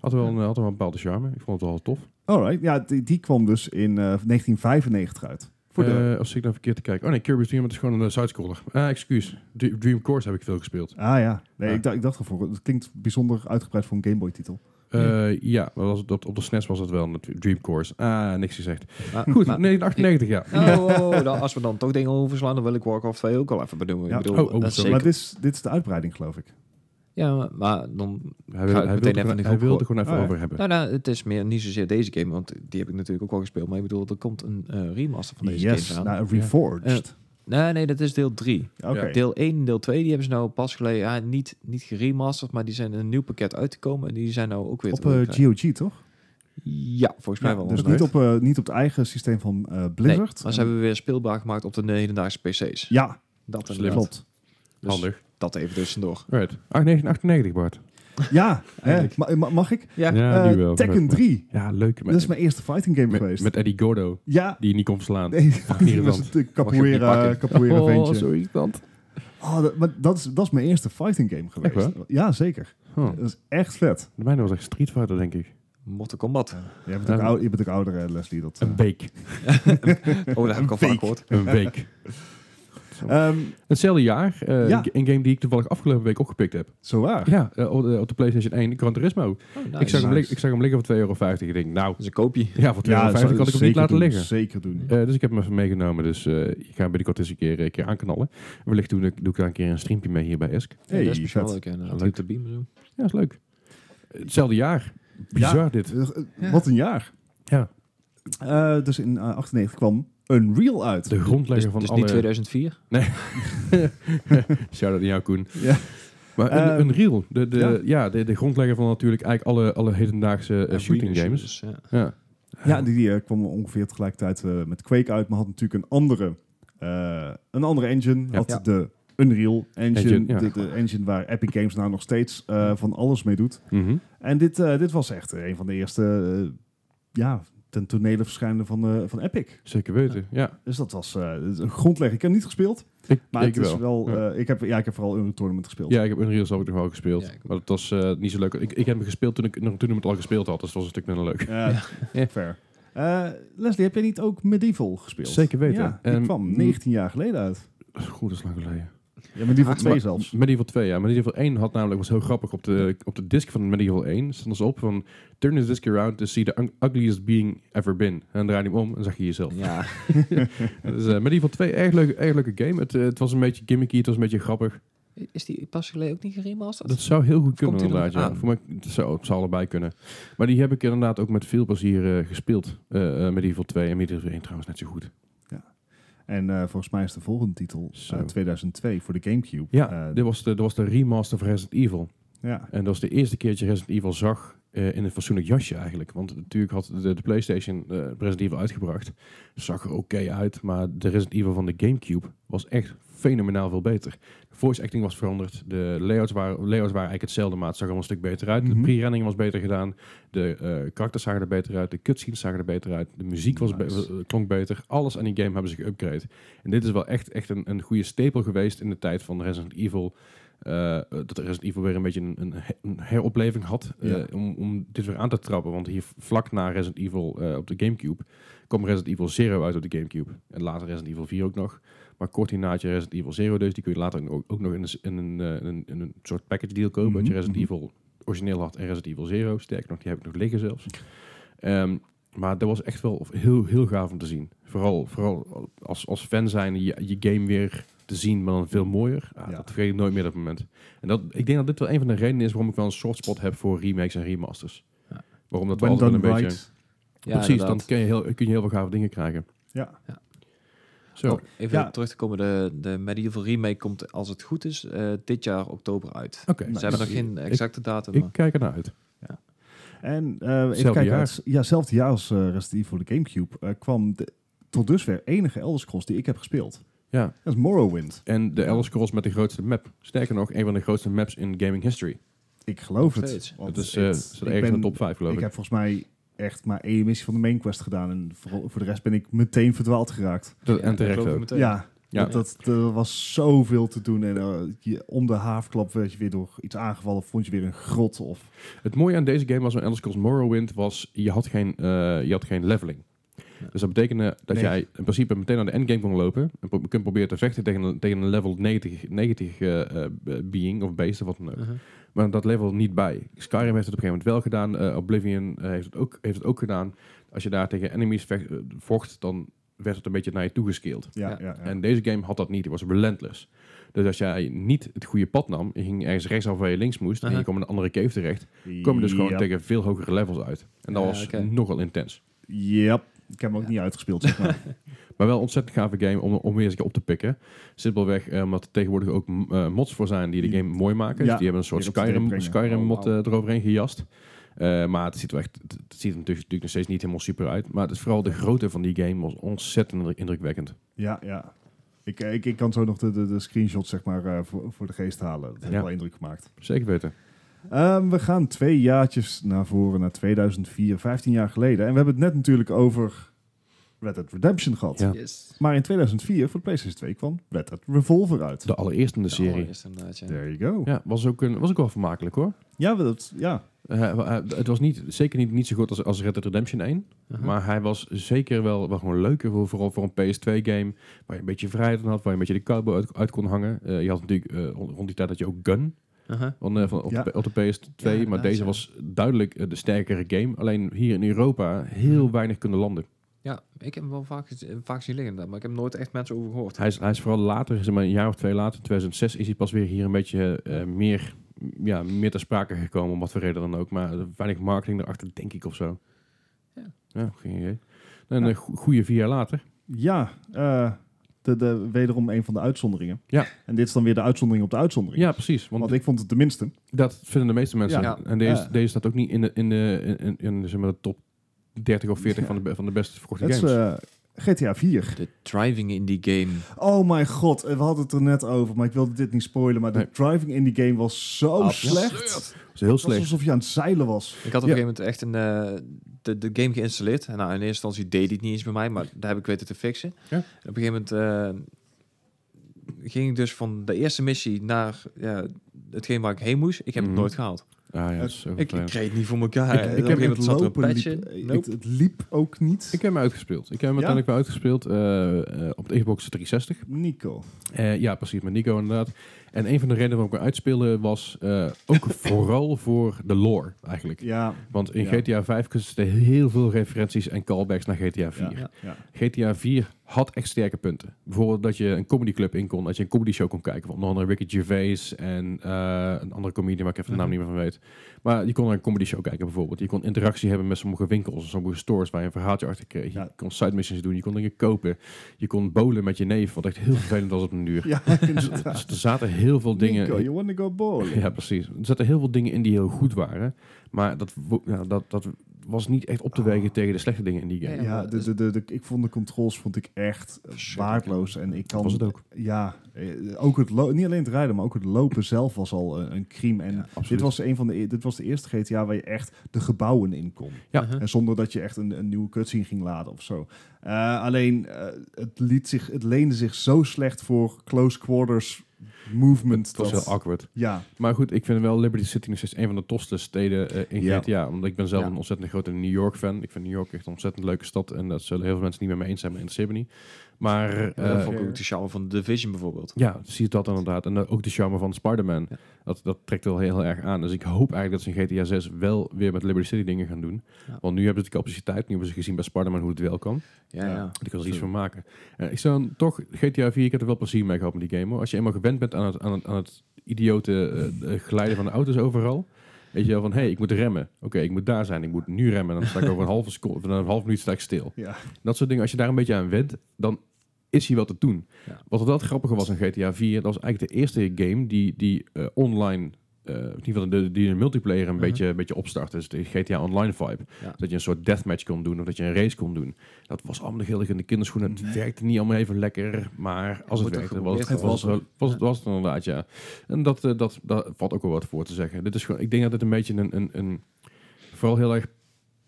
Had wel, een, had wel een bepaalde charme. Ik vond het wel tof. Alright, ja, die, die kwam dus in eh, 1995 uit. Voor de... Eh, als ik dan verkeerd te kijken. Oh nee, Kirby's Dream Land is gewoon een uh, sidescroller. Ah, excuus. Dr- Dream Course heb ik veel gespeeld. Ah ja, nee, Ja. Ik, dacht, ik dacht ervoor. Het klinkt bijzonder uitgebreid voor een Game Boy titel. Eh, ja, was het, op, op de SNES was het wel een Dream Course. Ah, niks gezegd. Ah, Goed, maar- 1998, ja. Oh, oh, oh, dan, [LAUGHS] als we dan toch dingen overslaan, dan wil ik Warcraft 2 ook wel even benoemen. Ja. Ik bedoel, Oh, oh, dat is. Maar dit is, dit is de uitbreiding, geloof ik. Ja, maar, dan... Hij, Ga wil, ik hij, meteen wilde, even gewoon- hij wilde even Oh, ja. over hebben. Nou, nou, het is meer niet zozeer deze game, want die heb ik natuurlijk ook wel gespeeld. Maar ik bedoel, er komt een eh, remaster van deze yes, game aan. nou, Reforged. Nee, nee, dat is deel 3. Oké. Ja. Deel 1 en deel 2, die hebben ze nou pas geleden, ja, niet, niet geremasterd, maar die zijn in een nieuw pakket uitgekomen. En die zijn nou ook weer Op terug, eh, GOG, toch? Ja, volgens mij Ja, wel. dus niet op, eh, niet op het eigen systeem van eh, Nee, Blizzard. maar ze En- hebben weer speelbaar gemaakt op de hedendaagse PC's. Ja, Dat klopt. Dus Handig. dat even tussendoor. Right. Ah, 1998, Bart. Ja, hè, ma- mag ik? Ja, Ja, Eh, nu wel. Tekken Met- 3. Ja, leuk. Dat is mijn eerste fighting game met, geweest. met Eddie Gordo, ja, die je niet kon verslaan. nee, [LAUGHS] dat was het eh, capoeira, capoeira Oh, ventje. zo irritant. Oh, dat, maar dat, is, dat is mijn eerste fighting game geweest. Echt Ja, zeker. Dat is echt vet. de mijne was echt Street Fighter, denk ik. Mortal Kombat. Je bent ook, oud, je bent ook ouder, Leslie. Dat, eh. Een week. [LAUGHS] Oh, dat heb ik al vaak gehoord. Een week. Ehm, Hetzelfde jaar, eh, Ja. een game die ik toevallig afgelopen week opgepikt heb. zo waar. Ja, eh, op, de, op de PlayStation 1, Gran Turismo. Oh, nice. ik, zag hem, nice. ik zag hem liggen voor 2,50 euro. Ik denk, nou, Dat is een koopje. ja, voor 2,50 Ja, kan ik hem niet laten doen, liggen. Zeker doen. Eh, dus ik heb hem even meegenomen. Dus eh, ik ga binnenkort eens een keer, een keer aanknallen. Wellicht doe ik, doe ik daar een keer een streampje mee hier bij Esk. Hey, dat is leuk. Leuk te beamen zo. Ja, is leuk. Hetzelfde jaar. Bizar dit. Wat een jaar. Ja. Eh, dus in eh, 98 kwam Unreal uit. De grondlegger Dus, van dus alle... niet 2004? Shout-out naar jou, Koen. Ja. Maar Ehm, een Unreal, de, de, ja. ja. de, de grondlegger van natuurlijk eigenlijk alle, alle hedendaagse eh, shooting games. shooters, ja. Ja. Ja, die, die eh, kwam ongeveer tegelijkertijd eh, met Quake uit, maar had natuurlijk een andere, eh, een andere engine. Ja. Had Ja. de Unreal engine, Engine, ja. de, de engine waar Epic Games nou nog steeds eh, van alles mee doet. Mhm. En dit, eh, dit was echt een van de eerste eh, ja, ten tonele verschijnen van, eh, van Epic. Zeker weten, ja. Dus dat was eh, een grondlegger. Ik heb niet gespeeld, Ik, maar ik het is wel. Ja. eh, ik, heb, ja, ik heb vooral Unreal Tournament gespeeld. Ja, ik heb Unreal zelf ook nog wel gespeeld. Ja, maar dat was eh, niet zo leuk. Ik, ik heb hem gespeeld toen ik, nog- toen ik het al gespeeld had, dus dat was een stuk minder leuk. Ja, Ja. fair. Eh, Leslie, heb jij niet ook Medieval gespeeld? Zeker weten. Ja, die En- kwam 19 jaar geleden uit. Goed, dat is lang geleden. Ja, Medieval Ah, 2 Maar- zelfs. Medieval 2, ja. Medieval 1 had namelijk, was heel grappig, op de, op de disc van Medieval 1 stond dus op van turn this disc around to see the ugliest being ever been. En dan draai je hem om en zag je jezelf. Ja, [LAUGHS] Dus eh, Medieval 2, erg leuke, erg leuke game. Het, eh, het was een beetje gimmicky, het was een beetje grappig. is die pas geleden ook niet geremasterd? Dat zou heel goed kunnen er inderdaad, ja. Voor mij het zou, het zou allebei kunnen. Maar die heb ik inderdaad ook met veel plezier eh, gespeeld. Eh, Medieval 2 en Medieval 1 trouwens net zo goed. En eh, volgens mij is de volgende titel Zo. eh, 2002 voor de Gamecube. Ja, Eh, dit, was de, dit was de remaster van Resident Evil. ja. En dat was de eerste keer dat je Resident Evil zag in een fatsoenlijk jasje eigenlijk. Want natuurlijk had de, de PlayStation Resident Evil uitgebracht. Zag er oké uit, maar de Resident Evil van de Gamecube was echt fenomenaal veel beter. Voice acting was veranderd. De layouts waren, layouts waren eigenlijk hetzelfde, maar het zag er een stuk beter uit. Mhm. De pre-running was beter gedaan. De eh karakters zagen er beter uit. De cutscenes zagen er beter uit. De muziek was be- Nice. eh, klonk beter. Alles aan die game hebben ze geüpgrade. En dit is wel echt, echt een, een goede stapel geweest in de tijd van Resident Evil. eh, dat Resident Evil weer een beetje een, een, he- een heropleving had. om, om dit weer aan te trappen. Want hier vlak na Resident Evil op de Gamecube kwam Resident Evil Zero uit op de Gamecube. En later Resident Evil 4 ook nog. Maar kort hierna had je Resident Evil Zero dus. Die kun je later ook, ook nog in een, in, een, eh, in, een, in een soort package deal kopen. Dat je Mhm, Resident mhm. Evil origineel had en Resident Evil Zero. Sterker nog, die heb ik nog liggen zelfs. Ehm, maar dat was echt wel heel, heel gaaf om te zien. Vooral, vooral als, als fan zijn, je, je game weer te zien, maar dan veel mooier. Ja. Dat vergeet ik nooit meer op dat moment. En dat, ik denk dat dit wel een van de redenen is waarom ik wel een soft spot heb voor remakes en remasters. Ja. Waarom dat we altijd wel een beetje... right. Precies, dan kun je, heel, kun je heel veel gave dingen krijgen. Ja. Zo, Oh, even Ja. terug te komen, de, de Medieval remake komt als het goed is eh, dit jaar oktober uit. oké. Nice. Ze hebben nog geen exacte datum. Ik maar- kijk ernaar uit. En eh even Zelfde kijken, jaar. uit- ja, hetzelfde jaar als eh Resident Evil voor de Gamecube eh, kwam de, tot dusver enige Elder Scrolls die ik heb gespeeld. Ja, Dat is Morrowind. en de Elder Scrolls met de grootste map. Sterker nog, een van de grootste maps in gaming history. Ik geloof het. Het is, eh, staat ik ergens in ben- de top 5 geloof Ik ik. heb volgens mij echt maar één missie van de main quest gedaan. En voor, voor de rest ben ik meteen verdwaald geraakt. Dat- en terecht ook. meteen. Ja, Ja. Dat, dat, er was zoveel te doen. En eh, je, om de haafklap werd je weer door iets aangevallen. Vond je weer een grot. Of, Het mooie aan deze game was van Elder Scrolls Morrowind was, je had geen, eh, je had geen leveling. Ja. Dus dat betekende dat Nee. jij in principe meteen naar de endgame kon lopen en pro- kunt proberen te vechten tegen een, tegen een level 90, 90 eh, eh, being of beest of wat dan ook. Uh-huh. Maar dat level niet bij. Skyrim heeft het op een gegeven moment wel gedaan. eh, Oblivion eh, heeft, het ook, heeft het ook gedaan. Als je daar tegen enemies vecht, eh, vocht, dan werd het een beetje naar je toe ja, Ja. ja. ja. En deze game had dat niet. Die was relentless. Dus als jij niet het goede pad nam, je ging ergens rechtsaf waar je links moest, en je kwam in een andere cave terecht, kom je dus gewoon Ja. tegen veel hogere levels uit. En dat Ja, was nogal intens. Yep. Ik heb hem ook niet uitgespeeld, zeg maar. [LAUGHS] Maar wel een ontzettend gave game om, om weer eens op te pikken. Simpelweg eh, omdat er tegenwoordig ook eh, mods voor zijn die de game mooi maken. Ja, dus die hebben een soort Skyrim. Skyrim mod eh, eroverheen gejast. Maar het ziet er echt, het, ziet er natuurlijk, nog steeds niet helemaal super uit. Maar het is vooral de grootte van die game was ontzettend indruk- indrukwekkend. Ja, ja. Ik, ik, ik kan zo nog de, de, de screenshots zeg maar, voor, voor de geest halen. Dat heeft Ja. wel indruk gemaakt. Zeker weten. Ehm, we gaan twee jaartjes naar voren, naar 2004, 15 jaar geleden. En we hebben het net natuurlijk over Red Dead Redemption gehad. Ja. Yes. Maar in 2004, voor de PlayStation 2, kwam Red Dead Revolver uit. De allereerste in de De serie. allereerste inderdaad, ja. There you go. Ja, was ook, een, was ook wel vermakelijk hoor. Ja, dat, ja. Eh, eh, het was niet, zeker niet, niet zo goed als, als Red Dead Redemption 1. Uh-huh. Maar hij was zeker wel, wel gewoon leuker, voor, vooral voor een PS2-game. Waar je een beetje vrijheid in had, waar je een beetje de cowboy uit, uit kon hangen. Eh, je had natuurlijk eh, rond die tijd dat je ook Gun Uh-huh. van, van, op, Ja. de, op de PS2. Ja, maar deze ja. was duidelijk de sterkere game. Alleen hier in Europa heel weinig kunnen landen. Ja, ik heb hem wel vaak, vaak zien liggen, maar ik heb er nooit echt mensen over gehoord. Hij is, hij is vooral later, zeg maar een jaar of twee later, in 2006, is hij pas weer hier een beetje eh, meer, ja, meer ter sprake gekomen. Om wat voor reden dan ook. Maar weinig marketing erachter, denk ik of zo. Ja. Ja, geen idee. En Ja. een go- goede vier jaar later. Ja, eh, De, de, wederom een van de uitzonderingen. Ja. En dit is dan weer de uitzondering op de uitzondering. Ja, precies. Want Want ik vond het de minste. dat vinden de meeste mensen. Ja. En deze, deze staat ook niet in de, in de, in, in, in, zeg maar, de top 30 of 40 Ja. van, de, van de beste verkochte games. eh, GTA 4. De driving in die game. Oh mijn god, we hadden het er net over, maar ik wilde dit niet spoilen. Maar de Nee. driving in die game was zo Absurd. slecht. dat is heel Het was slecht. alsof je aan het zeilen was. Ik had op Ja. een gegeven moment echt een, eh, de, de game geïnstalleerd. En nou, in eerste instantie deed hij het niet eens bij mij, maar daar heb ik weten te fixen. Ja. Op een gegeven moment eh, ging ik dus van de eerste missie naar ja, hetgeen waar ik heen moest. Ik heb Mhm. het nooit gehaald. Ah, ja, is zo Ik, ik kreeg het niet voor elkaar. Ik- heb het lopen liep, Nope. het liep ook niet. Ik heb hem uitgespeeld. Ik heb hem Ja? uiteindelijk wel uitgespeeld eh, eh, op de Xbox 360. Nico. Eh, ja, precies, met Nico inderdaad. En een van de redenen waarom ik hem uitspeelde was eh, ook [LAUGHS] vooral voor de lore eigenlijk. Ja, Want in Ja. GTA 5 zitten heel veel referenties en callbacks naar GTA 4. ja, ja. GTA 4 had echt sterke punten. Bijvoorbeeld dat je een comedyclub in kon, dat je een comedy show kon kijken. Van onder andere Ricky Gervais en eh, een andere comedian waar ik even de naam Mhm. niet meer van weet. Maar je kon naar een comedy show kijken bijvoorbeeld. Je kon interactie hebben met sommige winkels, sommige stores waar je een verhaaltje achter kreeg. Ja. Je kon side missions doen, je kon dingen kopen. Je kon bowlen met je neef, wat echt heel vervelend was op een duur. [LAUGHS] Ja, Dus inderdaad. er zaten heel veel dingen... Nico, you wanna go bowling? Ja, precies. Er zaten heel veel dingen in die heel goed waren. Maar dat, dat, dat was niet echt op te wegen tegen de slechte dingen in die game. Ja, de, dus- de, de, de- ik vond de controls vond ik echt eh, waardeloos. En ik kan, was het ook. Ja, eh, ook het lo- niet alleen het rijden, maar ook het lopen zelf was al een, een crime. En Ja, dit was, een van de, e- dit was de eerste GTA waar je echt de gebouwen in kon. Ja. Uh-huh. En zonder dat je echt een, een nieuwe cutscene ging laden of zo. Eh, alleen, eh, het, liet zich, het leende zich zo slecht voor close quarters movement. Het was dat- heel awkward. Ja, Maar goed, ik vind wel Liberty City nog steeds een van de tofste steden eh, in Ja. GTA. Omdat ik ben zelf Ja. een ontzettend grote New York fan. Ik vind New York echt een ontzettend leuke stad. En dat zullen heel veel mensen niet met me eens zijn, maar interesseert me niet. Maar Ja, eh, dat vond ik ook de charme van The Division bijvoorbeeld. ja, zie je dat inderdaad. En ook de charme van Spider-Man. Dat, dat trekt wel heel, erg aan. Dus ik hoop eigenlijk dat ze in GTA 6 wel weer met Liberty City dingen gaan doen. Ja. Want nu hebben ze de capaciteit. Nu hebben ze gezien bij Spider-Man hoe het wel kan. Ja, Ja. kan er iets van maken. Eh, ik zou dan toch, GTA 4, ik heb er wel plezier mee gehad met die game. Hoor. Als je eenmaal gewend bent aan het, aan het, aan het idiote eh, glijden van de auto's overal. Weet je wel van, hé, hey, ik moet remmen. Oké, ik moet daar zijn. Ik moet nu remmen. Dan sta ik over een halve seconde, [LAUGHS] een half minuut sta ik stil. ja. Dat soort dingen, als je daar een beetje aan went, dan is hij wel te doen. Ja. Wat wel het grappige was aan GTA 4, dat was eigenlijk de eerste game die, die eh, online, eh, in ieder geval de, die een multiplayer een Mhm. beetje, een beetje opstartte. Dus de GTA Online vibe. Ja. Dat je een soort deathmatch kon doen of dat je een race kon doen. Dat was allemaal heel erg in de kinderschoenen. Het Nee. werkte niet allemaal even lekker, maar als het toch werkte, was het, was, het, wel- was, het, was het inderdaad, ja. En dat, eh, dat, dat valt ook wel wat voor te zeggen. Dit is gewoon, ik denk dat dit een beetje een, een, een vooral heel erg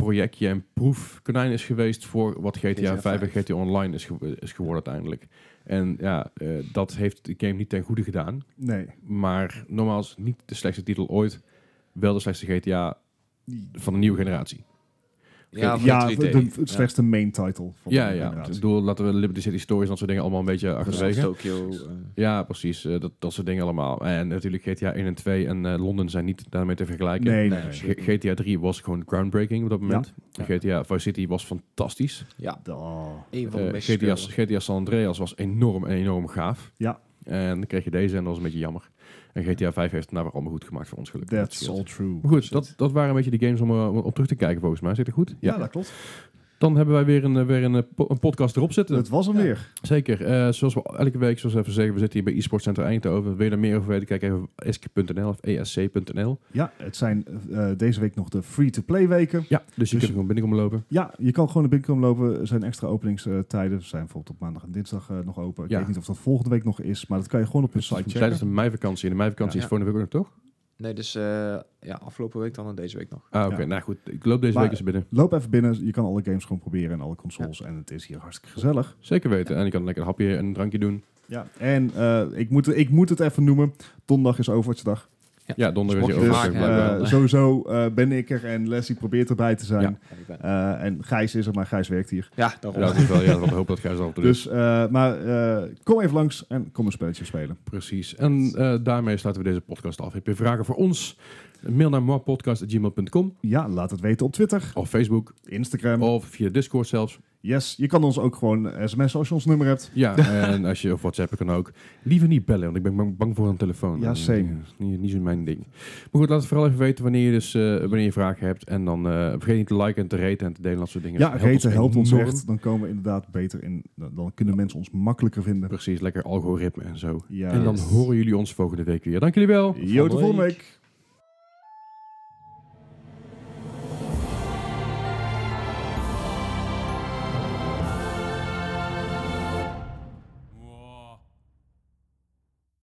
projectje en proefkonijn is geweest voor wat GTA, GTA 5 en 5. GTA Online is, ge- is geworden uiteindelijk. En ja, eh, dat heeft de game niet ten goede gedaan. Nee. Maar nogmaals, niet de slechtste titel ooit. Wel de slechtste GTA van de nieuwe generatie. Ja, ja, de de, 3D. de slechtste main title. Van Ja, de ja. Ik bedoel, laten we Liberty City Stories en dat soort dingen allemaal een beetje achterwege. Tokyo. eh, Ja, precies. eh, dat, dat soort dingen allemaal. En natuurlijk GTA 1 en 2 en eh, Londen zijn niet daarmee te vergelijken. Nee, nee, GTA 3 was gewoon groundbreaking op dat moment. Ja. GTA Vice City was fantastisch. ja, Oh. een van de meest GTA. GTA San Andreas was enorm, enorm gaaf. Ja. En dan kreeg je deze en dat was een beetje jammer. En GTA 5 heeft het nou allemaal goed gemaakt voor ons gelukkig. Dat That's all true. Maar goed, dat, dat waren een beetje de games om eh, om op terug te kijken volgens mij. Zit het goed? Ja, dat klopt. Dan hebben wij weer een, eh, weer een, eh, een podcast erop zitten. Het was hem Ja. weer. Zeker. Eh, zoals we elke week, zoals we even zeggen, we zitten hier bij eSports Center Eindhoven. Wil je daar meer over weten? Kijk even op esk.nl of esc.nl. Ja, het zijn eh, deze week nog de free-to-play weken. Ja, dus je Dus- kunt gewoon binnenkomen lopen. Ja, je kan gewoon naar binnen komen lopen. Er zijn extra openingstijden. Ze zijn bijvoorbeeld op maandag en dinsdag nog open. Ik Ja. weet niet of dat volgende week nog is, maar dat kan je gewoon op hun site checken. Tijdens de meivakantie. En de meivakantie Ja. is volgende week ook nog, toch? Nee, dus eh, ja, afgelopen week dan en deze week nog. Ah, oké. Ja. Nou goed, ik loop deze Maar- week eens binnen. Loop even binnen. Je kan alle games gewoon proberen en alle consoles. En het is hier hartstikke gezellig. Zeker weten. En je kan lekker een hapje en een drankje doen. Ja. En eh, ik, moet, ik moet het even noemen. Donderdag is Overwatch-dag. Ja, donderdag is Dus Dus eh, sowieso eh, ben ik er en Leslie probeert erbij te zijn. Ja. Ja, Eh, en Gijs is er, maar Gijs werkt hier. ja daarom. Ja, dat is wel, ja, hoop dat Gijs al te doen. Dus, eh, maar eh, kom even langs en kom een spelletje spelen. Precies. En eh, daarmee sluiten we deze podcast af. Heb je vragen voor ons? Mail naar moapodcast.gmail.com Ja, laat het weten op Twitter, of Facebook Instagram. of via Discord zelfs. Yes, je kan ons ook gewoon sms als je ons nummer hebt. Ja, [LAUGHS] en als je of WhatsApp kan ook. Liever niet bellen, want ik ben bang, voor een telefoon. Ja, same. eh, Niet, niet zo mijn ding. Maar goed, laat het vooral even weten wanneer je, dus, eh, wanneer je vragen hebt. En dan eh, vergeet niet te liken en te raten en te delen. Dat soort dingen. Ja, Dat reten helpt ons echt. Dan komen we inderdaad beter in. Dan kunnen mensen ons makkelijker vinden. Precies, lekker algoritme en zo. En dan horen jullie ons volgende week weer. Dank jullie wel. Yo, tot volgende week.